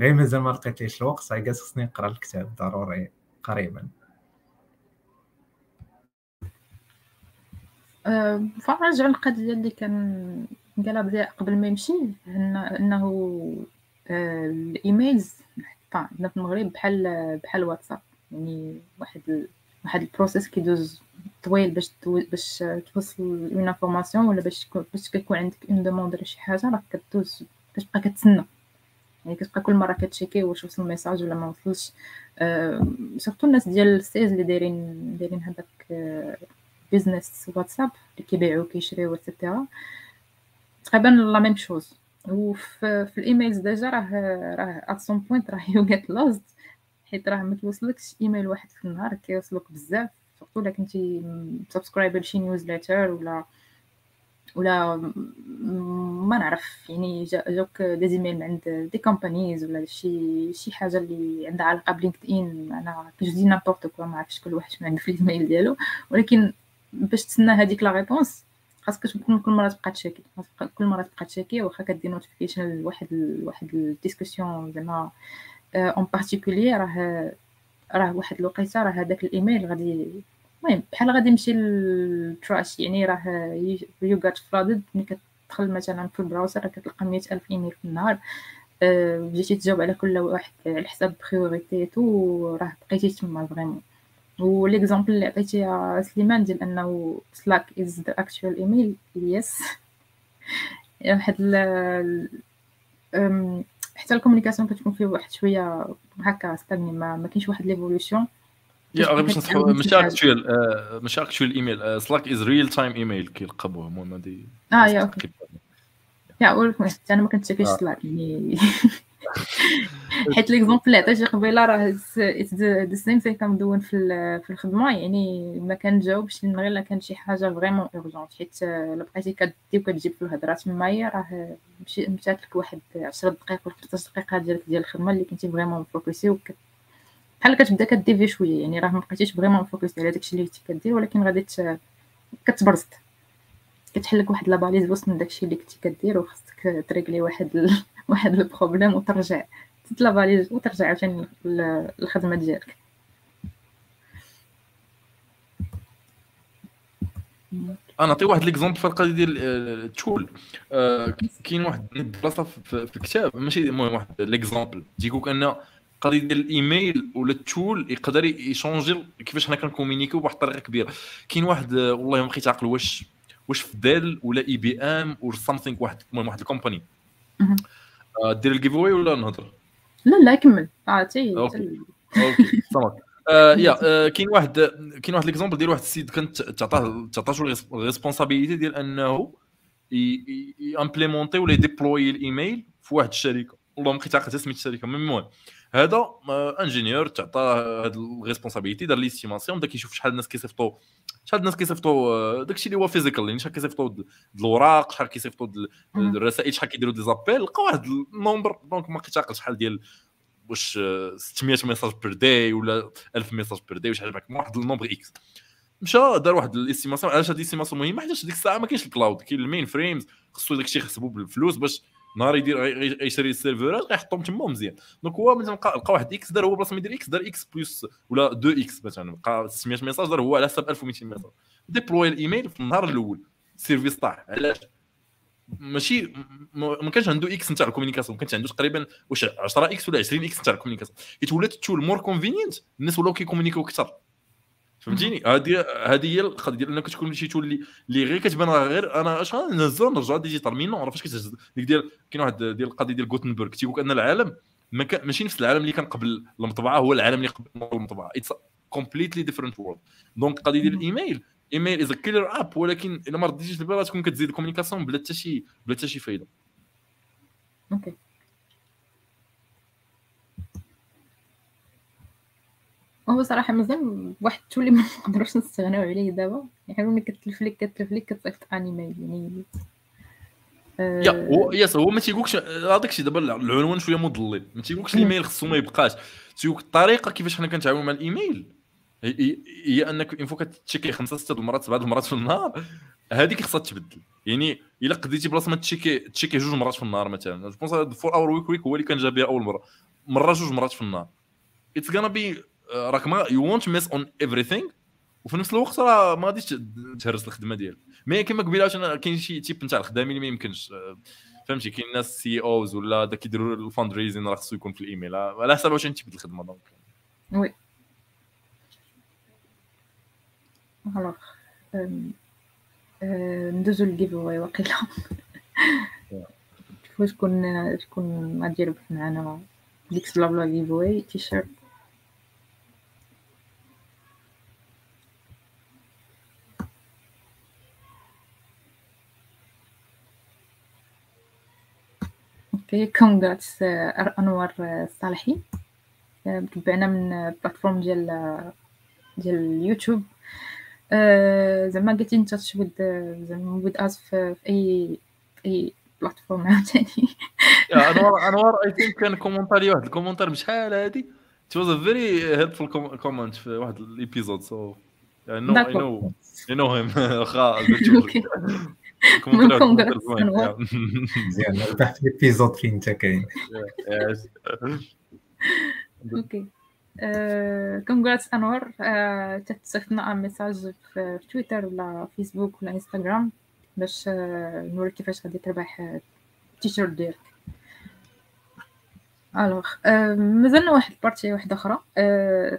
غير مازال ما لقيتليش الوقت I guess خصني نقرأ الكتاب ضروري قريبا. أه فرجع القضية اللي كان قالها بدا قبل ما يمشي إنه أه ال emails عندنا في المغرب بحال بحال واتساب. يعني واحد. واحد ال process كيدوز طويل باش باش توصل une information ولا باش باش كيكون عندك une demande ولا شي حاجة راك كدوز كتبقى كتسنى. يعني كتبقى كل مرة كتشيكي واش وصل ال message ولا ما وصلش. أه surtout الناس ديال السيز اللي دايرين دايرين هذاك business واتساب اللي كيبيعوا كيشريو et cetera تقريبا la même chose وفي في ال emails déjà راه راه at some point راه you get lost حيت راه ما توصلكش إيميل واحد في النهار كيوصلوك بزاف. surtout إلا كنتي subscriber لشي newsletter ولا ولا ما نعرف يعني جاوك des emails من عند des companies ولا شي شي حاجة اللي عندها علاقه ب LinkedIn أنا كنجي n'importe quoi ما عرفتش كل واحد شنو عنده في الايميل ديالو ولكن باش تسنى هذيك la réponse خاصك تكون كل مره تبقى تشيكي كل مره تبقى تشيكي واخا كدير notification لواحد واحد ال discussion زعما en particulier راه راه واحد الوقيته راه هذاك الإيميل غادي المهم بحال غادي يمشي لل trash يعني راه you got flooded ملي كتدخل مثلا في ال browser راه كتلقى مية ألف إيميل في النهار بديتي تجاوب على كل واحد على حساب بريوريتيتو راه بقيتي تما vraiment. و l'exemple اللي عطيتي يا سليمان ديال أنه Slack is the actual email yes واحد حتى ال communication كتكون فيه واحد شوية هكا stagné ما, ما كاينش واحد l'évolution يا غير باش نصحوا ماشي actual ماشي actual email Slack is real time email كيلقبوه المهم هادي آه يا okay. يا ولكن حتى أنا ما كنتشافيش Slack يعني. حيت l'exemple اللي عطيتي قبيلة راه the same thing كندون في في الخدمة. يعني ما كنجاوبش من غير الا كان شي حاجة vraiment urgente حيت الا بقيتي كدي وكتجيب في الهضره تمايا راه مشات لك واحد 10 دقائق ولا 15 دقيقة ديالك ديال الخدمة اللي كنتي vraiment focusé وك بحال كتبدا كتdévier شوية. يعني راه ما بقيتيش vraiment focusé على داكشي اللي كنتي كدير ولكن غادي كتبرزت كتحل لك واحد la valise وسط من داكشي اللي كنتي كدير وخصك تريكلي واحد. واحد ال problème وترجع تت la valise وترجع عاوتاني الخدمه ديالك. أنا نعطي واحد l'exemple في القضية ديال ال tool. آه كاين واحد البلاصه في الكتاب ماشي المهم واحد l'exemple تيقول ان القضية ديال الإيميل ولا ال tool يقدر ي changer كيفاش حنا كن communiquer و بواحد الطريقة كبيرة. كاين واحد والله ما بقيت عاقل واش واش في Dell ولا IBM or something واحد المهم واحد ال company. دير ال giveaway ولا نهضر؟ لا لا كمل. عرفتي أوكي. أوكي. آه يا آه كاين واحد كاين واحد l'exemple ديال واحد السيد كانت تعطاه تعطاتو ال responsibility ديال أنه ي implémenter ولا ي deploy الإيميل في واحد الشركة. والله ما بقيت عاقل سميت الشركة. المهم هذا ingénieur تعطى هاد ال responsibility دار l'estimation بدا كيشوف شحال الناس كيصيفطوا شحال الناس كيصيفطوا داكشي اللي هو physical يعني شحال كيصيفطوا الوراق شحال كيصيفطوا الرسائل شحال كيديروا des appels لقى واحد ال nombre donc ما عاقل شحال ديال واش 600 message per day ولا 1000 message per day وشحال معك واحد ال nombre X مشى دار واحد ال estimation علاش هاد ال estimation مهمه حيت ديك الساعة ما كاينش ال cloud كاين ال mainframes خصو داكشي يحسبوا بالفلوس باش نهار يدير يشري ال server ات غيحطهم تما مزيان. donc هو مثلا لقى واحد X دار هو بلاصة ما يدير X دار X plus ولا 2 X مثلا بقى 600 message دار هو على حساب 1200 ميساج. deploy ال email في النهار الأول ال service طاح. علاش؟ ماشي ما كانش عنده X نتاع ال communication كانت عنده تقريبا واش 10 X ولا 20 X نتاع ال communication. حيت ولات tool more convenient الناس ولاو كي communiquer و أكثر. فهمتيني؟ هذه هذه هي القضية ديال أنك تكون شي tool اللي غير كتبان غير أنا اش نهزو نرجع digital mais non فاش كتهز ديك ديال كاين واحد ديال القضية ديال غوتنبرغ تيقول أن العالم ما كان ماشي نفس العالم اللي كان قبل المطبعة هو العالم اللي قبل المطبعة. It's completely different world donc القضية ديال الإيميل. email is killer app ولكن إلا ما رديتيش البال تكون كتزيد ال communication بلا حتى شي بلا حتى شي فايدة. okay. هو صراحة مازال واحد tool ما نقدروش نستغناو عليه دابا. يعني ملي كتلف لك كتلف لك كتصيفط un email يعني. يا هو yes هو ما تيقولكش هذاك الشيء دابا العنوان شوية مضلل. ما تيقولكش الإيميل خصو ما يبقاش. تيقولك الطريقة كيفاش حنا كنتعاملوا مع الإيميل. هي أنك اون فوا كتشيكي خمسة ستة المرات سبعة المرات في النهار. هذيك خصها تبدل. يعني إلا قديتي بلاصة ما تشيكي تشيكي جوج مرات في النهار مثلا. جو بونس فور اور ويك ويك هو اللي كان جا بها اول مره مره جوج مرات في النهار. اتس غانا بي راك ما يو وونت ميس اون ايفريثينغ وفي نفس الوقت راه ما غاديش تهرس الخدمة ديالك. مي كما قبيلة كاين شي تيب نتاع الخدامين اللي ما يمكنش. فهمتي؟ كاين ناس سي اوز ولا داك كيديروا الفاند ريزين راه خصو يكون في الإيميل. على حسب واش تيب الخدمة دونك. Oui. Alors ندوزو لل giveaway واقيلا شكون شكون غادي يربح معنا Geeksblabla giveaway t-shirt okay congrats انور الصالحي متبعنا من plateforme ديال ديال اليوتيوب زعما قلتي أنت تشود زعما with us في any أي plateforme عاوتاني. يا أنوار أنوار I think كان commentaire لي واحد الكومونتار بشحال هادي. It was a very helpful comment في واحد ال épisode so I know I know I know him. واخا مزيان ربحت ال épisode فين انت كاين okay congrats انور تتصيفطنا un message في تويتر ولا فيسبوك ولا انستغرام باش نوريك كيفاش غادي تربح التيشيرت ديالك alors مازلنا واحد ال partie واحدة أخرى.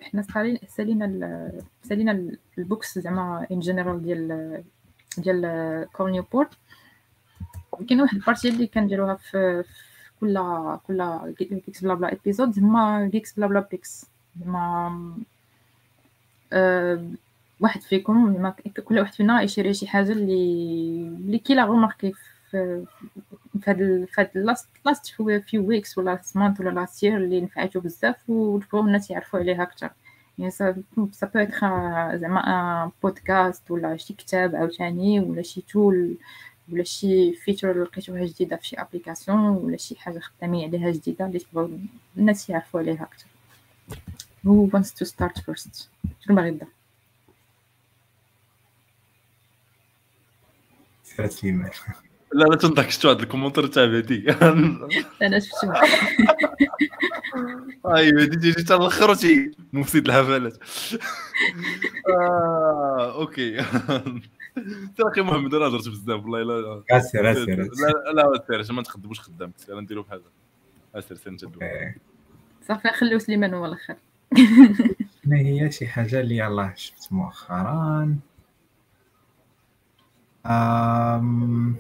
حنا سالينا سالينا ال books زعما en général ديال ديال كول نيوبورت كاين واحد البارتي اللي كنديروها في كل كل جيكس بلا بلا ايبيزود هما جيكس بلا بلا بيكس زعما أه واحد فيكم كل واحد فينا يشري شي حاجة اللي اللي كي لا غوماركي في في هاد في هاد لاست لاست فيو ويكس ولا سمانت ولا لاست يير اللي نفعتو بزاف وبغاو الناس يعرفوا عليها أكثر يعني ça ça peut être زعما un podcast ولا شي كتاب عاوتاني ولا شي tool ولا شي feature لقيتوها جديده في شي application ولا شي حاجة خدامين عليها جديده اللي تبغاو الناس يعرفوا عليها أكثر who wants to start first? شنو باغي يبدا لا لا تنضحك شتو هاد ال commentaire تاع بهدي أنا شفتو اي بهدي تيجي حتى الآخر مفسد الحفلات okay. ترى أخي محمد أنا هضرت بزاف والله لا اسير اسير لا لا سير ما تخدموش خدامك سير نديرو بحال اسير سير نجدو صافي خليو سليمان هو الآخر ما هي شي حاجة اللي يلاه شفت مؤخرا؟ أم...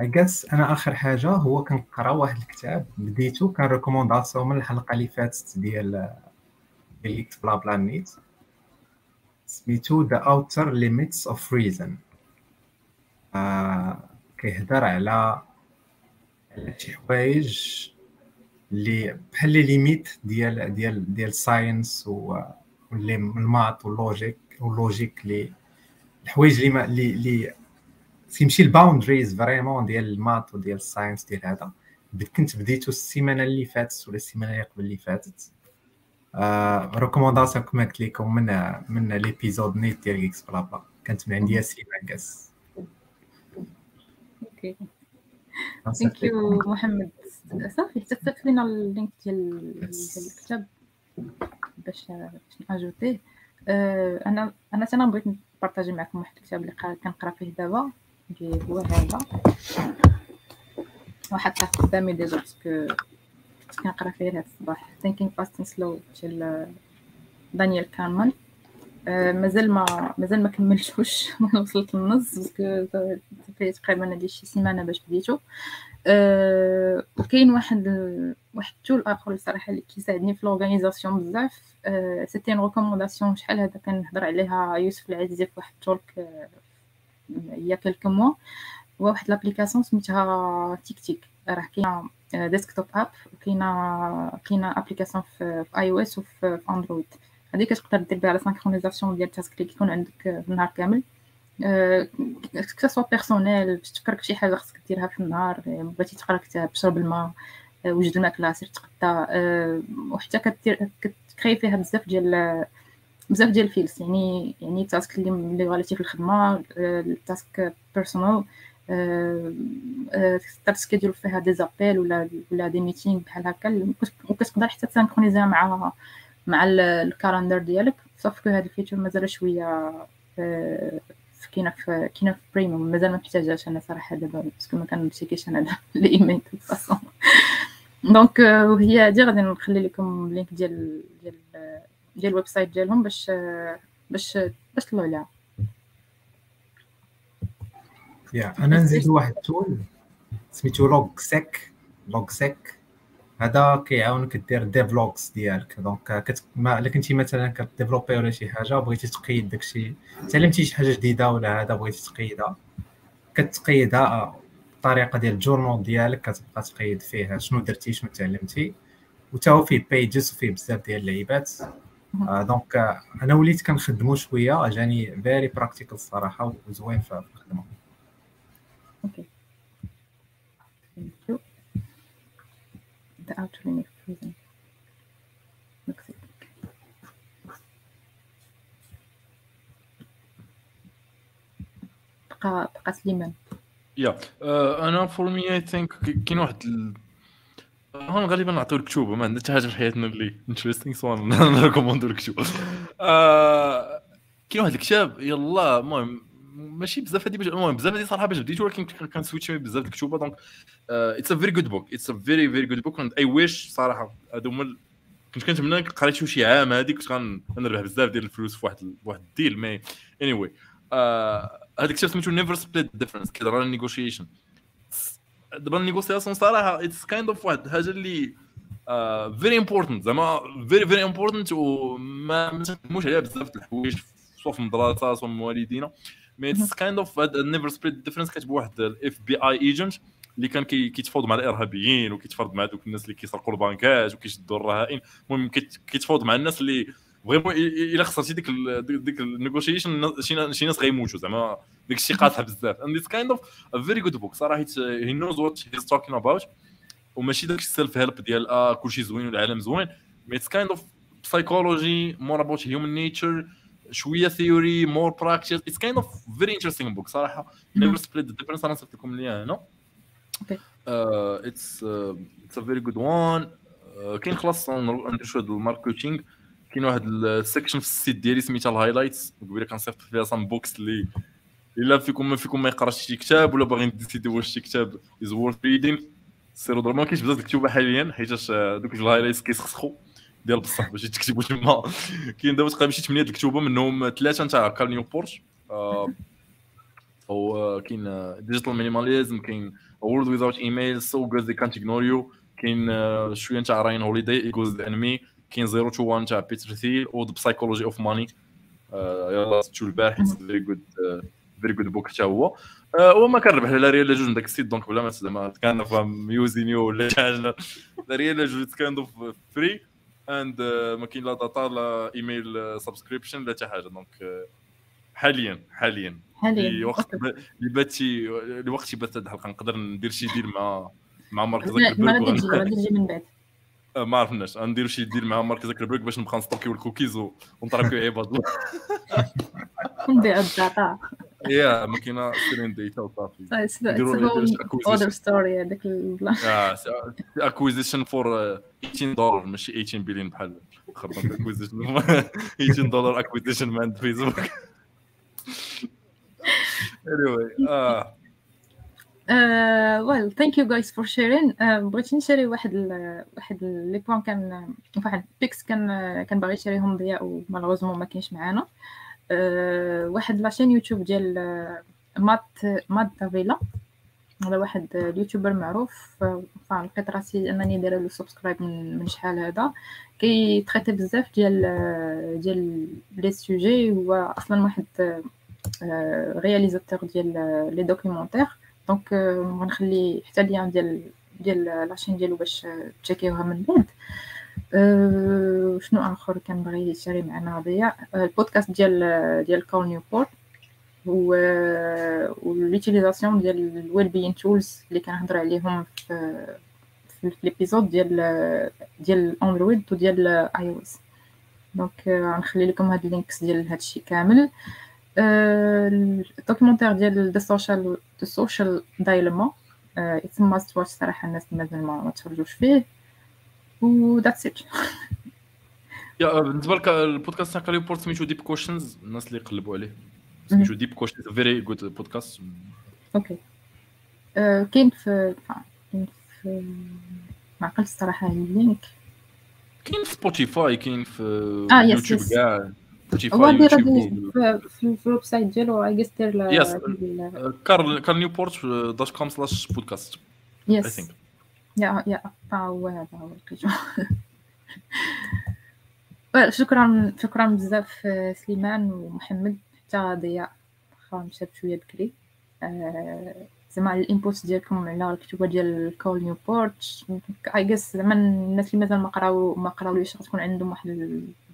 I guess أنا آخر حاجة هو كنقرأ واحد الكتاب بديتو كان recommandation من الحلقة اللي فاتت ديال ديال بلا بلا نيت. سميتو The Outer Limits of Reason كيهضر على شي حوايج اللي بحال les limites ديال ديال ديال ال science واللي ال maths وال logique وال logique اللي الحوايج اللي اللي تيمشي ال boundaries vraiment ديال ال maths وديال ال science ديال هذا. كنت بديتو السيمانة اللي فاتت ولا السيمانة اللي قبل اللي فاتت. آه recommandation كما قلت لكم من من l'épisode نيت ديال إكس بلا بلا كانت من عند ياسين عكاس okay thank you محمد صافي حط لينا ال link ديال الكتاب باش باش ن ajouter يه أنا أنا أنا بغيت ن partager معكم واحد الكتاب اللي كنقرا فيه دابا هو هذا وحتى قدامي déjà parce que كنت كنقرا فيه هذا الصباح. Thinking fast and slow ديال دانيال كانمان آه، مازال ما مازال ما كملتوش. وصلت للنص parce que فيه تقريبا هادي شي سيمانة باش بديتو. أه وكاين واحد واحد ال tool آخر الصراحه اللي كيساعدني في l'organisation بزاف. أه c'était une recommandation شحال هذا كنهضر عليها؟ يوسف العزيزي في واحد ال talk il y a quelques mois واحد l'application سميتها TickTick راه كاينة desktop app وكاينة كاينة application في iOS وفي Android هذه كتقدر دير بها لا ديال ال task اللي كيكون عندك في النهار كامل que ce soit personnel باش تفكرك شي حاجة خصك ديرها في النهار بغيتي تقرا كتاب تشرب الماء وجد الماكله سير تقطع وحتى كدير كت créer فيها بزاف ديال بزاف ديال ال files يعني يعني ال task اللي اللي غالتي في الخدمة ال task personnel تقدر ت schedule فيها des appels ولا ولا des meetings بحال هكا وكتقدر حتى ت synchroniser ها مع مع ال calendar ديالك صافي que هاد ال feature مازال شوية كاينة في كاينة في premium مازال ما محتاجاش أنا صراحة دابا parce que ما كنمسكيش أنا ال email donc وهي هادي غادي نخلي لكم ال link ديال ديال ديال ال website ديالهم باش باش باش تطلعوا عليها yeah أنا نزيد واحد ال tool سميتو Logseq Logseq هذا كيعاونك دير dev logs ديالك. donc كت... ما إلا كنتي مثلا ك développer ولا شي حاجة بغيتي تقيد داكشي. تعلمتي شي حاجة جديدة ولا هذا بغيتي تقيدها كتقيدها الطريقة ديال ال journal ديالك كتبقى تقيد فيه شنو درتي شنو تعلمتي. وتا هو فيه pages وفيه بزاف ديال اللعيبات. آه donc آه أنا وليت كنخدمو شوية جاني very practical الصراحه وزوين في الخدمة. okay. thank you the of freezing. بقى بقى سليمان. yeah أنا for me I think كاين واحد. هون غالبا نعطيو الكتوبه ما عندنا حتى حاجة في حياتنا اللي interesting so ن recommander و الكتوبه كاين واحد الكتاب يلا المهم ماشي بزاف هادي المهم بزاف هادي صراحة باش بديت ولكن كنسويتش بزاف الكتوبه donc it's a very good book it's a very very good book I wish صراحة هادو هما كنت كنتمنى قريتو شي عام هادي كنت غنربح بزاف ديال الفلوس في واحد واحد ال deal mais anyway هذا الكتاب سميتو Never Split Difference كيهضر على ال negotiation دابا ال négociation صراحة it's kind of واحد الحاجة اللي very important زعما very very important وما ما تهموش عليها بزاف الحوايج سواء في المدرسة سواء من والدينا mais it's kind of Never Split Difference كاتب واحد ال FBI agent اللي كان كيتفاوض مع الإرهابيين وكيتفاوض مع دوك الناس اللي كيسرقوا البنكات وكيشدوا الرهائن. المهم كيتفاوض مع الناس اللي vraiment إلا خسرتي ديك ديك ال negotiation شي ناس غيموتوا زعما ديك الشيء قاطع بزاف. and it's kind of a very good book صراحة he knows what he talking about وماشي داك ال self help ديال آه كلشي زوين والعالم زوين. mais it's kind of psychology more about human nature شوية theory more practice it's kind of very interesting book صراحة. Never Split the Difference أنا صيفط لكم ليها هنا it's it's a very good one كاين خلاص ندير شوية ال marketing كاين واحد ال section في ال site ديالي سميتها ال highlights قبيله كنصيفط فيها some books اللي إلا فيكم ما فيكم ما يقراش شي كتاب ولا باغيين décider واش شي كتاب is worth reading سيروا ضرب كاينش بزاف الكتب حاليا حيتاش دوك ال highlights كيسخسخوا ديال بصح باش تكتبوا تما كاين دابا تقريبا شي 8 الكتوبه منهم ثلاثة نتاع كال نيوبورت. أو كاين Digital Minimalism كاين World Without Email سو جود ذي كانت اغنور يو كاين شوية نتاع Ryan Holiday Ego Is the Enemy كاين 0 to 1 تاع Peter Thiel و The Psychology of Money يلا شفتو البارح very good very good book حتى هو. آه، وما كنربح لا ريال لا جوج داك ال site donc بلا ما زعما كان فاهم يوزينيو ولا شي حاجة. لا ريال لا جوج كان free and ما كاين لا data لا email subscription لا حتى حاجة. donc آه، حاليا حاليا. حاليا. وقت اللي بات شي الوقت بات هاد الحلقة نقدر ندير شي deal مع مع Mark ما Zuckerberg غادي تجي من بعد. آه، ما عرفناش غنديروا شي deal مع Mark Zuckerberg باش نبقى نستوكيو الكوكيز و- ونتراكيو عباد الله نبيع ال data yeah ما كاينة sharing data وصافي. other story هذاك ال plan acquisition for 18 دولار ماشي 18 بليون بحال اخر acquisition 18 دولار acquisition من عند Facebook anyway آه. well thank you guys for sharing بغيت نشري واحد ال واحد les points كان واحد بيكس كان كان باغي يشريهم ضياء و malheureusement ما كاينش معانا. آه، واحد la chaîne YouTube ديال Matt Matt D'Avella هذا واحد ال YouTuber معروف. فلقيت راسي أنني دايرة له subscribe من من شحال هذا. كيتريتي بزاف ديال ديال les sujets هو أصلا واحد réalisateur ديال les documentaires donc آه، غنخلي حتى ال lien ديال ديال la chaîne ديالو باش آه، تشيكيوها من بعد. أه شنو آخر كان بغي يشاري معنا ضياء أه البودكاست ديال ديال Cal Newport و و l'utilisation ديال ال wellbeing tools اللي كنهضر عليهم في في ال épisode ديال ديال Android وديال iOS donc غنخلي لكم هاد ال links ديال هادشي كامل. ال documentaire ديال The Social The Social Dilemma it's must watch صراحة الناس مازال ما تفرجوش فيه. و that's it yeah بالنسبة لك البودكاست تاع Cal Newport سميتو Deep Questions الناس اللي يقلبوا عليه. سميتو Deep Questions very good podcast okay آه، كاين في كاين في ما عقلت الصراحه ال link كاين في Spotify كاين في آه، YouTube yes. كاع. هو دير في ال website ديالو I guess دير Yes. Cal Cal Newport dot com slash podcast I guess think yeah yeah هو هذا هو لقيتو شكرا شكرا بزاف آه، سليمان ومحمد. حتى ضياء واخا مشى بشويه بكري. آه، زعما ال input ديالكم على الكتوبه ديال Cal Newport I guess زعما الناس اللي مازال ما قراو ما قراوليش غتكون عندهم واحد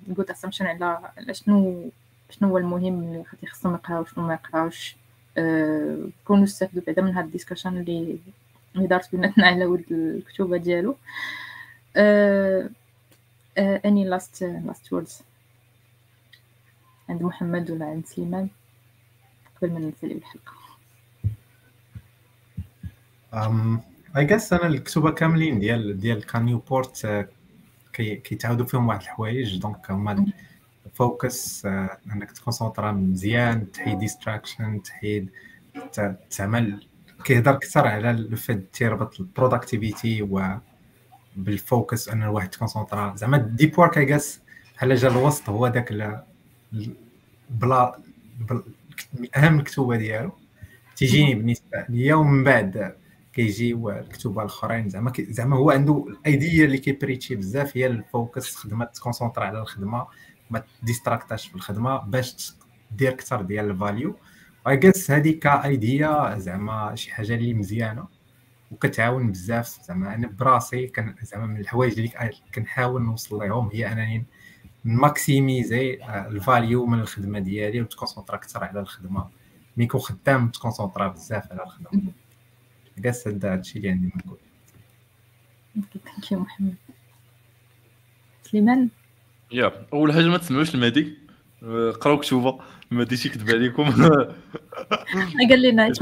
ال good assumption على شنو شنو هو المهم اللي غادي خصهم يقراو شنو ما يقراوش. آه، كونوا استافدوا بعدا من هاد ال discussion اللي اللي دارت بيناتنا على ود الكتوبة ديالو. any last last words عند محمد ولا عند سليمان؟ قبل ما نسالي الحلقة. I guess أنا الكتوبة كاملين ديال ديال كان آه، كي- كيتعاودوا فيهم واحد الحوايج. donc هما ال focus آه، انك تكونسونطرا مزيان تحيد distraction تحيد تعمل كيهضر أكثر على le fait تيربط ال productivity و بال focus ان الواحد تكونسونطرا. زعما Deep Work I guess بحال جا الوسط هو داك بلا بل- أهم الكتوبه ديالو. تيجيني بالنسبة ليا ومن بعد كيجيو الكتوبه الاخرين. زعما زعما هو عنده ال idea اللي كيبريتشي بزاف هي ال focus خدمه تكونسونطرا على الخدمة ما ديستراكتاش في الخدمة باش دير أكثر ديال ال value. I guess هذه ك idea زعما شي حاجة اللي مزيانة وكتعاون بزاف. زعما أنا براسي كان زعما من الحوايج اللي كنحاول نوصل لهم هي أنني ماكسيميزي آه، ال value من الخدمة ديالي وتكونسونطرا أكثر على الخدمة. ملي كون خدام تكونسونطرا بزاف على الخدمة. guess هذا الشيء اللي عندي نقول thank you محمد سليمان؟ yeah أول حاجة ما تسمعوش المهدي. آه، قراو كتوبة. المهدي شي كذب عليكم. قال لنا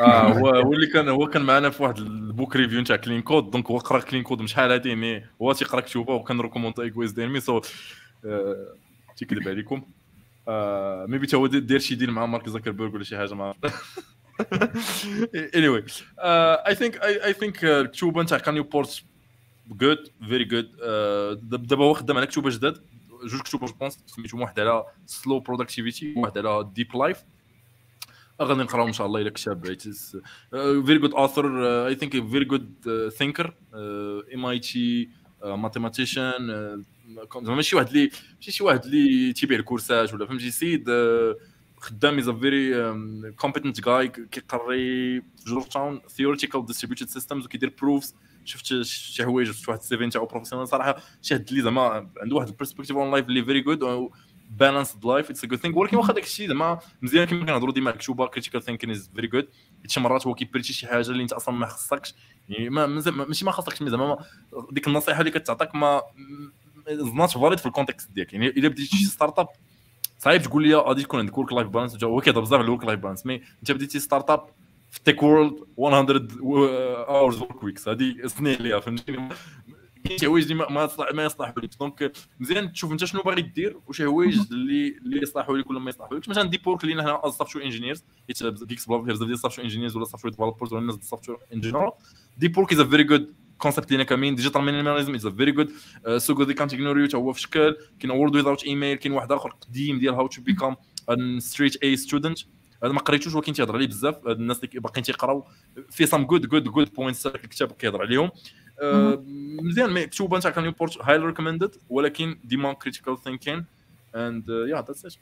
آه هو هو اللي كان هو كان معنا في واحد ال book review نتاع Clean Code. donc هو قرا Clean Code من شحال هادي mais هو تيقرا كتوبة وكان recommend Ego Is the Enemy so آه، تيكذب عليكم. آه maybe تا هو دي- داير شي deal مع Mark Zuckerberg ولا شي حاجة ما anyway uh, I think I, I think uh, الكتوبه نتاع Cal Newport good very good دابا هو خدام على كتوبه جداد. جوج كتب je pense سميتهم واحد على slow productivity وواحد على deep life غادي نقراو إن شاء الله إلى كتاب. very good author I think very good thinker MIT mathematician زعما ماشي واحد اللي ماشي شي واحد اللي تيبيع ال coursات ولا فهمتي سيد آه، خدام as a very competent جاي كيقري في Georgetown theoretical distributed systems وكيدير proofs شفت شي حوايج شفت واحد ال CV تاعو professionnel صراحة. شاد لي زعما عنده واحد ال perspective on life اللي very good balanced life it's a good thing ولكن واخا داك الشيء زعما مزيان كيما كنهضروا ديما كتوبا critical thinking is very good شي مرات هو كي preach ي شي حاجة اللي انت أصلا ما خصكش. يعني ما ماشي ما خصكش زعما ديك النصيحة اللي كتعطيك ما not valid في ال context ديالك. يعني إلا بديتي شي startup صعيب تقول لي غادي تكون عندك work life balance هو كيهضر بزاف على ال work life balance mais انت بديتي startup في tech world 100 hours work weeks هذه صني عليها فهمتني كاين شي حوايج اللي ما ما يصلحوا لك donc مزيان تشوف انت شنو باغي دير وشي حوايج اللي اللي يصلحوا لك ولا ما يصلحوا لكش مثلا Deep Work لينا هنا as software engineers حيت ديك بزاف ديال software engineers ولا software developers ولا الناس ديال software and Deep Work is a very good concept لينا كاملين Digital Minimalism is very good سوغو دي كانت اغنوريو حتى هو في شكل كاين World Without Email كاين واحد آخر قديم ديال How to Become Straight A Student هذا ما قريتوش ولكن تيهضر عليه بزاف. الناس اللي باقيين تيقراو في some good good good points الكتاب كيهضر عليهم. مزيان mais كتوبه نتاع Cal Newport highly recommended ولكن ديما critical thinking and yeah that's it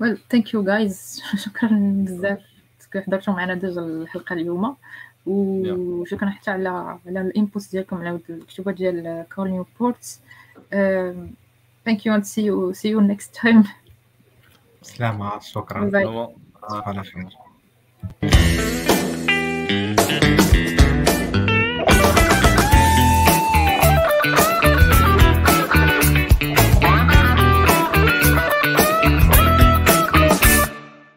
well thank you guys شكرا بزاف. حضرتوا معنا déjà الحلقة اليوم. وشكرا حتى على على ال input ديالكم على الكتوبه ديال Cal Newport thank you and see you see you next time سلامة شكرا. على خير